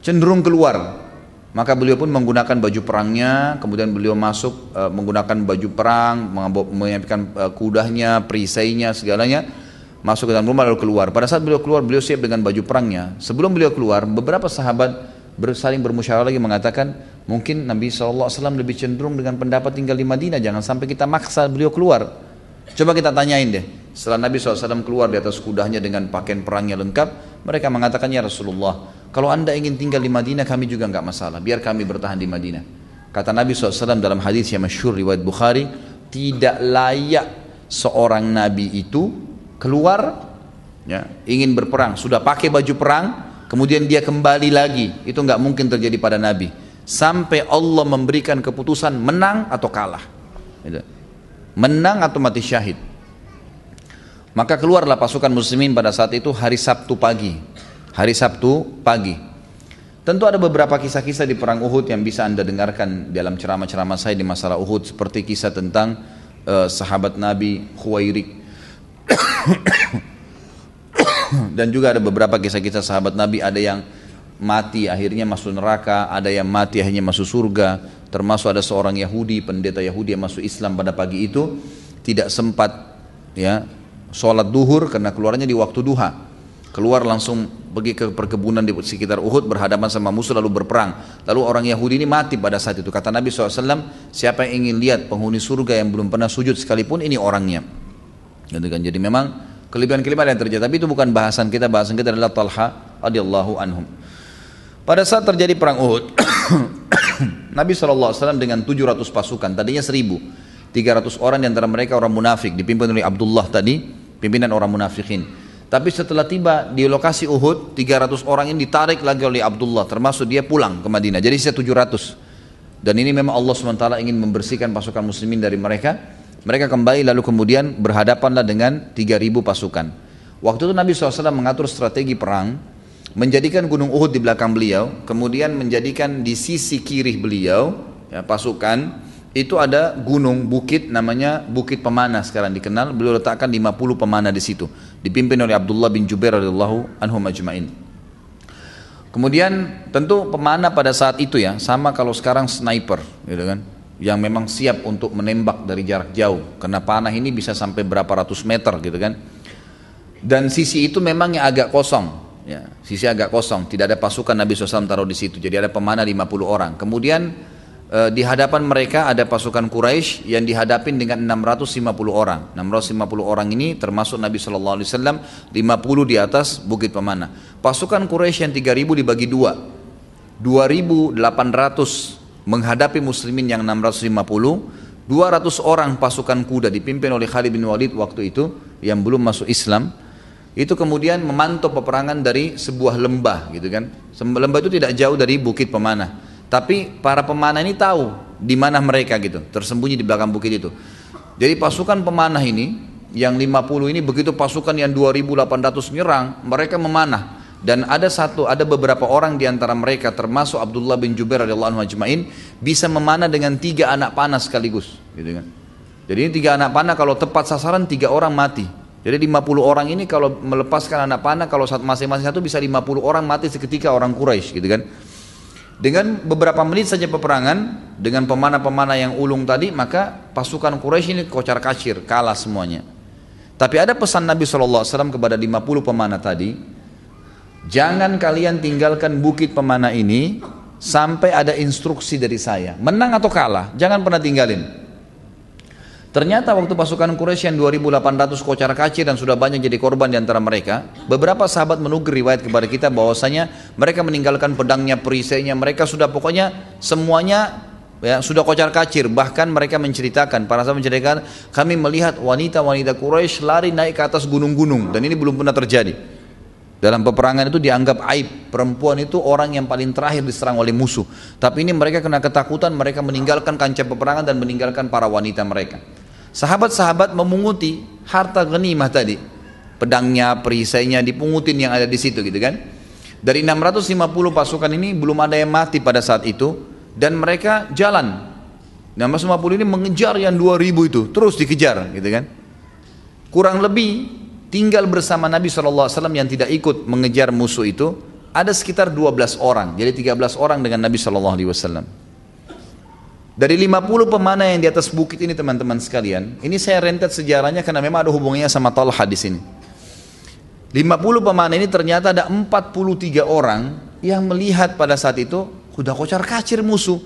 cenderung keluar. Maka beliau pun menggunakan baju perangnya, kemudian beliau masuk uh, menggunakan baju perang, menyiapkan uh, kudanya, perisainya, segalanya masuk ke dalam rumah lalu keluar. Pada saat beliau keluar, beliau siap dengan baju perangnya. Sebelum beliau keluar, beberapa sahabat saling bermusyawarah lagi mengatakan mungkin Nabi SAW lebih cenderung dengan pendapat tinggal di Madinah jangan sampai kita maksa beliau keluar coba kita tanyain deh setelah Nabi SAW keluar di atas kudanya dengan pakaian perangnya lengkap mereka mengatakan ya Rasulullah kalau anda ingin tinggal di Madinah kami juga nggak masalah biar kami bertahan di Madinah kata Nabi SAW dalam hadis yang masyhur riwayat Bukhari tidak layak seorang Nabi itu keluar ya, ingin berperang sudah pakai baju perang kemudian dia kembali lagi. Itu nggak mungkin terjadi pada Nabi. Sampai Allah memberikan keputusan menang atau kalah. Menang atau mati syahid. Maka keluarlah pasukan muslimin pada saat itu hari Sabtu pagi. Hari Sabtu pagi. Tentu ada beberapa kisah-kisah di perang Uhud yang bisa anda dengarkan dalam ceramah-ceramah saya di masalah Uhud seperti kisah tentang uh, sahabat Nabi Khuwairik dan juga ada beberapa kisah-kisah sahabat Nabi ada yang mati akhirnya masuk neraka, ada yang mati akhirnya masuk surga, termasuk ada seorang Yahudi, pendeta Yahudi yang masuk Islam pada pagi itu tidak sempat ya sholat duhur karena keluarnya di waktu duha. Keluar langsung pergi ke perkebunan di sekitar Uhud berhadapan sama musuh lalu berperang. Lalu orang Yahudi ini mati pada saat itu. Kata Nabi SAW, siapa yang ingin lihat penghuni surga yang belum pernah sujud sekalipun ini orangnya. Gitu kan. Jadi memang kelebihan-kelebihan yang terjadi. Tapi itu bukan bahasan kita. Bahasan kita adalah Talha radhiyallahu anhum. Pada saat terjadi perang Uhud Nabi SAW dengan 700 pasukan tadinya 1000 300 orang di antara mereka orang munafik dipimpin oleh Abdullah tadi pimpinan orang munafikin. Tapi setelah tiba di lokasi Uhud 300 orang ini ditarik lagi oleh Abdullah termasuk dia pulang ke Madinah. Jadi sisa 700 dan ini memang Allah SWT ingin membersihkan pasukan muslimin dari mereka mereka kembali lalu kemudian berhadapanlah dengan 3000 pasukan. Waktu itu Nabi SAW mengatur strategi perang, menjadikan gunung Uhud di belakang beliau, kemudian menjadikan di sisi kiri beliau ya, pasukan itu ada gunung bukit namanya Bukit Pemana sekarang dikenal. Beliau letakkan 50 pemana di situ, dipimpin oleh Abdullah bin Jubair radhiyallahu anhu majma'in. Kemudian tentu pemana pada saat itu ya sama kalau sekarang sniper, gitu kan yang memang siap untuk menembak dari jarak jauh. Karena panah ini bisa sampai berapa ratus meter gitu kan. Dan sisi itu memang yang agak kosong. Ya sisi agak kosong. Tidak ada pasukan Nabi SAW taruh di situ. Jadi ada pemanah 50 orang. Kemudian eh, di hadapan mereka ada pasukan Quraisy yang dihadapin dengan 650 orang. 650 orang ini termasuk Nabi SAW 50 di atas bukit pemanah. Pasukan Quraisy yang 3000 dibagi dua. 2800 menghadapi muslimin yang 650 200 orang pasukan kuda dipimpin oleh Khalid bin Walid waktu itu yang belum masuk Islam itu kemudian memantau peperangan dari sebuah lembah gitu kan. Lembah itu tidak jauh dari bukit pemanah. Tapi para pemanah ini tahu di mana mereka gitu tersembunyi di belakang bukit itu. Jadi pasukan pemanah ini yang 50 ini begitu pasukan yang 2800 nyerang mereka memanah dan ada satu ada beberapa orang di antara mereka termasuk Abdullah bin Jubair radhiyallahu anhu ajmain bisa memanah dengan tiga anak panah sekaligus gitu kan. Jadi ini tiga anak panah kalau tepat sasaran tiga orang mati. Jadi 50 orang ini kalau melepaskan anak panah kalau masing-masing satu bisa 50 orang mati seketika orang Quraisy gitu kan. Dengan beberapa menit saja peperangan dengan pemanah-pemanah yang ulung tadi maka pasukan Quraisy ini kocar kacir kalah semuanya. Tapi ada pesan Nabi SAW kepada 50 pemanah tadi Jangan kalian tinggalkan bukit pemanah ini sampai ada instruksi dari saya. Menang atau kalah, jangan pernah tinggalin. Ternyata waktu pasukan Quraisy yang 2800 kocar kacir dan sudah banyak jadi korban di antara mereka, beberapa sahabat menukir riwayat kepada kita bahwasanya mereka meninggalkan pedangnya, perisainya, mereka sudah pokoknya semuanya ya sudah kocar kacir bahkan mereka menceritakan para sahabat menceritakan kami melihat wanita-wanita Quraisy lari naik ke atas gunung-gunung dan ini belum pernah terjadi dalam peperangan itu dianggap aib. Perempuan itu orang yang paling terakhir diserang oleh musuh. Tapi ini mereka kena ketakutan, mereka meninggalkan kancah peperangan dan meninggalkan para wanita mereka. Sahabat-sahabat memunguti harta genimah tadi. Pedangnya, perisainya dipungutin yang ada di situ gitu kan. Dari 650 pasukan ini belum ada yang mati pada saat itu dan mereka jalan. 650 ini mengejar yang 2000 itu, terus dikejar gitu kan. Kurang lebih tinggal bersama Nabi SAW yang tidak ikut mengejar musuh itu ada sekitar 12 orang. Jadi 13 orang dengan Nabi SAW. Dari 50 pemanah yang di atas bukit ini teman-teman sekalian, ini saya rentet sejarahnya karena memang ada hubungannya sama Talha di sini. 50 pemanah ini ternyata ada 43 orang yang melihat pada saat itu sudah kocar kacir musuh.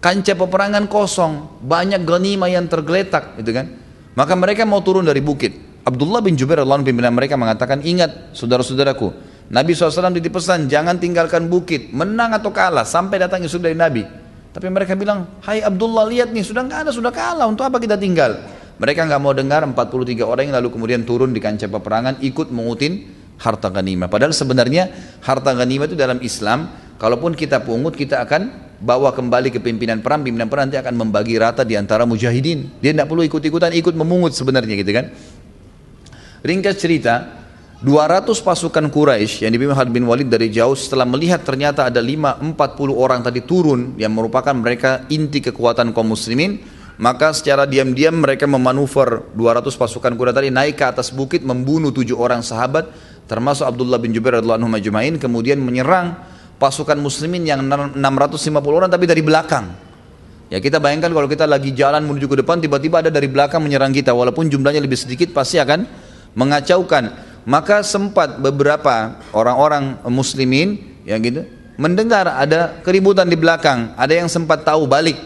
Kancah peperangan kosong, banyak ganima yang tergeletak, gitu kan? Maka mereka mau turun dari bukit. Abdullah bin Jubair Allah pimpinan mereka mengatakan, ingat saudara-saudaraku, Nabi SAW dipesan jangan tinggalkan bukit, menang atau kalah sampai datang Yusuf dari Nabi. Tapi mereka bilang, Hai Abdullah lihat nih sudah nggak ada, sudah kalah, untuk apa kita tinggal? Mereka nggak mau dengar 43 orang yang lalu kemudian turun di kancah peperangan ikut mengutin harta ganima. Padahal sebenarnya harta ganima itu dalam Islam, kalaupun kita pungut kita akan bawa kembali ke pimpinan perang, pimpinan perang nanti akan membagi rata di antara mujahidin. Dia tidak perlu ikut-ikutan, ikut memungut sebenarnya gitu kan. Ringkas cerita, 200 pasukan Quraisy yang dipimpin Khalid bin Walid dari jauh setelah melihat ternyata ada 5 40 orang tadi turun yang merupakan mereka inti kekuatan kaum muslimin maka secara diam-diam mereka memanuver 200 pasukan kuda tadi naik ke atas bukit membunuh tujuh orang sahabat termasuk Abdullah bin Jubair radhiallahu anhu kemudian menyerang pasukan muslimin yang 650 orang tapi dari belakang. Ya kita bayangkan kalau kita lagi jalan menuju ke depan tiba-tiba ada dari belakang menyerang kita walaupun jumlahnya lebih sedikit pasti akan mengacaukan. Maka sempat beberapa orang-orang muslimin ya gitu mendengar ada keributan di belakang, ada yang sempat tahu balik,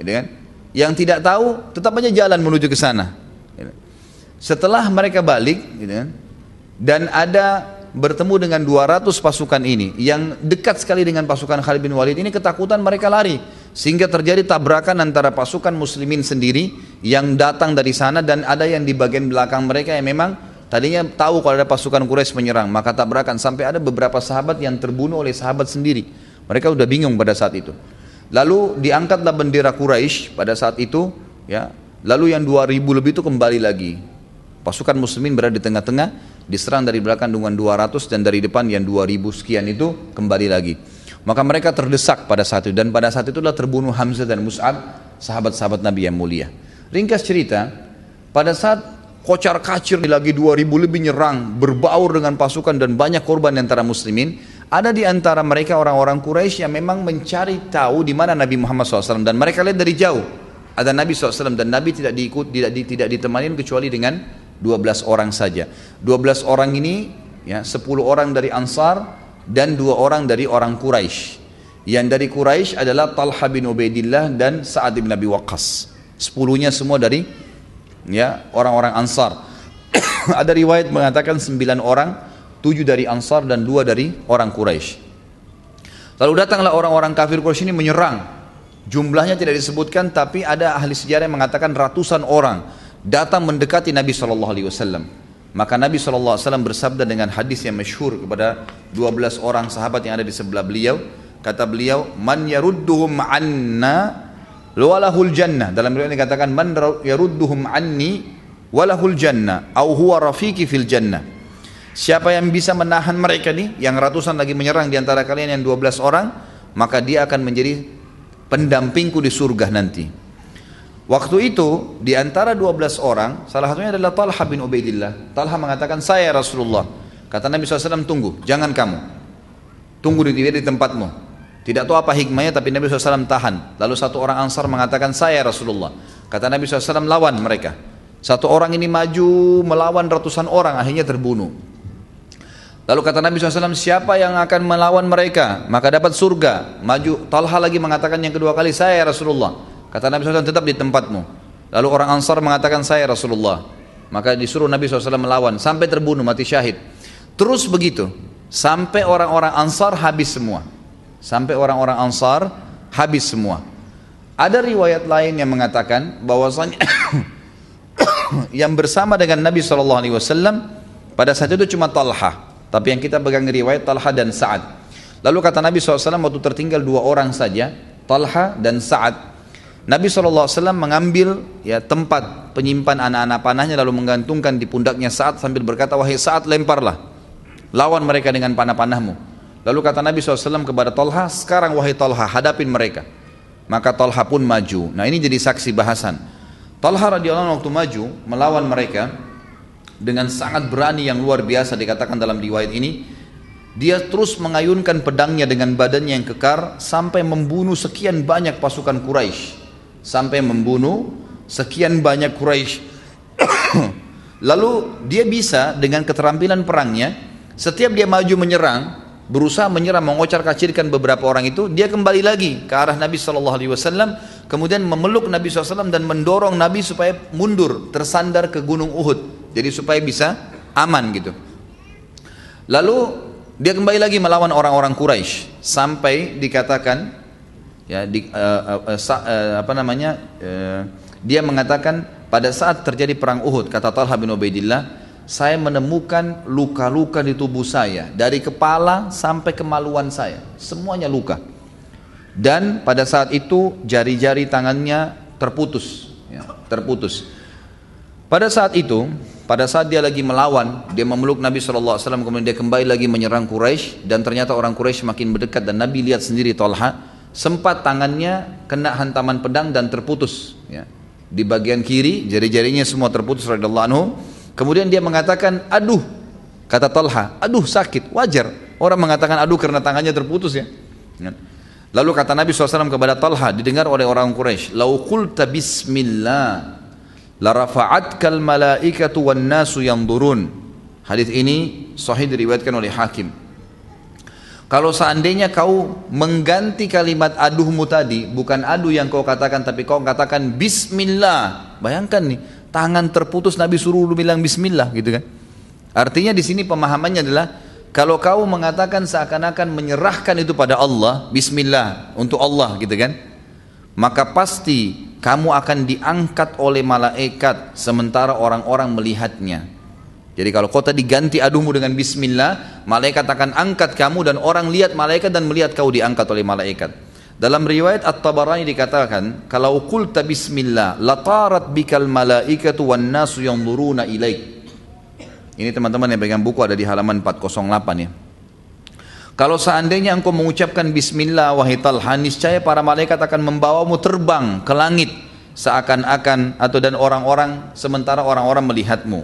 gitu kan? Yang tidak tahu tetap aja jalan menuju ke sana. Setelah mereka balik, gitu kan, dan ada bertemu dengan 200 pasukan ini yang dekat sekali dengan pasukan Khalid bin Walid ini ketakutan mereka lari sehingga terjadi tabrakan antara pasukan muslimin sendiri yang datang dari sana dan ada yang di bagian belakang mereka yang memang tadinya tahu kalau ada pasukan Quraisy menyerang maka tabrakan sampai ada beberapa sahabat yang terbunuh oleh sahabat sendiri mereka udah bingung pada saat itu Lalu diangkatlah bendera Quraisy pada saat itu, ya. Lalu yang 2000 lebih itu kembali lagi. Pasukan muslimin berada di tengah-tengah, diserang dari belakang dengan 200 dan dari depan yang 2000 sekian itu kembali lagi. Maka mereka terdesak pada saat itu. Dan pada saat itulah terbunuh Hamzah dan Mus'ab, sahabat-sahabat Nabi yang mulia. Ringkas cerita, pada saat kocar kacir lagi 2000 lebih nyerang, berbaur dengan pasukan dan banyak korban antara muslimin, ada di antara mereka orang-orang Quraisy yang memang mencari tahu di mana Nabi Muhammad SAW. Dan mereka lihat dari jauh ada Nabi SAW. Dan Nabi tidak diikut tidak, tidak ditemani kecuali dengan 12 orang saja. 12 orang ini ya 10 orang dari Ansar dan dua orang dari orang Quraisy yang dari Quraisy adalah Talha bin Ubaidillah dan Sa'ad bin Abi Waqqas sepuluhnya semua dari ya orang-orang Ansar ada riwayat mengatakan sembilan orang tujuh dari Ansar dan dua dari orang Quraisy. Lalu datanglah orang-orang kafir Quraisy ini menyerang. Jumlahnya tidak disebutkan, tapi ada ahli sejarah yang mengatakan ratusan orang datang mendekati Nabi Shallallahu Alaihi Wasallam. Maka Nabi Wasallam bersabda dengan hadis yang masyhur kepada 12 orang sahabat yang ada di sebelah beliau. Kata beliau, Man yarudduhum anna walahul jannah. Dalam riwayat dikatakan, Man yarudduhum anni walahul jannah. Au huwa rafiqi fil jannah. Siapa yang bisa menahan mereka nih, yang ratusan lagi menyerang di antara kalian yang 12 orang, maka dia akan menjadi pendampingku di surga nanti. Waktu itu di antara 12 orang, salah satunya adalah Talha bin Ubaidillah. Talha mengatakan, saya Rasulullah. Kata Nabi SAW, tunggu, jangan kamu. Tunggu di, di tempatmu. Tidak tahu apa hikmahnya, tapi Nabi SAW tahan. Lalu satu orang Ansar mengatakan, saya Rasulullah. Kata Nabi SAW, lawan mereka. Satu orang ini maju melawan ratusan orang, akhirnya terbunuh. Lalu kata Nabi SAW, siapa yang akan melawan mereka? Maka dapat surga. Maju. Talha lagi mengatakan yang kedua kali, saya Rasulullah. Kata Nabi SAW, tetap di tempatmu. Lalu orang Ansar mengatakan, saya Rasulullah. Maka disuruh Nabi SAW melawan. Sampai terbunuh, mati syahid. Terus begitu. Sampai orang-orang Ansar habis semua. Sampai orang-orang Ansar habis semua. Ada riwayat lain yang mengatakan bahwasanya yang bersama dengan Nabi SAW pada saat itu cuma Talha tapi yang kita pegang riwayat Talha dan Sa'ad. Lalu kata Nabi SAW waktu tertinggal dua orang saja, Talha dan Sa'ad. Nabi SAW mengambil ya tempat penyimpan anak-anak panahnya lalu menggantungkan di pundaknya Sa'ad sambil berkata, wahai Sa'ad lemparlah. Lawan mereka dengan panah-panahmu. Lalu kata Nabi SAW kepada Talha, sekarang wahai Talha, hadapin mereka. Maka Talha pun maju. Nah ini jadi saksi bahasan. Talha radhiyallahu waktu maju melawan mereka dengan sangat berani yang luar biasa dikatakan dalam riwayat ini. Dia terus mengayunkan pedangnya dengan badannya yang kekar sampai membunuh sekian banyak pasukan Quraisy. Sampai membunuh sekian banyak Quraisy. Lalu dia bisa dengan keterampilan perangnya, setiap dia maju menyerang, berusaha menyerang mengocar kacirkan beberapa orang itu dia kembali lagi ke arah Nabi Shallallahu Alaihi Wasallam kemudian memeluk Nabi SAW dan mendorong Nabi supaya mundur tersandar ke gunung Uhud jadi supaya bisa aman gitu lalu dia kembali lagi melawan orang-orang Quraisy sampai dikatakan ya di, uh, uh, uh, uh, apa namanya uh, dia mengatakan pada saat terjadi perang Uhud kata Talha bin Ubaidillah saya menemukan luka-luka di tubuh saya dari kepala sampai kemaluan saya. Semuanya luka. Dan pada saat itu jari-jari tangannya terputus. Ya, terputus. Pada saat itu pada saat dia lagi melawan dia memeluk Nabi SAW kemudian dia kembali lagi menyerang Quraisy dan ternyata orang Quraisy makin berdekat dan Nabi lihat sendiri Tolha sempat tangannya kena hantaman pedang dan terputus ya. di bagian kiri jari-jarinya semua terputus radhiyallahu anhu Kemudian dia mengatakan, aduh, kata Talha, aduh sakit, wajar. Orang mengatakan aduh karena tangannya terputus ya. ya. Lalu kata Nabi SAW kepada Talha, didengar oleh orang Quraisy, "Lau qulta bismillah, la rafa'atkal malaikatu wan nasu yanzurun." Hadis ini sahih diriwayatkan oleh Hakim. Kalau seandainya kau mengganti kalimat aduhmu tadi, bukan aduh yang kau katakan tapi kau katakan bismillah. Bayangkan nih, tangan terputus Nabi suruh lu bilang bismillah gitu kan. Artinya di sini pemahamannya adalah kalau kau mengatakan seakan-akan menyerahkan itu pada Allah, bismillah untuk Allah gitu kan. Maka pasti kamu akan diangkat oleh malaikat sementara orang-orang melihatnya. Jadi kalau kau tadi ganti aduhmu dengan bismillah, malaikat akan angkat kamu dan orang lihat malaikat dan melihat kau diangkat oleh malaikat. Dalam riwayat At-Tabarani dikatakan, kalau qulta bismillah, latarat bikal malaikatu wan nasu yanzuruna ilaik. Ini teman-teman yang pegang buku ada di halaman 408 ya. Kalau seandainya engkau mengucapkan bismillah wahai Talha, niscaya para malaikat akan membawamu terbang ke langit seakan-akan atau dan orang-orang sementara orang-orang melihatmu.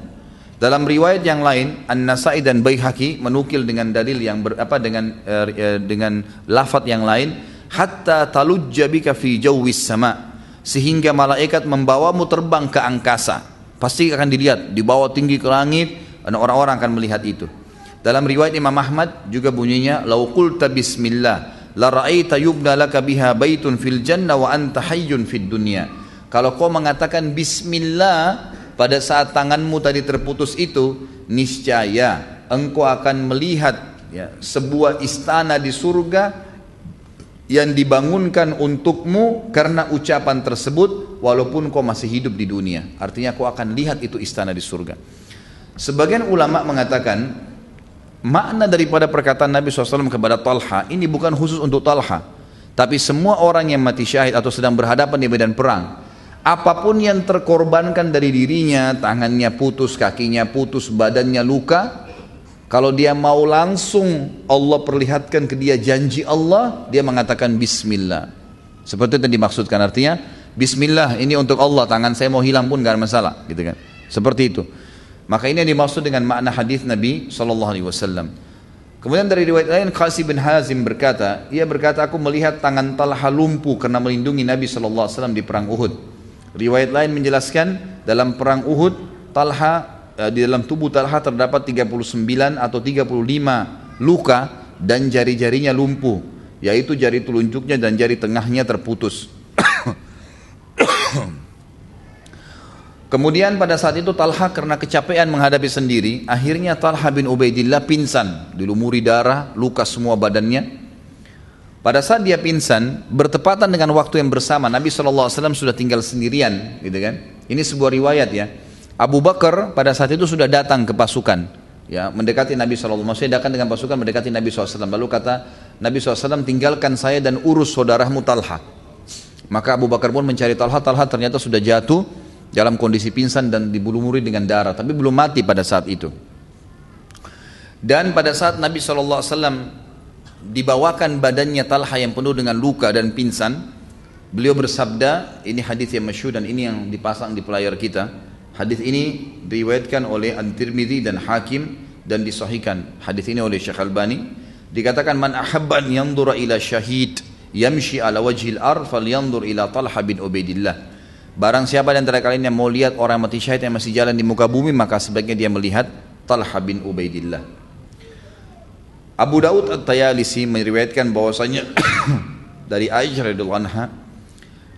Dalam riwayat yang lain, An-Nasai dan Baihaqi menukil dengan dalil yang ber, apa dengan eh, dengan lafaz yang lain hatta talujja bika fi jawwis sama. Sehingga malaikat membawamu terbang ke angkasa. Pasti akan dilihat dibawa tinggi ke langit dan orang-orang akan melihat itu. Dalam riwayat Imam Ahmad juga bunyinya lau qulta bismillah la ra'aita yubna laka biha baitun fil jannah wa anta hayyun fid dunya. Kalau kau mengatakan bismillah pada saat tanganmu tadi terputus itu niscaya engkau akan melihat ya, sebuah istana di surga yang dibangunkan untukmu karena ucapan tersebut walaupun kau masih hidup di dunia. Artinya kau akan lihat itu istana di surga. Sebagian ulama mengatakan makna daripada perkataan Nabi SAW kepada Talha ini bukan khusus untuk Talha. Tapi semua orang yang mati syahid atau sedang berhadapan di medan perang. Apa pun yang terkorbankan dari dirinya, tangannya putus, kakinya putus, badannya luka, kalau dia mau langsung Allah perlihatkan ke dia janji Allah, dia mengatakan bismillah. Seperti itu yang dimaksudkan artinya, bismillah ini untuk Allah, tangan saya mau hilang pun gak ada masalah, gitu kan. Seperti itu. Maka ini yang dimaksud dengan makna hadis Nabi sallallahu alaihi wasallam. Kemudian dari riwayat lain Qasi bin Hazim berkata, ia berkata aku melihat tangan Talha lumpuh karena melindungi Nabi sallallahu alaihi wasallam di perang Uhud. Riwayat lain menjelaskan dalam perang Uhud Talha Eh, di dalam tubuh Talha terdapat 39 atau 35 luka dan jari-jarinya lumpuh yaitu jari telunjuknya dan jari tengahnya terputus. Kemudian pada saat itu Talha karena kecapean menghadapi sendiri akhirnya Talha bin Ubaidillah pingsan dilumuri darah luka semua badannya pada saat dia pingsan bertepatan dengan waktu yang bersama Nabi SAW sudah tinggal sendirian gitu kan? Ini sebuah riwayat ya. Abu Bakar pada saat itu sudah datang ke pasukan ya mendekati Nabi SAW maksudnya datang dengan pasukan mendekati Nabi SAW lalu kata Nabi SAW tinggalkan saya dan urus saudaramu Talha. Maka Abu Bakar pun mencari Talha. Talha ternyata sudah jatuh dalam kondisi pingsan dan dibulumuri dengan darah tapi belum mati pada saat itu. Dan pada saat Nabi SAW dibawakan badannya Talha yang penuh dengan luka dan pingsan, beliau bersabda, ini hadis yang masyhur dan ini yang dipasang di pelayar kita. Hadis ini diriwayatkan oleh An-Tirmidzi dan Hakim dan disahihkan. Hadis ini oleh Syekh Albani. Dikatakan man ahabban yanzura ila syahid yamshi ala wajhil ar falyanzur ila Talha bin Ubaidillah. Barang siapa di antara kalian yang mau lihat orang mati syahid yang masih jalan di muka bumi maka sebaiknya dia melihat Talha bin Ubaidillah. Abu Daud At-Tayalisi meriwayatkan bahwasanya dari Aisyah radhiyallahu anha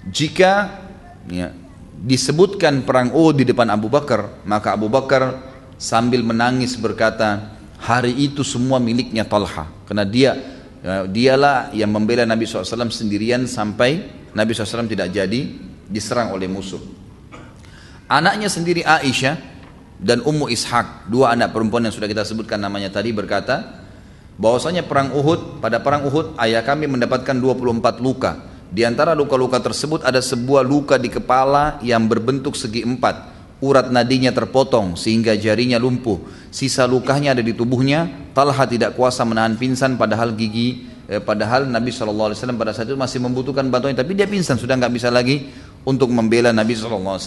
jika ya, disebutkan perang Uhud di depan Abu Bakar, maka Abu Bakar sambil menangis berkata, hari itu semua miliknya Talha. Karena dia ya, dialah yang membela Nabi SAW sendirian sampai Nabi SAW tidak jadi diserang oleh musuh. Anaknya sendiri Aisyah dan Ummu Ishaq, dua anak perempuan yang sudah kita sebutkan namanya tadi berkata, bahwasanya perang Uhud, pada perang Uhud ayah kami mendapatkan 24 luka di antara luka-luka tersebut ada sebuah luka di kepala yang berbentuk segi empat. Urat nadinya terpotong sehingga jarinya lumpuh. Sisa lukanya ada di tubuhnya. Talha tidak kuasa menahan pingsan padahal gigi eh, padahal Nabi SAW pada saat itu masih membutuhkan bantuan tapi dia pingsan sudah nggak bisa lagi untuk membela Nabi SAW.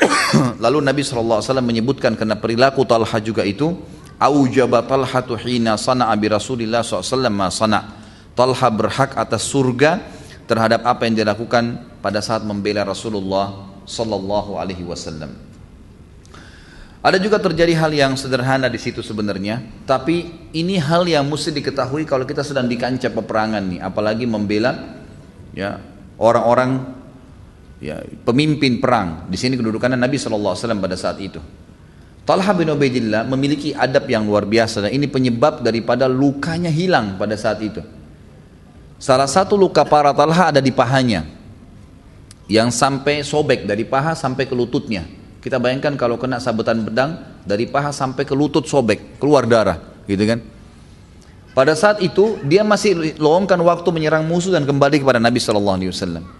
Lalu Nabi SAW menyebutkan karena perilaku Talha juga itu aujaba Talha hina sana'a bi Rasulillah SAW ma sana' Talha berhak atas surga terhadap apa yang dilakukan pada saat membela Rasulullah sallallahu alaihi wasallam. Ada juga terjadi hal yang sederhana di situ sebenarnya, tapi ini hal yang mesti diketahui kalau kita sedang di kancah peperangan nih, apalagi membela ya orang-orang ya pemimpin perang. Di sini kedudukannya Nabi sallallahu alaihi wasallam pada saat itu. Talha bin Ubaidillah memiliki adab yang luar biasa dan ini penyebab daripada lukanya hilang pada saat itu. Salah satu luka parah Talha ada di pahanya yang sampai sobek dari paha sampai ke lututnya. Kita bayangkan kalau kena sabetan pedang dari paha sampai ke lutut sobek, keluar darah, gitu kan? Pada saat itu dia masih lowongkan waktu menyerang musuh dan kembali kepada Nabi Shallallahu Alaihi Wasallam.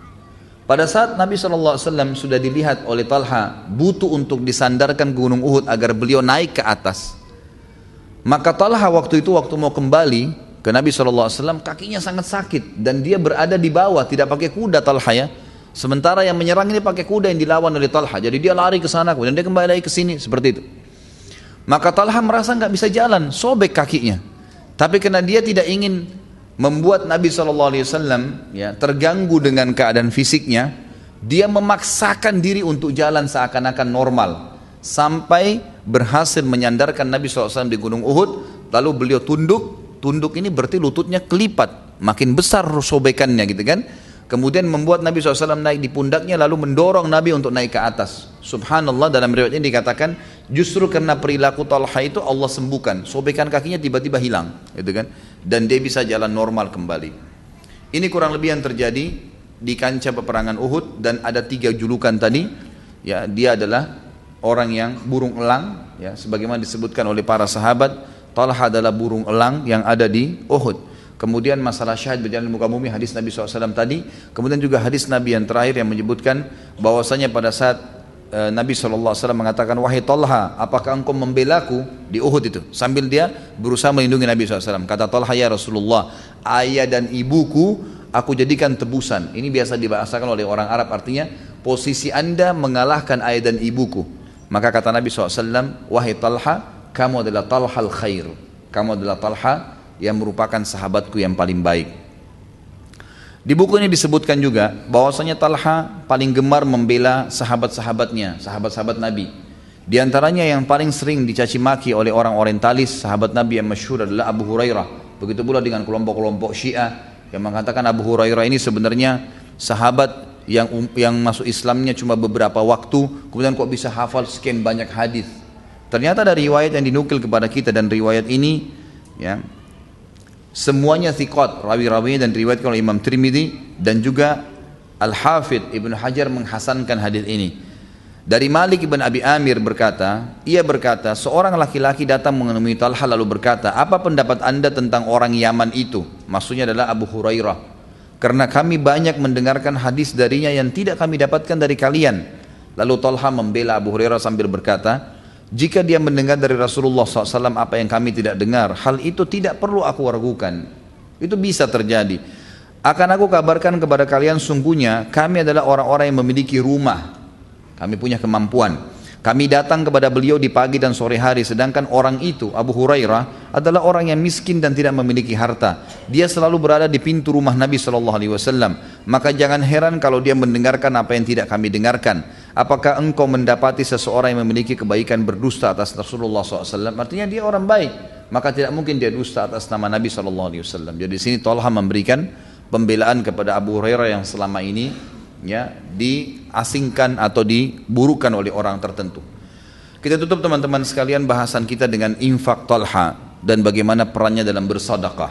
Pada saat Nabi Wasallam sudah dilihat oleh Talha butuh untuk disandarkan gunung Uhud agar beliau naik ke atas, maka Talha waktu itu waktu mau kembali ke Nabi SAW kakinya sangat sakit dan dia berada di bawah tidak pakai kuda Talha ya. Sementara yang menyerang ini pakai kuda yang dilawan oleh Talha. Jadi dia lari ke sana kemudian dia kembali lagi ke sini seperti itu. Maka Talha merasa nggak bisa jalan sobek kakinya. Tapi karena dia tidak ingin membuat Nabi SAW ya terganggu dengan keadaan fisiknya dia memaksakan diri untuk jalan seakan-akan normal sampai berhasil menyandarkan Nabi SAW di Gunung Uhud lalu beliau tunduk Tunduk ini berarti lututnya kelipat, makin besar sobekannya gitu kan. Kemudian membuat Nabi SAW naik di pundaknya lalu mendorong Nabi untuk naik ke atas. Subhanallah dalam riwayat ini dikatakan justru karena perilaku Talha itu Allah sembuhkan. Sobekan kakinya tiba-tiba hilang gitu kan. Dan dia bisa jalan normal kembali. Ini kurang lebih yang terjadi di kancah peperangan Uhud dan ada tiga julukan tadi. Ya, dia adalah orang yang burung elang ya sebagaimana disebutkan oleh para sahabat Talha adalah burung elang yang ada di Uhud. Kemudian masalah syahid berjalan di muka bumi hadis Nabi SAW tadi. Kemudian juga hadis Nabi yang terakhir yang menyebutkan bahwasanya pada saat e, Nabi SAW mengatakan wahai Talha apakah engkau membelaku di Uhud itu? Sambil dia berusaha melindungi Nabi SAW. Kata Talha ya Rasulullah ayah dan ibuku aku jadikan tebusan. Ini biasa dibahasakan oleh orang Arab. Artinya posisi anda mengalahkan ayah dan ibuku. Maka kata Nabi SAW wahai Talha kamu adalah talhal khair. Kamu adalah talha yang merupakan sahabatku yang paling baik di buku ini disebutkan juga bahwasanya Talha paling gemar membela sahabat-sahabatnya, sahabat-sahabat Nabi. Di antaranya yang paling sering dicaci maki oleh orang orientalis, sahabat Nabi yang masyhur adalah Abu Hurairah. Begitu pula dengan kelompok-kelompok Syiah yang mengatakan Abu Hurairah ini sebenarnya sahabat yang um, yang masuk Islamnya cuma beberapa waktu, kemudian kok bisa hafal sekian banyak hadis. Ternyata dari riwayat yang dinukil kepada kita dan riwayat ini ya semuanya thiqat rawi-rawinya dan riwayat oleh Imam Trimidi dan juga Al-Hafidh Ibnu Hajar menghasankan hadis ini. Dari Malik ibn Abi Amir berkata, ia berkata, seorang laki-laki datang menemui Talha lalu berkata, apa pendapat anda tentang orang Yaman itu? Maksudnya adalah Abu Hurairah. Karena kami banyak mendengarkan hadis darinya yang tidak kami dapatkan dari kalian. Lalu Talha membela Abu Hurairah sambil berkata, Jika dia mendengar dari Rasulullah SAW apa yang kami tidak dengar, hal itu tidak perlu aku ragukan. Itu bisa terjadi. Akan aku kabarkan kepada kalian sungguhnya kami adalah orang-orang yang memiliki rumah. Kami punya kemampuan. Kami datang kepada beliau di pagi dan sore hari sedangkan orang itu Abu Hurairah adalah orang yang miskin dan tidak memiliki harta. Dia selalu berada di pintu rumah Nabi Shallallahu alaihi wasallam. Maka jangan heran kalau dia mendengarkan apa yang tidak kami dengarkan. Apakah engkau mendapati seseorang yang memiliki kebaikan berdusta atas Rasulullah SAW? Artinya dia orang baik. Maka tidak mungkin dia dusta atas nama Nabi SAW. Jadi di sini Tolha memberikan pembelaan kepada Abu Hurairah yang selama ini ya diasingkan atau diburukan oleh orang tertentu. Kita tutup teman-teman sekalian bahasan kita dengan infak talha dan bagaimana perannya dalam bersedekah.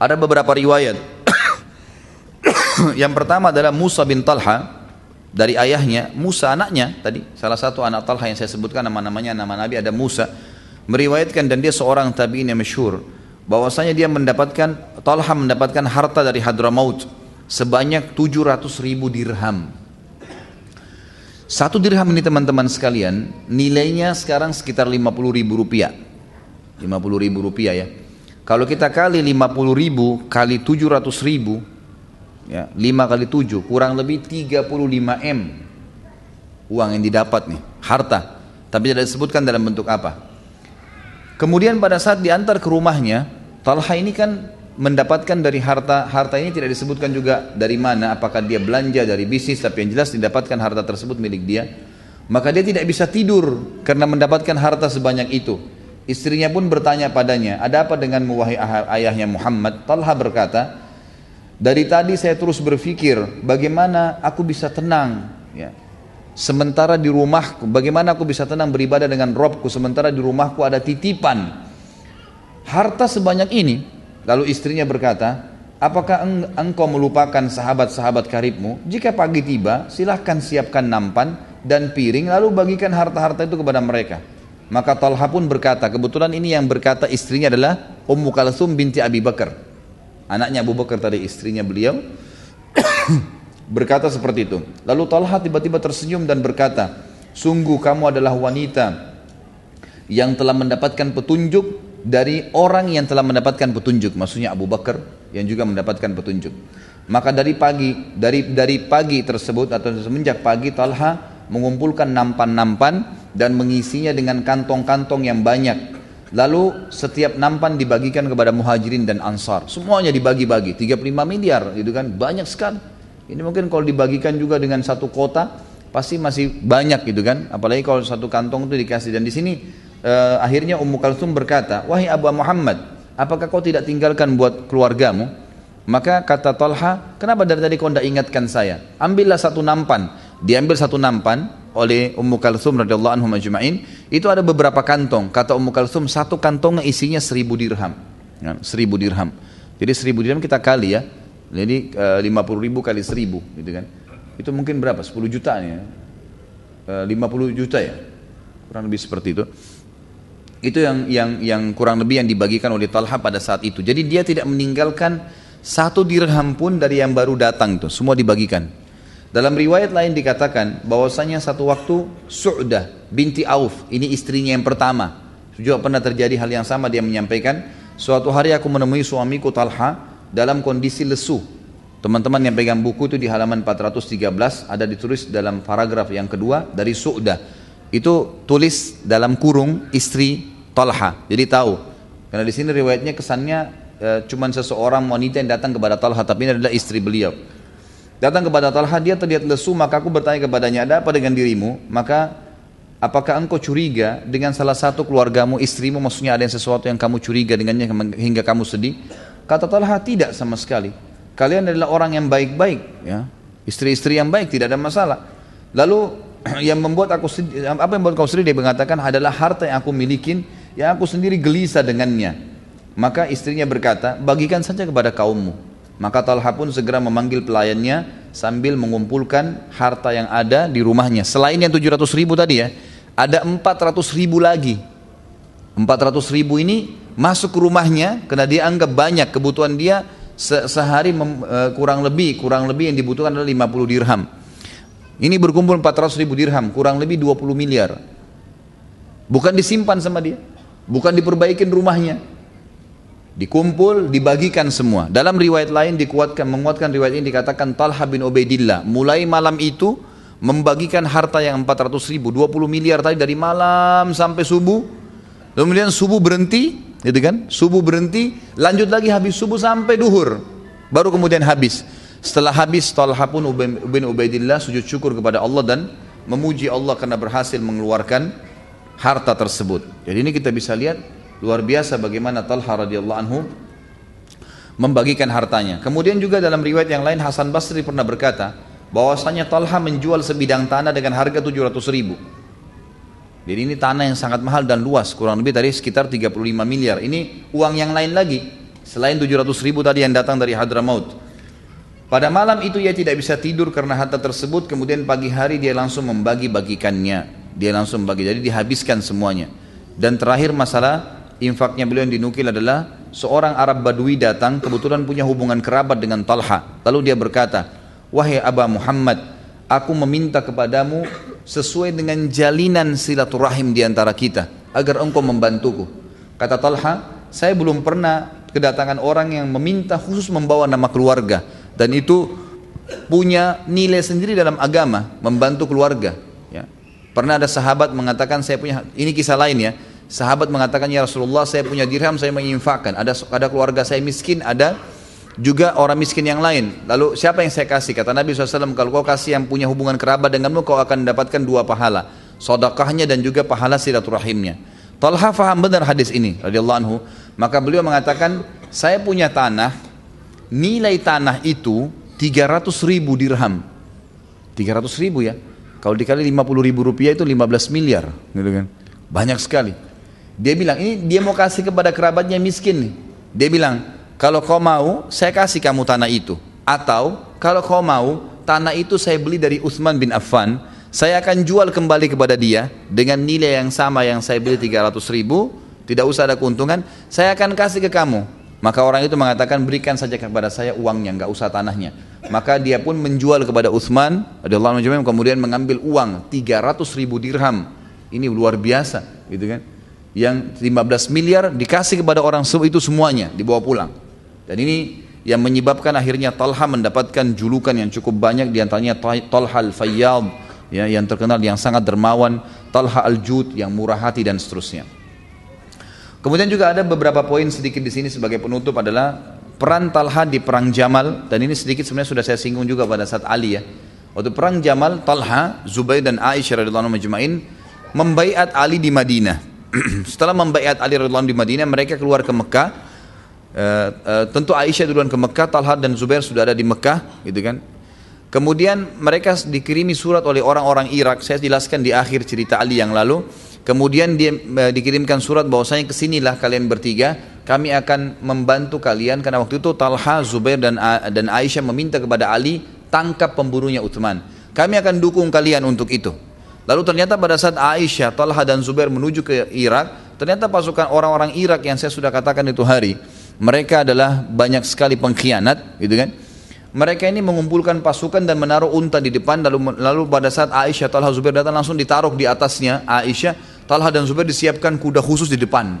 Ada beberapa riwayat. yang pertama adalah Musa bin Talha dari ayahnya, Musa anaknya tadi, salah satu anak Talha yang saya sebutkan nama-namanya nama Nabi ada Musa, meriwayatkan dan dia seorang tabi'in yang masyhur bahwasanya dia mendapatkan Talha mendapatkan harta dari Hadramaut sebanyak 700 ribu dirham. Satu dirham ini teman-teman sekalian, nilainya sekarang sekitar 50 ribu rupiah. 50 ribu rupiah ya. Kalau kita kali 50 ribu kali 700 ribu, ya, 5 kali 7 kurang lebih 35 M uang yang didapat nih, harta. Tapi tidak disebutkan dalam bentuk apa. Kemudian pada saat diantar ke rumahnya, Talha ini kan mendapatkan dari harta harta ini tidak disebutkan juga dari mana apakah dia belanja dari bisnis tapi yang jelas didapatkan harta tersebut milik dia maka dia tidak bisa tidur karena mendapatkan harta sebanyak itu istrinya pun bertanya padanya ada apa dengan wahai ayahnya Muhammad Talha berkata dari tadi saya terus berpikir bagaimana aku bisa tenang ya sementara di rumahku bagaimana aku bisa tenang beribadah dengan Robku sementara di rumahku ada titipan harta sebanyak ini Lalu istrinya berkata, apakah engkau melupakan sahabat-sahabat karibmu? Jika pagi tiba, silahkan siapkan nampan dan piring lalu bagikan harta-harta itu kepada mereka. Maka Talha pun berkata, kebetulan ini yang berkata istrinya adalah Ummu Kalsum binti Abi Bakar. Anaknya Abu Bakar tadi istrinya beliau berkata seperti itu. Lalu Talha tiba-tiba tersenyum dan berkata, sungguh kamu adalah wanita yang telah mendapatkan petunjuk dari orang yang telah mendapatkan petunjuk. Maksudnya Abu Bakar yang juga mendapatkan petunjuk. Maka dari pagi dari dari pagi tersebut atau semenjak pagi Talha mengumpulkan nampan-nampan dan mengisinya dengan kantong-kantong yang banyak lalu setiap nampan dibagikan kepada muhajirin dan ansar semuanya dibagi-bagi 35 miliar itu kan banyak sekali ini mungkin kalau dibagikan juga dengan satu kota pasti masih banyak gitu kan apalagi kalau satu kantong itu dikasih dan di sini uh, akhirnya Ummu Kalsum berkata, "Wahai Abu Muhammad, apakah kau tidak tinggalkan buat keluargamu?" Maka kata Talha, "Kenapa dari tadi kau tidak ingatkan saya? Ambillah satu nampan." Diambil satu nampan oleh Ummu Kalsum radhiyallahu anhu majma'in. Itu ada beberapa kantong. Kata Ummu Kalsum, satu kantong isinya seribu dirham. Ya, seribu dirham. Jadi seribu dirham kita kali ya. Jadi eh, lima puluh ribu kali seribu, gitu kan? Itu mungkin berapa? 10 juta ya. Lima puluh juta ya. Kurang lebih seperti itu. Itu yang yang yang kurang lebih yang dibagikan oleh Talha pada saat itu. Jadi dia tidak meninggalkan satu dirham pun dari yang baru datang itu, semua dibagikan. Dalam riwayat lain dikatakan bahwasanya satu waktu Su'dah binti Auf, ini istrinya yang pertama. Juga pernah terjadi hal yang sama dia menyampaikan, suatu hari aku menemui suamiku Talha dalam kondisi lesu. Teman-teman yang pegang buku itu di halaman 413 ada ditulis dalam paragraf yang kedua dari Su'dah itu tulis dalam kurung istri Talha. Jadi tahu. Karena di sini riwayatnya kesannya e, cuman seseorang wanita yang datang kepada Talha tapi ini adalah istri beliau. Datang kepada Talha dia terlihat lesu maka aku bertanya kepadanya ada apa dengan dirimu? Maka apakah engkau curiga dengan salah satu keluargamu istrimu maksudnya ada yang sesuatu yang kamu curiga dengannya hingga kamu sedih? Kata Talha tidak sama sekali. Kalian adalah orang yang baik-baik ya. Istri-istri yang baik tidak ada masalah. Lalu yang membuat aku apa yang membuat kau sedih dia mengatakan adalah harta yang aku milikin yang aku sendiri gelisah dengannya maka istrinya berkata bagikan saja kepada kaummu maka Talha pun segera memanggil pelayannya sambil mengumpulkan harta yang ada di rumahnya selain yang 700 ribu tadi ya ada 400 ribu lagi 400 ribu ini masuk ke rumahnya karena dia anggap banyak kebutuhan dia sehari eh, kurang lebih kurang lebih yang dibutuhkan adalah 50 dirham ini berkumpul 400 ribu dirham, kurang lebih 20 miliar. Bukan disimpan sama dia. Bukan diperbaikin rumahnya. Dikumpul, dibagikan semua. Dalam riwayat lain dikuatkan, menguatkan riwayat ini dikatakan Talha bin Ubaidillah. Mulai malam itu membagikan harta yang 400 ribu, 20 miliar tadi dari malam sampai subuh. Kemudian subuh berhenti, gitu kan? Subuh berhenti, lanjut lagi habis subuh sampai duhur. Baru kemudian habis. Setelah habis Talha pun bin Ubaidillah sujud syukur kepada Allah dan memuji Allah karena berhasil mengeluarkan harta tersebut. Jadi ini kita bisa lihat luar biasa bagaimana Talha radhiyallahu anhu membagikan hartanya. Kemudian juga dalam riwayat yang lain Hasan Basri pernah berkata bahwasanya Talha menjual sebidang tanah dengan harga 700 ribu. Jadi ini tanah yang sangat mahal dan luas, kurang lebih tadi sekitar 35 miliar. Ini uang yang lain lagi, selain 700 ribu tadi yang datang dari Hadramaut. Pada malam itu ia tidak bisa tidur karena harta tersebut, kemudian pagi hari dia langsung membagi-bagikannya. Dia langsung bagi. Jadi dihabiskan semuanya. Dan terakhir masalah infaknya beliau yang dinukil adalah seorang Arab Badui datang kebetulan punya hubungan kerabat dengan Talha. Lalu dia berkata, "Wahai Aba Muhammad, aku meminta kepadamu sesuai dengan jalinan silaturahim di antara kita agar engkau membantuku." Kata Talha, "Saya belum pernah kedatangan orang yang meminta khusus membawa nama keluarga dan itu punya nilai sendiri dalam agama membantu keluarga Pernah ada sahabat mengatakan saya punya ini kisah lain ya. Sahabat mengatakan ya Rasulullah saya punya dirham saya menginfakkan. Ada ada keluarga saya miskin, ada juga orang miskin yang lain. Lalu siapa yang saya kasih? Kata Nabi SAW, kalau kau kasih yang punya hubungan kerabat denganmu, kau akan mendapatkan dua pahala. Sodakahnya dan juga pahala silaturahimnya. Talha faham benar hadis ini, radhiyallahu anhu. Maka beliau mengatakan, saya punya tanah, nilai tanah itu 300 ribu dirham. 300 ribu ya. Kalau dikali 50 ribu rupiah itu 15 miliar, gitu kan? Banyak sekali. Dia bilang, ini dia mau kasih kepada kerabatnya miskin nih. Dia bilang, kalau kau mau, saya kasih kamu tanah itu. Atau, kalau kau mau, tanah itu saya beli dari Uthman bin Affan, saya akan jual kembali kepada dia dengan nilai yang sama yang saya beli 300 ribu, tidak usah ada keuntungan, saya akan kasih ke kamu. Maka orang itu mengatakan berikan saja kepada saya uangnya, nggak usah tanahnya. Maka dia pun menjual kepada Uthman, kemudian mengambil uang 300 ribu dirham. Ini luar biasa, gitu kan? Yang 15 miliar dikasih kepada orang itu semuanya dibawa pulang. Dan ini yang menyebabkan akhirnya Talha mendapatkan julukan yang cukup banyak di antaranya Talha al-Fayyad ya, yang terkenal yang sangat dermawan, Talha al-Jud yang murah hati dan seterusnya. Kemudian juga ada beberapa poin sedikit di sini sebagai penutup adalah peran Talha di perang Jamal dan ini sedikit sebenarnya sudah saya singgung juga pada saat Ali ya. Waktu perang Jamal, Talha, Zubair dan Aisyah radhiyallahu anhu majma'in membaiat Ali di Madinah. Setelah membaiat Ali radhiyallahu anhu di Madinah, mereka keluar ke Mekah. Uh, uh, tentu Aisyah duluan ke Mekah, Talha dan Zubair sudah ada di Mekah, gitu kan. Kemudian mereka dikirimi surat oleh orang-orang Irak. Saya jelaskan di akhir cerita Ali yang lalu Kemudian dia e, dikirimkan surat bahwasanya ke sinilah kalian bertiga, kami akan membantu kalian karena waktu itu Talha, Zubair dan dan Aisyah meminta kepada Ali tangkap pemburunya Utsman. Kami akan dukung kalian untuk itu. Lalu ternyata pada saat Aisyah, Talha dan Zubair menuju ke Irak, ternyata pasukan orang-orang Irak yang saya sudah katakan itu hari, mereka adalah banyak sekali pengkhianat, gitu kan? Mereka ini mengumpulkan pasukan dan menaruh unta di depan lalu lalu pada saat Aisyah, Talha, Zubair datang langsung ditaruh di atasnya Aisyah Talha dan Zubair disiapkan kuda khusus di depan.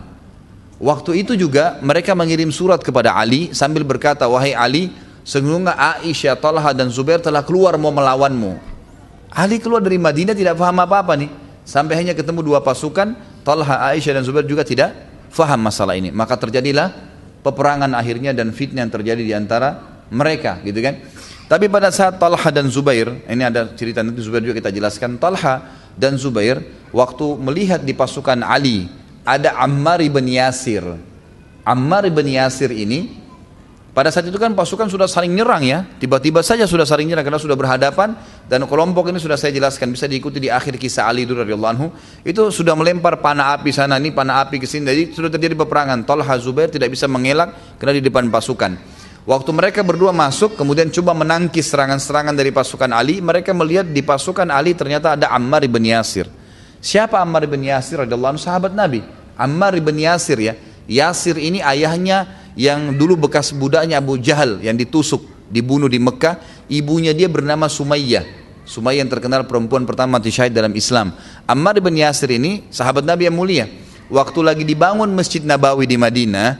Waktu itu juga mereka mengirim surat kepada Ali sambil berkata, wahai Ali, sesungguhnya Aisyah, Talha dan Zubair telah keluar mau melawanmu. Ali keluar dari Madinah tidak paham apa-apa nih. Sampai hanya ketemu dua pasukan, Talha, Aisyah dan Zubair juga tidak faham masalah ini. Maka terjadilah peperangan akhirnya dan fitnah yang terjadi di antara mereka gitu kan. Tapi pada saat Talha dan Zubair, ini ada cerita nanti Zubair juga kita jelaskan, Talha dan Zubair waktu melihat di pasukan Ali ada Ammar ibn Yasir. Ammar ibn Yasir ini pada saat itu kan pasukan sudah saling nyerang ya, tiba-tiba saja sudah saling nyerang karena sudah berhadapan dan kelompok ini sudah saya jelaskan bisa diikuti di akhir kisah Ali radhiyallahu anhu itu sudah melempar panah api sana ini panah api ke sini jadi sudah terjadi peperangan. Talha Zubair tidak bisa mengelak karena di depan pasukan. Waktu mereka berdua masuk, kemudian coba menangkis serangan-serangan dari pasukan Ali, mereka melihat di pasukan Ali ternyata ada Ammar ibn Yasir. Siapa Ammar ibn Yasir adalah sahabat Nabi. Ammar ibn Yasir ya. Yasir ini ayahnya yang dulu bekas budaknya Abu Jahal yang ditusuk, dibunuh di Mekah. Ibunya dia bernama Sumayyah. Sumayyah yang terkenal perempuan pertama mati syahid dalam Islam. Ammar bin Yasir ini sahabat Nabi yang mulia. Waktu lagi dibangun Masjid Nabawi di Madinah,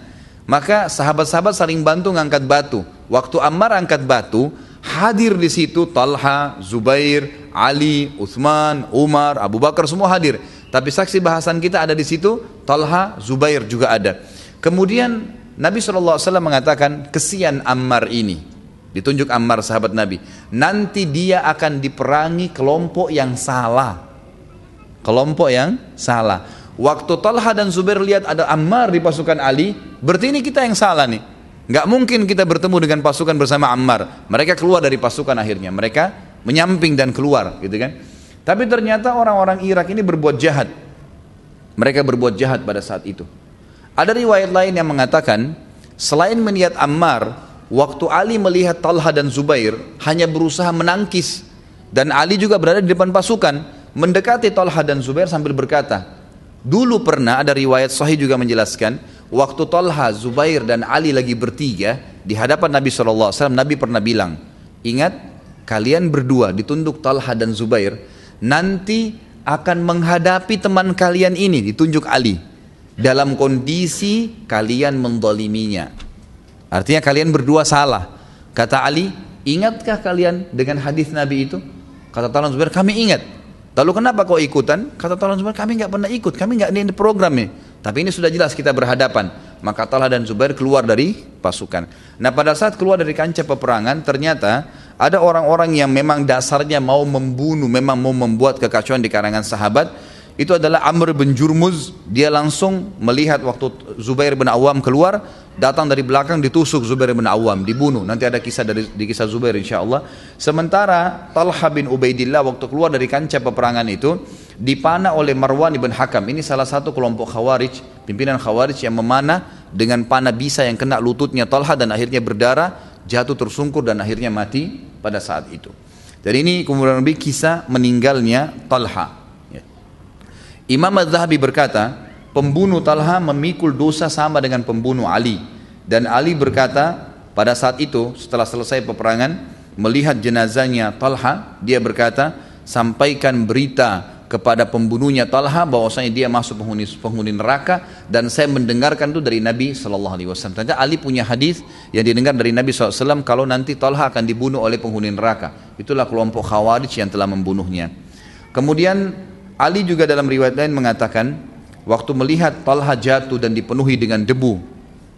maka sahabat-sahabat saling bantu ngangkat batu. Waktu Ammar angkat batu, hadir di situ Talha, Zubair, Ali, Uthman, Umar, Abu Bakar semua hadir. Tapi saksi bahasan kita ada di situ, Talha, Zubair juga ada. Kemudian Nabi SAW mengatakan, kesian Ammar ini. Ditunjuk Ammar sahabat Nabi. Nanti dia akan diperangi kelompok yang salah. Kelompok yang salah. Waktu Talha dan Zubair lihat ada Ammar di pasukan Ali, berarti ini kita yang salah nih. Gak mungkin kita bertemu dengan pasukan bersama Ammar. Mereka keluar dari pasukan akhirnya. Mereka menyamping dan keluar, gitu kan? Tapi ternyata orang-orang Irak ini berbuat jahat. Mereka berbuat jahat pada saat itu. Ada riwayat lain yang mengatakan, selain meniat Ammar, Waktu Ali melihat Talha dan Zubair hanya berusaha menangkis. Dan Ali juga berada di depan pasukan mendekati Talha dan Zubair sambil berkata dulu pernah ada riwayat sahih juga menjelaskan waktu Talha, Zubair dan Ali lagi bertiga di hadapan Nabi SAW Nabi pernah bilang ingat kalian berdua ditunduk Talha dan Zubair nanti akan menghadapi teman kalian ini ditunjuk Ali dalam kondisi kalian mendoliminya Artinya kalian berdua salah. Kata Ali, ingatkah kalian dengan hadis Nabi itu? Kata Talon Zubair, kami ingat. Lalu kenapa kau ikutan? Kata Talon Zubair, kami nggak pernah ikut, kami nggak ini. Tapi ini sudah jelas kita berhadapan. Maka Talha dan Zubair keluar dari pasukan. Nah pada saat keluar dari kancah peperangan, ternyata ada orang-orang yang memang dasarnya mau membunuh, memang mau membuat kekacauan di kalangan sahabat itu adalah Amr bin Jurmuz. Dia langsung melihat waktu Zubair bin Awam keluar datang dari belakang ditusuk Zubair bin Awam dibunuh. Nanti ada kisah dari di kisah Zubair insya Allah sementara Talha bin Ubaidillah waktu keluar dari kancah peperangan itu dipanah oleh Marwan bin Hakam. Ini salah satu kelompok khawarij pimpinan khawarij yang memanah dengan panah bisa yang kena lututnya Talha dan akhirnya berdarah jatuh tersungkur dan akhirnya mati pada saat itu. Jadi ini kemudian lebih kisah meninggalnya Talha Imam Az-Zahabi berkata, pembunuh Talha memikul dosa sama dengan pembunuh Ali. Dan Ali berkata, pada saat itu setelah selesai peperangan, melihat jenazahnya Talha, dia berkata, sampaikan berita kepada pembunuhnya Talha bahwasanya dia masuk penghuni, penghuni neraka dan saya mendengarkan itu dari Nabi Shallallahu Alaihi Wasallam. Ternyata Ali punya hadis yang didengar dari Nabi SAW kalau nanti Talha akan dibunuh oleh penghuni neraka. Itulah kelompok Khawarij yang telah membunuhnya. Kemudian Ali juga dalam riwayat lain mengatakan, waktu melihat Talha jatuh dan dipenuhi dengan debu,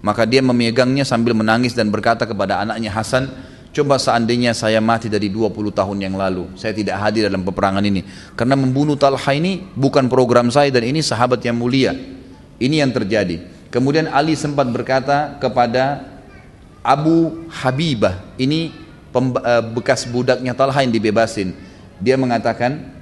maka dia memegangnya sambil menangis dan berkata kepada anaknya Hasan, coba seandainya saya mati dari 20 tahun yang lalu, saya tidak hadir dalam peperangan ini. Karena membunuh Talha ini bukan program saya dan ini sahabat yang mulia. Ini yang terjadi. Kemudian Ali sempat berkata kepada Abu Habibah, ini eh, bekas budaknya Talha yang dibebasin. Dia mengatakan,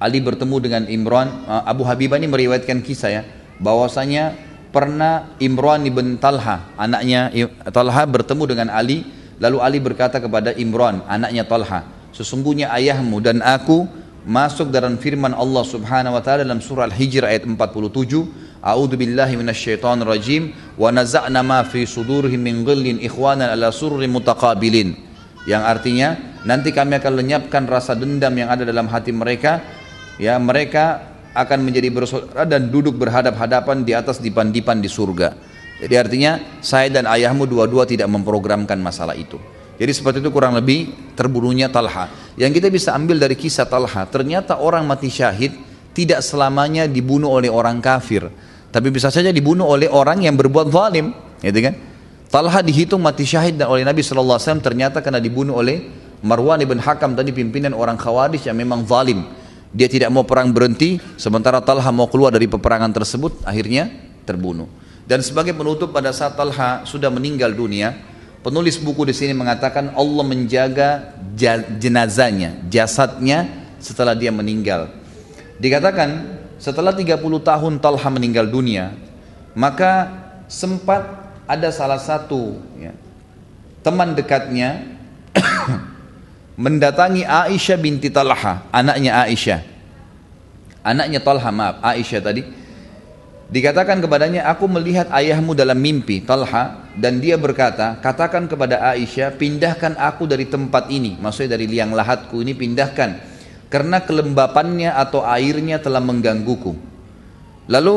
Ali bertemu dengan Imran. Uh, Abu Habibah ini meriwayatkan kisah ya bahwasanya pernah Imran ibn Talha anaknya Talha bertemu dengan Ali lalu Ali berkata kepada Imran anaknya Talha sesungguhnya ayahmu dan aku masuk dalam firman Allah Subhanahu wa taala dalam surah Al-Hijr ayat 47 A'udzu billahi minasyaitonir rajim. Wa naza'na ma fi sudurihim min ghillin ikhwanan ala surri mutaqabilin. Yang artinya nanti kami akan lenyapkan rasa dendam yang ada dalam hati mereka ya mereka akan menjadi bersaudara dan duduk berhadap-hadapan di atas dipan-dipan di surga. Jadi artinya saya dan ayahmu dua-dua tidak memprogramkan masalah itu. Jadi seperti itu kurang lebih terbunuhnya Talha. Yang kita bisa ambil dari kisah Talha, ternyata orang mati syahid tidak selamanya dibunuh oleh orang kafir, tapi bisa saja dibunuh oleh orang yang berbuat zalim, gitu kan? Talha dihitung mati syahid dan oleh Nabi SAW ternyata karena dibunuh oleh Marwan ibn Hakam tadi pimpinan orang Khawarij yang memang zalim. Dia tidak mau perang berhenti, sementara Talha mau keluar dari peperangan tersebut, akhirnya terbunuh. Dan sebagai penutup pada saat Talha sudah meninggal dunia, penulis buku di sini mengatakan Allah menjaga jenazahnya, jasadnya setelah dia meninggal. Dikatakan setelah 30 tahun Talha meninggal dunia, maka sempat ada salah satu ya, teman dekatnya mendatangi Aisyah binti Talha, anaknya Aisyah. Anaknya Talha, maaf, Aisyah tadi. Dikatakan kepadanya, aku melihat ayahmu dalam mimpi, Talha, dan dia berkata, katakan kepada Aisyah, pindahkan aku dari tempat ini, maksudnya dari liang lahatku ini pindahkan, karena kelembapannya atau airnya telah menggangguku. Lalu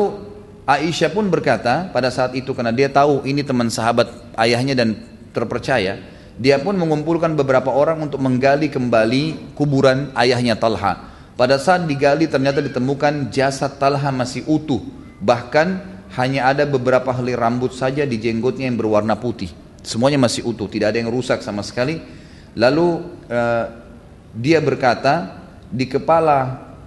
Aisyah pun berkata pada saat itu karena dia tahu ini teman sahabat ayahnya dan terpercaya, dia pun mengumpulkan beberapa orang untuk menggali kembali kuburan ayahnya Talha. Pada saat digali ternyata ditemukan jasad Talha masih utuh Bahkan hanya ada beberapa helai rambut saja di jenggotnya yang berwarna putih. Semuanya masih utuh, tidak ada yang rusak sama sekali. Lalu uh, dia berkata di kepala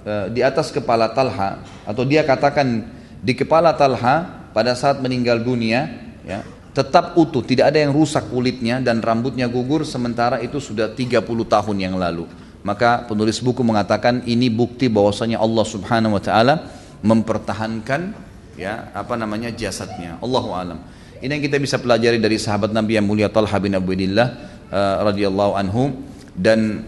uh, di atas kepala Talha atau dia katakan di kepala Talha pada saat meninggal dunia ya tetap utuh, tidak ada yang rusak kulitnya dan rambutnya gugur sementara itu sudah 30 tahun yang lalu. Maka penulis buku mengatakan ini bukti bahwasanya Allah Subhanahu wa taala mempertahankan ya apa namanya jasadnya. Allahu alam. Ini yang kita bisa pelajari dari sahabat Nabi yang mulia Talha bin Ubaidillah uh, radhiyallahu anhu. Dan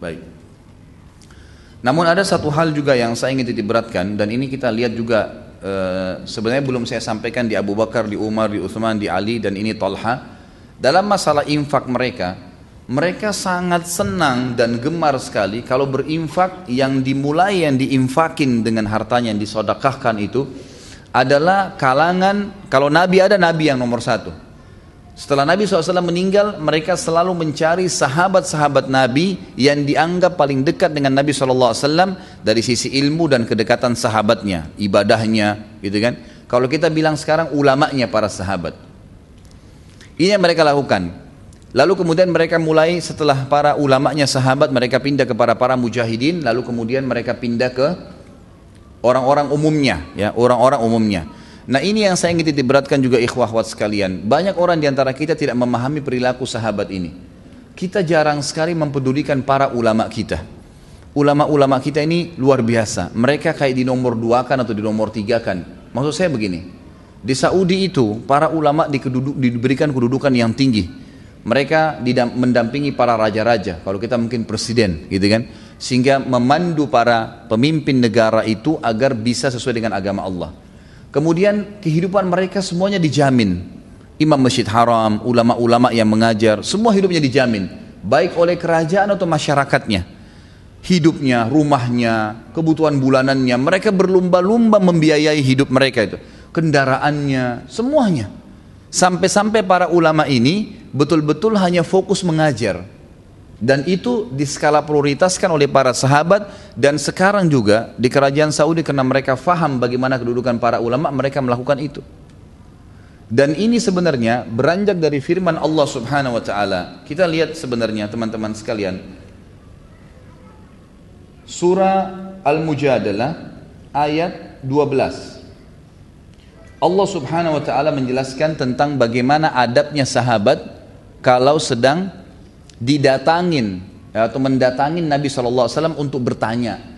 baik namun ada satu hal juga yang saya ingin titip beratkan dan ini kita lihat juga uh, sebenarnya belum saya sampaikan di Abu Bakar, di Umar, di Uthman, di Ali dan ini Talha. Dalam masalah infak mereka mereka sangat senang dan gemar sekali kalau berinfak yang dimulai yang diinfakin dengan hartanya yang disodakahkan itu adalah kalangan kalau Nabi ada Nabi yang nomor satu setelah Nabi SAW meninggal mereka selalu mencari sahabat-sahabat Nabi yang dianggap paling dekat dengan Nabi SAW dari sisi ilmu dan kedekatan sahabatnya ibadahnya gitu kan? Kalau kita bilang sekarang ulamanya para sahabat. Ini yang mereka lakukan. Lalu kemudian mereka mulai setelah para ulamanya sahabat mereka pindah kepada para mujahidin lalu kemudian mereka pindah ke orang-orang umumnya ya orang-orang umumnya. Nah ini yang saya ingin titip beratkan juga ikhwah wat sekalian. Banyak orang di antara kita tidak memahami perilaku sahabat ini. Kita jarang sekali mempedulikan para ulama kita. Ulama-ulama kita ini luar biasa. Mereka kayak di nomor dua kan atau di nomor tiga kan. Maksud saya begini. Di Saudi itu para ulama diberikan kedudukan yang tinggi mereka mendampingi para raja-raja, kalau kita mungkin presiden, gitu kan, sehingga memandu para pemimpin negara itu agar bisa sesuai dengan agama Allah. Kemudian kehidupan mereka semuanya dijamin. Imam Masjid Haram, ulama-ulama yang mengajar, semua hidupnya dijamin, baik oleh kerajaan atau masyarakatnya. Hidupnya, rumahnya, kebutuhan bulanannya, mereka berlumba-lumba membiayai hidup mereka itu. Kendaraannya, semuanya. Sampai-sampai para ulama ini betul-betul hanya fokus mengajar. Dan itu diskala prioritaskan oleh para sahabat dan sekarang juga di kerajaan Saudi karena mereka faham bagaimana kedudukan para ulama mereka melakukan itu. Dan ini sebenarnya beranjak dari firman Allah Subhanahu wa taala. Kita lihat sebenarnya teman-teman sekalian. Surah Al-Mujadalah ayat 12. Allah subhanahu wa ta'ala menjelaskan tentang bagaimana adabnya sahabat kalau sedang didatangin atau mendatangin Nabi SAW untuk bertanya.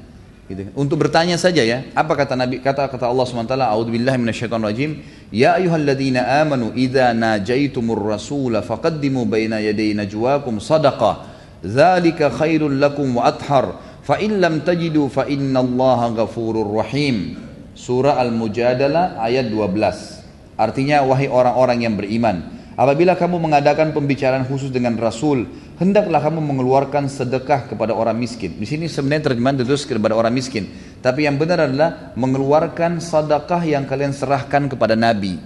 Gitu. untuk bertanya saja ya. Apa kata Nabi? Kata kata Allah SWT a'udzubillahi minasyaitonirrajim ya ayyuhalladzina amanu idza najaitumur rasula faqaddimu baina yaday najwakum sadaqah dzalika khairul lakum wa athhar fa in lam tajidu fa innallaha ghafurur rahim. Surah Al-Mujadalah ayat 12. Artinya wahai orang-orang yang beriman, apabila kamu mengadakan pembicaraan khusus dengan Rasul, hendaklah kamu mengeluarkan sedekah kepada orang miskin. Di sini sebenarnya terjemahan terus kepada orang miskin, tapi yang benar adalah mengeluarkan sedekah yang kalian serahkan kepada Nabi.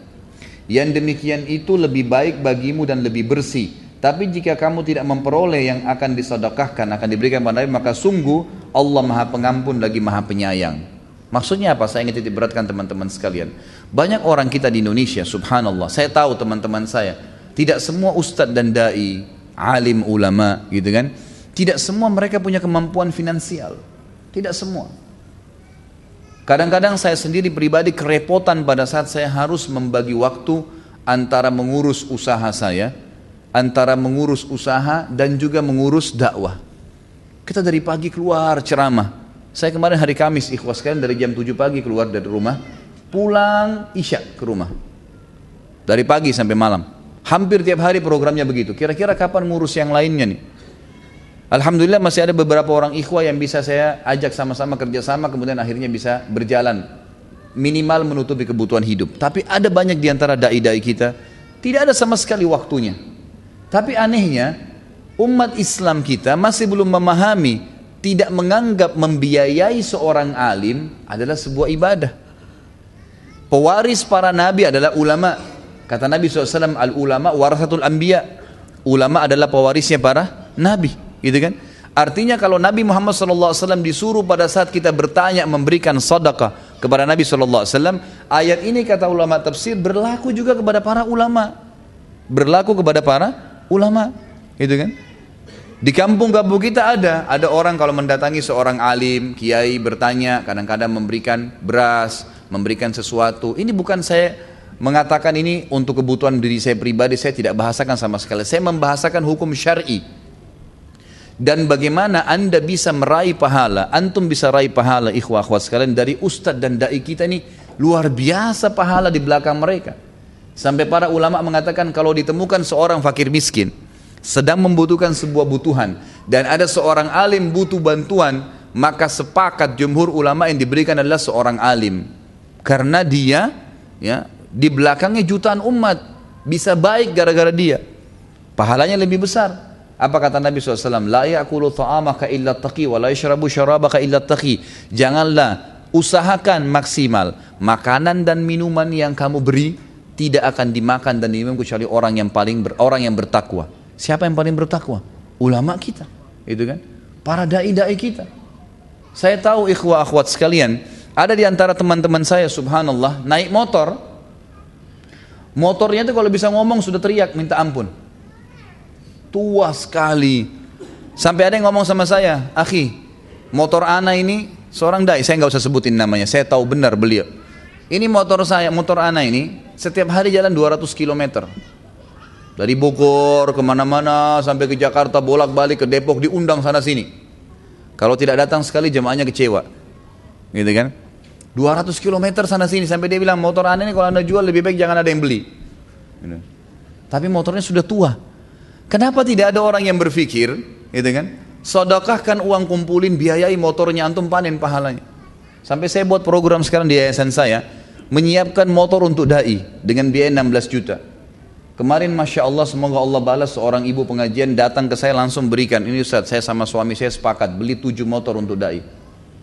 Yang demikian itu lebih baik bagimu dan lebih bersih. Tapi jika kamu tidak memperoleh yang akan disedekahkan, akan diberikan kepada Nabi, maka sungguh Allah Maha Pengampun lagi Maha Penyayang. Maksudnya apa? Saya ingin titip beratkan teman-teman sekalian. Banyak orang kita di Indonesia, subhanallah. Saya tahu teman-teman saya, tidak semua ustadz dan dai, alim ulama, gitu kan? Tidak semua mereka punya kemampuan finansial. Tidak semua. Kadang-kadang saya sendiri pribadi kerepotan pada saat saya harus membagi waktu antara mengurus usaha saya, antara mengurus usaha dan juga mengurus dakwah. Kita dari pagi keluar ceramah, saya kemarin hari Kamis ikhwas sekalian dari jam 7 pagi keluar dari rumah, pulang isya ke rumah. Dari pagi sampai malam. Hampir tiap hari programnya begitu. Kira-kira kapan ngurus yang lainnya nih? Alhamdulillah masih ada beberapa orang ikhwah yang bisa saya ajak sama-sama kerjasama kemudian akhirnya bisa berjalan minimal menutupi kebutuhan hidup. Tapi ada banyak di antara dai-dai kita tidak ada sama sekali waktunya. Tapi anehnya umat Islam kita masih belum memahami tidak menganggap membiayai seorang alim adalah sebuah ibadah. Pewaris para nabi adalah ulama. Kata Nabi SAW, al-ulama warasatul anbiya. Ulama adalah pewarisnya para nabi gitu kan? Artinya kalau Nabi Muhammad SAW disuruh pada saat kita bertanya memberikan sedekah kepada Nabi SAW, ayat ini kata ulama tafsir berlaku juga kepada para ulama, berlaku kepada para ulama, gitu kan? Di kampung-kampung kita ada, ada orang kalau mendatangi seorang alim, kiai bertanya, kadang-kadang memberikan beras, memberikan sesuatu. Ini bukan saya mengatakan ini untuk kebutuhan diri saya pribadi, saya tidak bahasakan sama sekali. Saya membahasakan hukum syar'i dan bagaimana anda bisa meraih pahala antum bisa raih pahala ikhwah akhwat sekalian dari ustadz dan dai kita ini luar biasa pahala di belakang mereka sampai para ulama mengatakan kalau ditemukan seorang fakir miskin sedang membutuhkan sebuah butuhan dan ada seorang alim butuh bantuan maka sepakat jumhur ulama yang diberikan adalah seorang alim karena dia ya di belakangnya jutaan umat bisa baik gara-gara dia pahalanya lebih besar apa kata Nabi SAW? La ya'kulu ta'amaka illa taqi wa la yashrabu syarabaka illa taqi. Janganlah usahakan maksimal makanan dan minuman yang kamu beri tidak akan dimakan dan diminum kecuali orang yang paling ber, orang yang bertakwa. Siapa yang paling bertakwa? Ulama kita, itu kan? Para dai-dai kita. Saya tahu ikhwah akhwat sekalian, ada di antara teman-teman saya subhanallah naik motor. Motornya itu kalau bisa ngomong sudah teriak minta ampun tua sekali. Sampai ada yang ngomong sama saya, akhi, motor ana ini seorang dai, saya nggak usah sebutin namanya, saya tahu benar beliau. Ini motor saya, motor ana ini setiap hari jalan 200 km. Dari Bogor ke mana-mana sampai ke Jakarta bolak-balik ke Depok diundang sana sini. Kalau tidak datang sekali jemaahnya kecewa, gitu kan? 200 km sana sini sampai dia bilang motor ana ini kalau anda jual lebih baik jangan ada yang beli. Gitu. Tapi motornya sudah tua, Kenapa tidak ada orang yang berpikir, gitu kan? Sodokahkan uang kumpulin biayai motornya antum panen pahalanya. Sampai saya buat program sekarang di yayasan saya, menyiapkan motor untuk dai dengan biaya 16 juta. Kemarin Masya Allah semoga Allah balas seorang ibu pengajian datang ke saya langsung berikan. Ini Ustaz saya sama suami saya sepakat beli 7 motor untuk dai.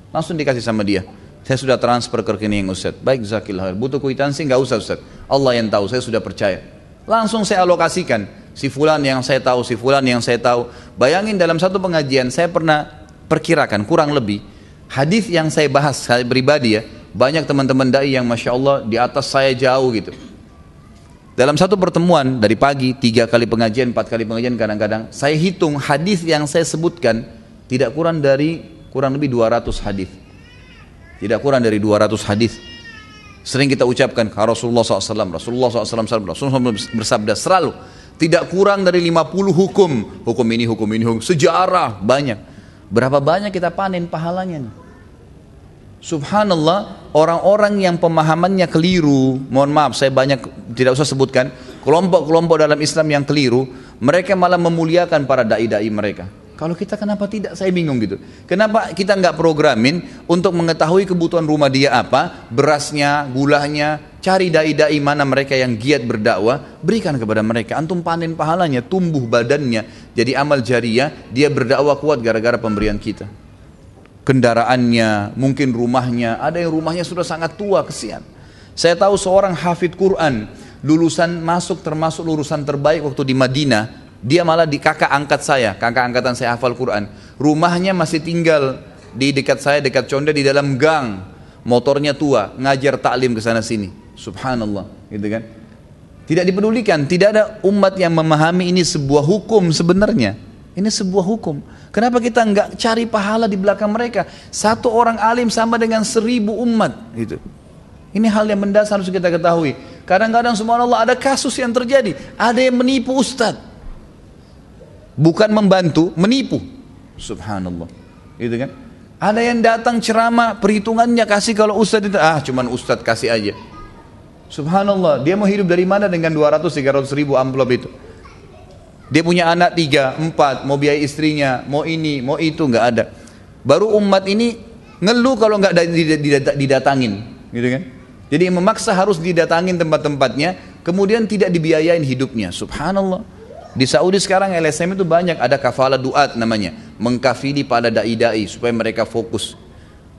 Langsung dikasih sama dia. Saya sudah transfer ke rekening Ustaz. Baik zakillah. Butuh kuitansi nggak usah Ustaz. Allah yang tahu saya sudah percaya. Langsung saya alokasikan si fulan yang saya tahu, si fulan yang saya tahu. Bayangin dalam satu pengajian saya pernah perkirakan kurang lebih hadis yang saya bahas saya pribadi ya banyak teman-teman dai yang masya Allah di atas saya jauh gitu. Dalam satu pertemuan dari pagi tiga kali pengajian, empat kali pengajian kadang-kadang saya hitung hadis yang saya sebutkan tidak kurang dari kurang lebih 200 hadis. Tidak kurang dari 200 hadis. Sering kita ucapkan Rasulullah SAW, Rasulullah SAW, Rasulullah SAW bersabda selalu tidak kurang dari 50 hukum. Hukum ini, hukum ini, hukum. Sejarah, banyak. Berapa banyak kita panen pahalanya nih? Subhanallah, orang-orang yang pemahamannya keliru, mohon maaf saya banyak tidak usah sebutkan, kelompok-kelompok dalam Islam yang keliru, mereka malah memuliakan para dai-dai mereka. Kalau kita kenapa tidak? Saya bingung gitu. Kenapa kita nggak programin untuk mengetahui kebutuhan rumah dia apa, berasnya, gulanya, cari dai-dai mana mereka yang giat berdakwah, berikan kepada mereka. Antum panen pahalanya, tumbuh badannya, jadi amal jariah, dia berdakwah kuat gara-gara pemberian kita. Kendaraannya, mungkin rumahnya, ada yang rumahnya sudah sangat tua, kesian. Saya tahu seorang hafid Quran, lulusan masuk termasuk lulusan terbaik waktu di Madinah, dia malah di kakak angkat saya, kakak angkatan saya hafal Quran. Rumahnya masih tinggal di dekat saya, dekat Conde di dalam gang. Motornya tua, ngajar taklim ke sana sini. Subhanallah, gitu kan? Tidak dipedulikan, tidak ada umat yang memahami ini sebuah hukum sebenarnya. Ini sebuah hukum. Kenapa kita nggak cari pahala di belakang mereka? Satu orang alim sama dengan seribu umat, gitu. Ini hal yang mendasar harus kita ketahui. Kadang-kadang subhanallah ada kasus yang terjadi. Ada yang menipu ustadz bukan membantu, menipu. Subhanallah. Gitu kan? Ada yang datang ceramah, perhitungannya kasih kalau ustadz itu, ah cuman ustadz kasih aja. Subhanallah, dia mau hidup dari mana dengan 200 300 ribu amplop itu? Dia punya anak tiga, empat, mau biaya istrinya, mau ini, mau itu, nggak ada. Baru umat ini ngeluh kalau nggak didatangin, gitu kan? Jadi memaksa harus didatangin tempat-tempatnya, kemudian tidak dibiayain hidupnya. Subhanallah. Di Saudi sekarang LSM itu banyak ada kafala duat namanya, mengkafili pada dai-dai supaya mereka fokus.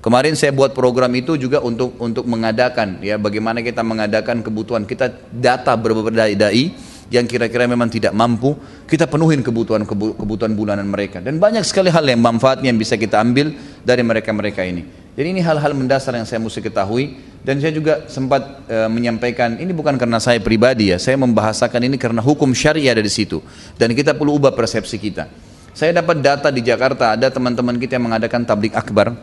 Kemarin saya buat program itu juga untuk untuk mengadakan ya bagaimana kita mengadakan kebutuhan kita data beberapa dai-dai yang kira-kira memang tidak mampu, kita penuhin kebutuhan kebutuhan bulanan mereka. Dan banyak sekali hal yang manfaatnya yang bisa kita ambil dari mereka-mereka ini. Jadi ini hal-hal mendasar yang saya mesti ketahui dan saya juga sempat e, menyampaikan ini bukan karena saya pribadi ya, saya membahasakan ini karena hukum syariah ada di situ dan kita perlu ubah persepsi kita. Saya dapat data di Jakarta ada teman-teman kita yang mengadakan tablik akbar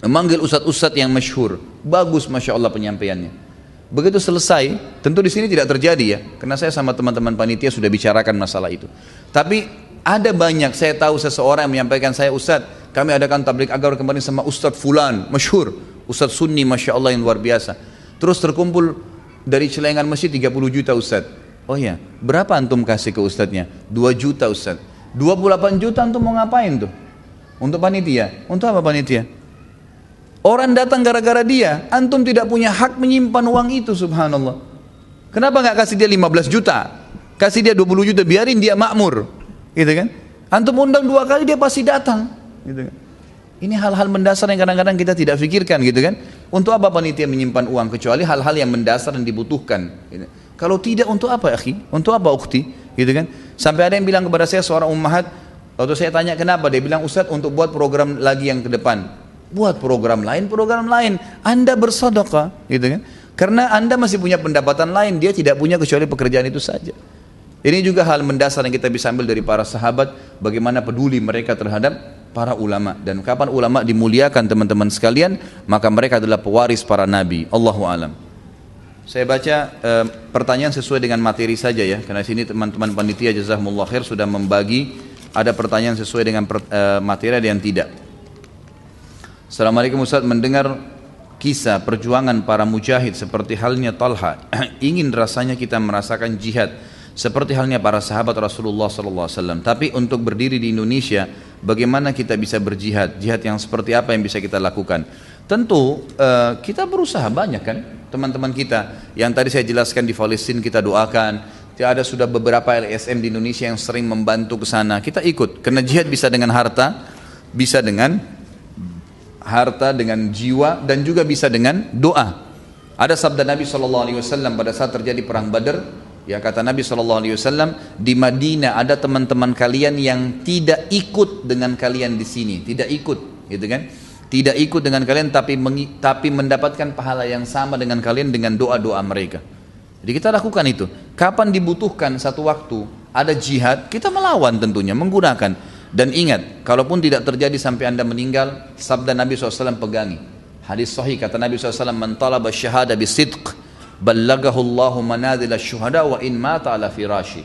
memanggil ustadz-ustadz yang masyhur, bagus masya Allah penyampaiannya. Begitu selesai, tentu di sini tidak terjadi ya, karena saya sama teman-teman panitia sudah bicarakan masalah itu. Tapi ada banyak, saya tahu seseorang yang menyampaikan saya Ustadz, kami adakan tablik agar kemarin sama Ustadz Fulan, masyhur, Ustadz Sunni, Masya Allah yang luar biasa. Terus terkumpul dari celengan masjid 30 juta Ustadz. Oh ya, berapa antum kasih ke Ustadznya? 2 juta Ustadz. 28 juta antum mau ngapain tuh? Untuk panitia. Untuk apa panitia? Orang datang gara-gara dia, antum tidak punya hak menyimpan uang itu subhanallah. Kenapa nggak kasih dia 15 juta? Kasih dia 20 juta, biarin dia makmur. Gitu kan? Antum undang dua kali dia pasti datang. Gitu kan? Ini hal-hal mendasar yang kadang-kadang kita tidak pikirkan gitu kan. Untuk apa panitia menyimpan uang kecuali hal-hal yang mendasar dan dibutuhkan. Gitu. Kalau tidak untuk apa akhi? Untuk apa ukti? Gitu kan? Sampai ada yang bilang kepada saya seorang ummahat, waktu saya tanya kenapa, dia bilang Ustaz untuk buat program lagi yang ke depan. Buat program lain, program lain. Anda bersedekah, gitu kan? Karena Anda masih punya pendapatan lain, dia tidak punya kecuali pekerjaan itu saja. Ini juga hal mendasar yang kita bisa ambil dari para sahabat, bagaimana peduli mereka terhadap para ulama dan kapan ulama dimuliakan teman-teman sekalian maka mereka adalah pewaris para nabi Allahu alam saya baca e, pertanyaan sesuai dengan materi saja ya karena sini teman-teman panitia jazakumullah khair sudah membagi ada pertanyaan sesuai dengan per, e, materi dan tidak Assalamualaikum Ustaz mendengar kisah perjuangan para mujahid seperti halnya Talha ingin rasanya kita merasakan jihad seperti halnya para sahabat Rasulullah SAW. Tapi untuk berdiri di Indonesia, bagaimana kita bisa berjihad? Jihad yang seperti apa yang bisa kita lakukan? Tentu uh, kita berusaha banyak kan, teman-teman kita. Yang tadi saya jelaskan di Palestina kita doakan. Ada sudah beberapa LSM di Indonesia yang sering membantu ke sana. Kita ikut, karena jihad bisa dengan harta, bisa dengan harta, dengan jiwa, dan juga bisa dengan doa. Ada sabda Nabi SAW pada saat terjadi perang Badar, Ya kata Nabi SAW di Madinah ada teman-teman kalian yang tidak ikut dengan kalian di sini, tidak ikut, gitu kan? Tidak ikut dengan kalian tapi tapi mendapatkan pahala yang sama dengan kalian dengan doa-doa mereka. Jadi kita lakukan itu. Kapan dibutuhkan satu waktu ada jihad, kita melawan tentunya menggunakan. Dan ingat, kalaupun tidak terjadi sampai anda meninggal, sabda Nabi SAW pegangi. Hadis sahih kata Nabi SAW, "Man talaba syahada bisidq ballagahu Allahu manazil syuhada wa in mata ala firashi.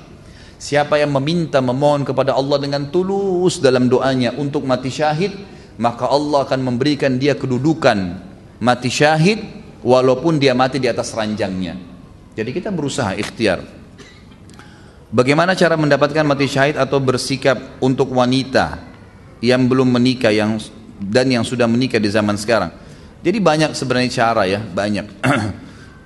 Siapa yang meminta memohon kepada Allah dengan tulus dalam doanya untuk mati syahid maka Allah akan memberikan dia kedudukan mati syahid walaupun dia mati di atas ranjangnya. Jadi kita berusaha ikhtiar bagaimana cara mendapatkan mati syahid atau bersikap untuk wanita yang belum menikah yang dan yang sudah menikah di zaman sekarang? Jadi banyak sebenarnya cara ya banyak.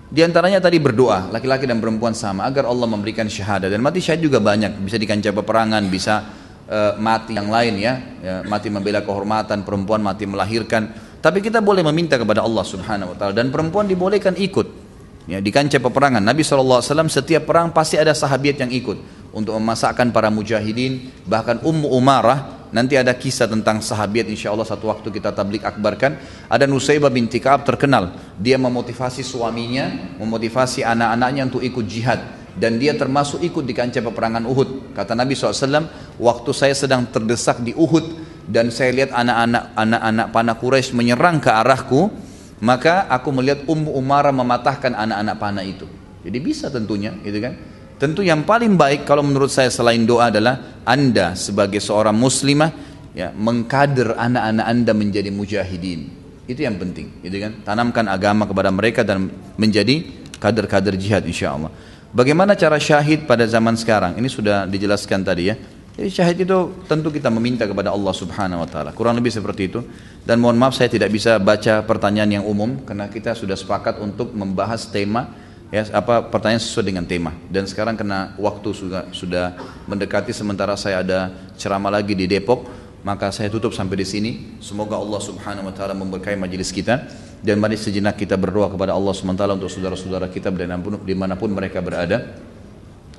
Di antaranya tadi berdoa, laki-laki dan perempuan sama agar Allah memberikan syahadat. Dan mati syahid juga banyak, bisa di kancah peperangan, bisa uh, mati yang lain ya, ya, mati membela kehormatan, perempuan mati melahirkan. Tapi kita boleh meminta kepada Allah Subhanahu wa taala dan perempuan dibolehkan ikut ya di kancah peperangan. Nabi SAW setiap perang pasti ada sahabat yang ikut untuk memasakkan para mujahidin, bahkan Ummu Umarah Nanti ada kisah tentang sahabat insya Allah satu waktu kita tablik akbarkan. Ada Nusaybah binti Ka'ab terkenal. Dia memotivasi suaminya, memotivasi anak-anaknya untuk ikut jihad. Dan dia termasuk ikut di kancah peperangan Uhud. Kata Nabi SAW, waktu saya sedang terdesak di Uhud dan saya lihat anak-anak anak-anak panah Quraisy menyerang ke arahku, maka aku melihat Ummu Umarah mematahkan anak-anak panah itu. Jadi bisa tentunya, gitu kan? Tentu yang paling baik kalau menurut saya selain doa adalah Anda sebagai seorang muslimah ya mengkader anak-anak Anda menjadi mujahidin. Itu yang penting, gitu kan? Tanamkan agama kepada mereka dan menjadi kader-kader jihad insya Allah. Bagaimana cara syahid pada zaman sekarang? Ini sudah dijelaskan tadi ya. Jadi syahid itu tentu kita meminta kepada Allah Subhanahu wa taala. Kurang lebih seperti itu. Dan mohon maaf saya tidak bisa baca pertanyaan yang umum karena kita sudah sepakat untuk membahas tema ya apa pertanyaan sesuai dengan tema. Dan sekarang karena waktu sudah sudah mendekati sementara saya ada ceramah lagi di Depok, maka saya tutup sampai di sini. Semoga Allah Subhanahu wa taala memberkahi majelis kita dan mari sejenak kita berdoa kepada Allah Subhanahu wa taala untuk saudara-saudara kita di mana pun mereka berada.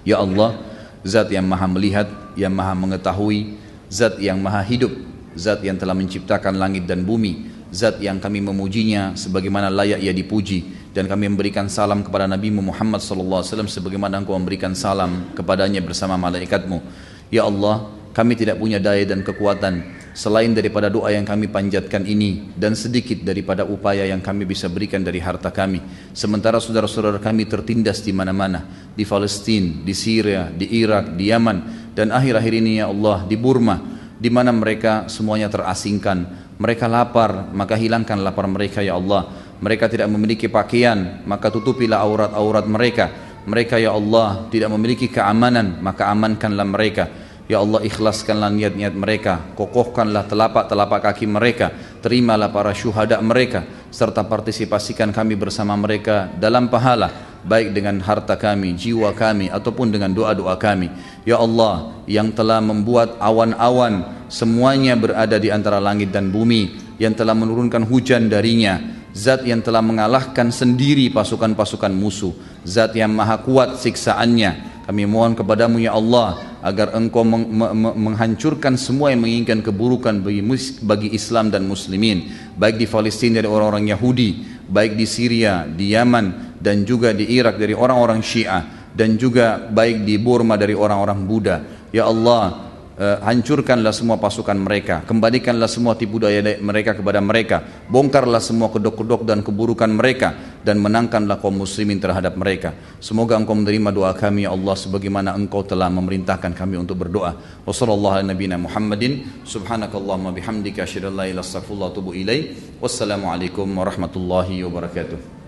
Ya Allah, Zat yang maha melihat, yang maha mengetahui, Zat yang maha hidup, Zat yang telah menciptakan langit dan bumi, Zat yang kami memujinya sebagaimana layak ia dipuji dan kami memberikan salam kepada Nabi Muhammad SAW sebagaimana engkau memberikan salam kepadanya bersama malaikatmu. Ya Allah, kami tidak punya daya dan kekuatan selain daripada doa yang kami panjatkan ini dan sedikit daripada upaya yang kami bisa berikan dari harta kami. Sementara saudara-saudara kami tertindas di mana-mana, di Palestina, di Syria, di Irak, di Yaman dan akhir-akhir ini ya Allah di Burma di mana mereka semuanya terasingkan. Mereka lapar, maka hilangkan lapar mereka ya Allah. Mereka tidak memiliki pakaian, maka tutupilah aurat-aurat mereka. Mereka ya Allah tidak memiliki keamanan, maka amankanlah mereka. Ya Allah ikhlaskanlah niat-niat mereka. Kokohkanlah telapak-telapak kaki mereka. Terimalah para syuhada mereka. Serta partisipasikan kami bersama mereka dalam pahala. Baik dengan harta kami, jiwa kami Ataupun dengan doa-doa kami. Ya Allah yang telah membuat awan-awan Semuanya berada di antara langit dan bumi Yang telah menurunkan hujan darinya Zat yang telah mengalahkan sendiri pasukan-pasukan musuh Zat yang maha kuat siksaannya kami mohon kepadamu ya Allah agar engkau meng menghancurkan semua yang menginginkan keburukan bagi, bagi Islam dan muslimin baik di Palestina dari orang-orang Yahudi baik di Syria, di Yaman dan juga di Irak dari orang-orang Syiah dan juga baik di Burma dari orang-orang Buddha. Ya Allah uh, hancurkanlah semua pasukan mereka, kembalikanlah semua tipu daya mereka kepada mereka, bongkarlah semua kedok-kedok dan keburukan mereka dan menangkanlah kaum muslimin terhadap mereka. Semoga engkau menerima doa kami ya Allah sebagaimana engkau telah memerintahkan kami untuk berdoa. Wassalamualaikum warahmatullahi wabarakatuh.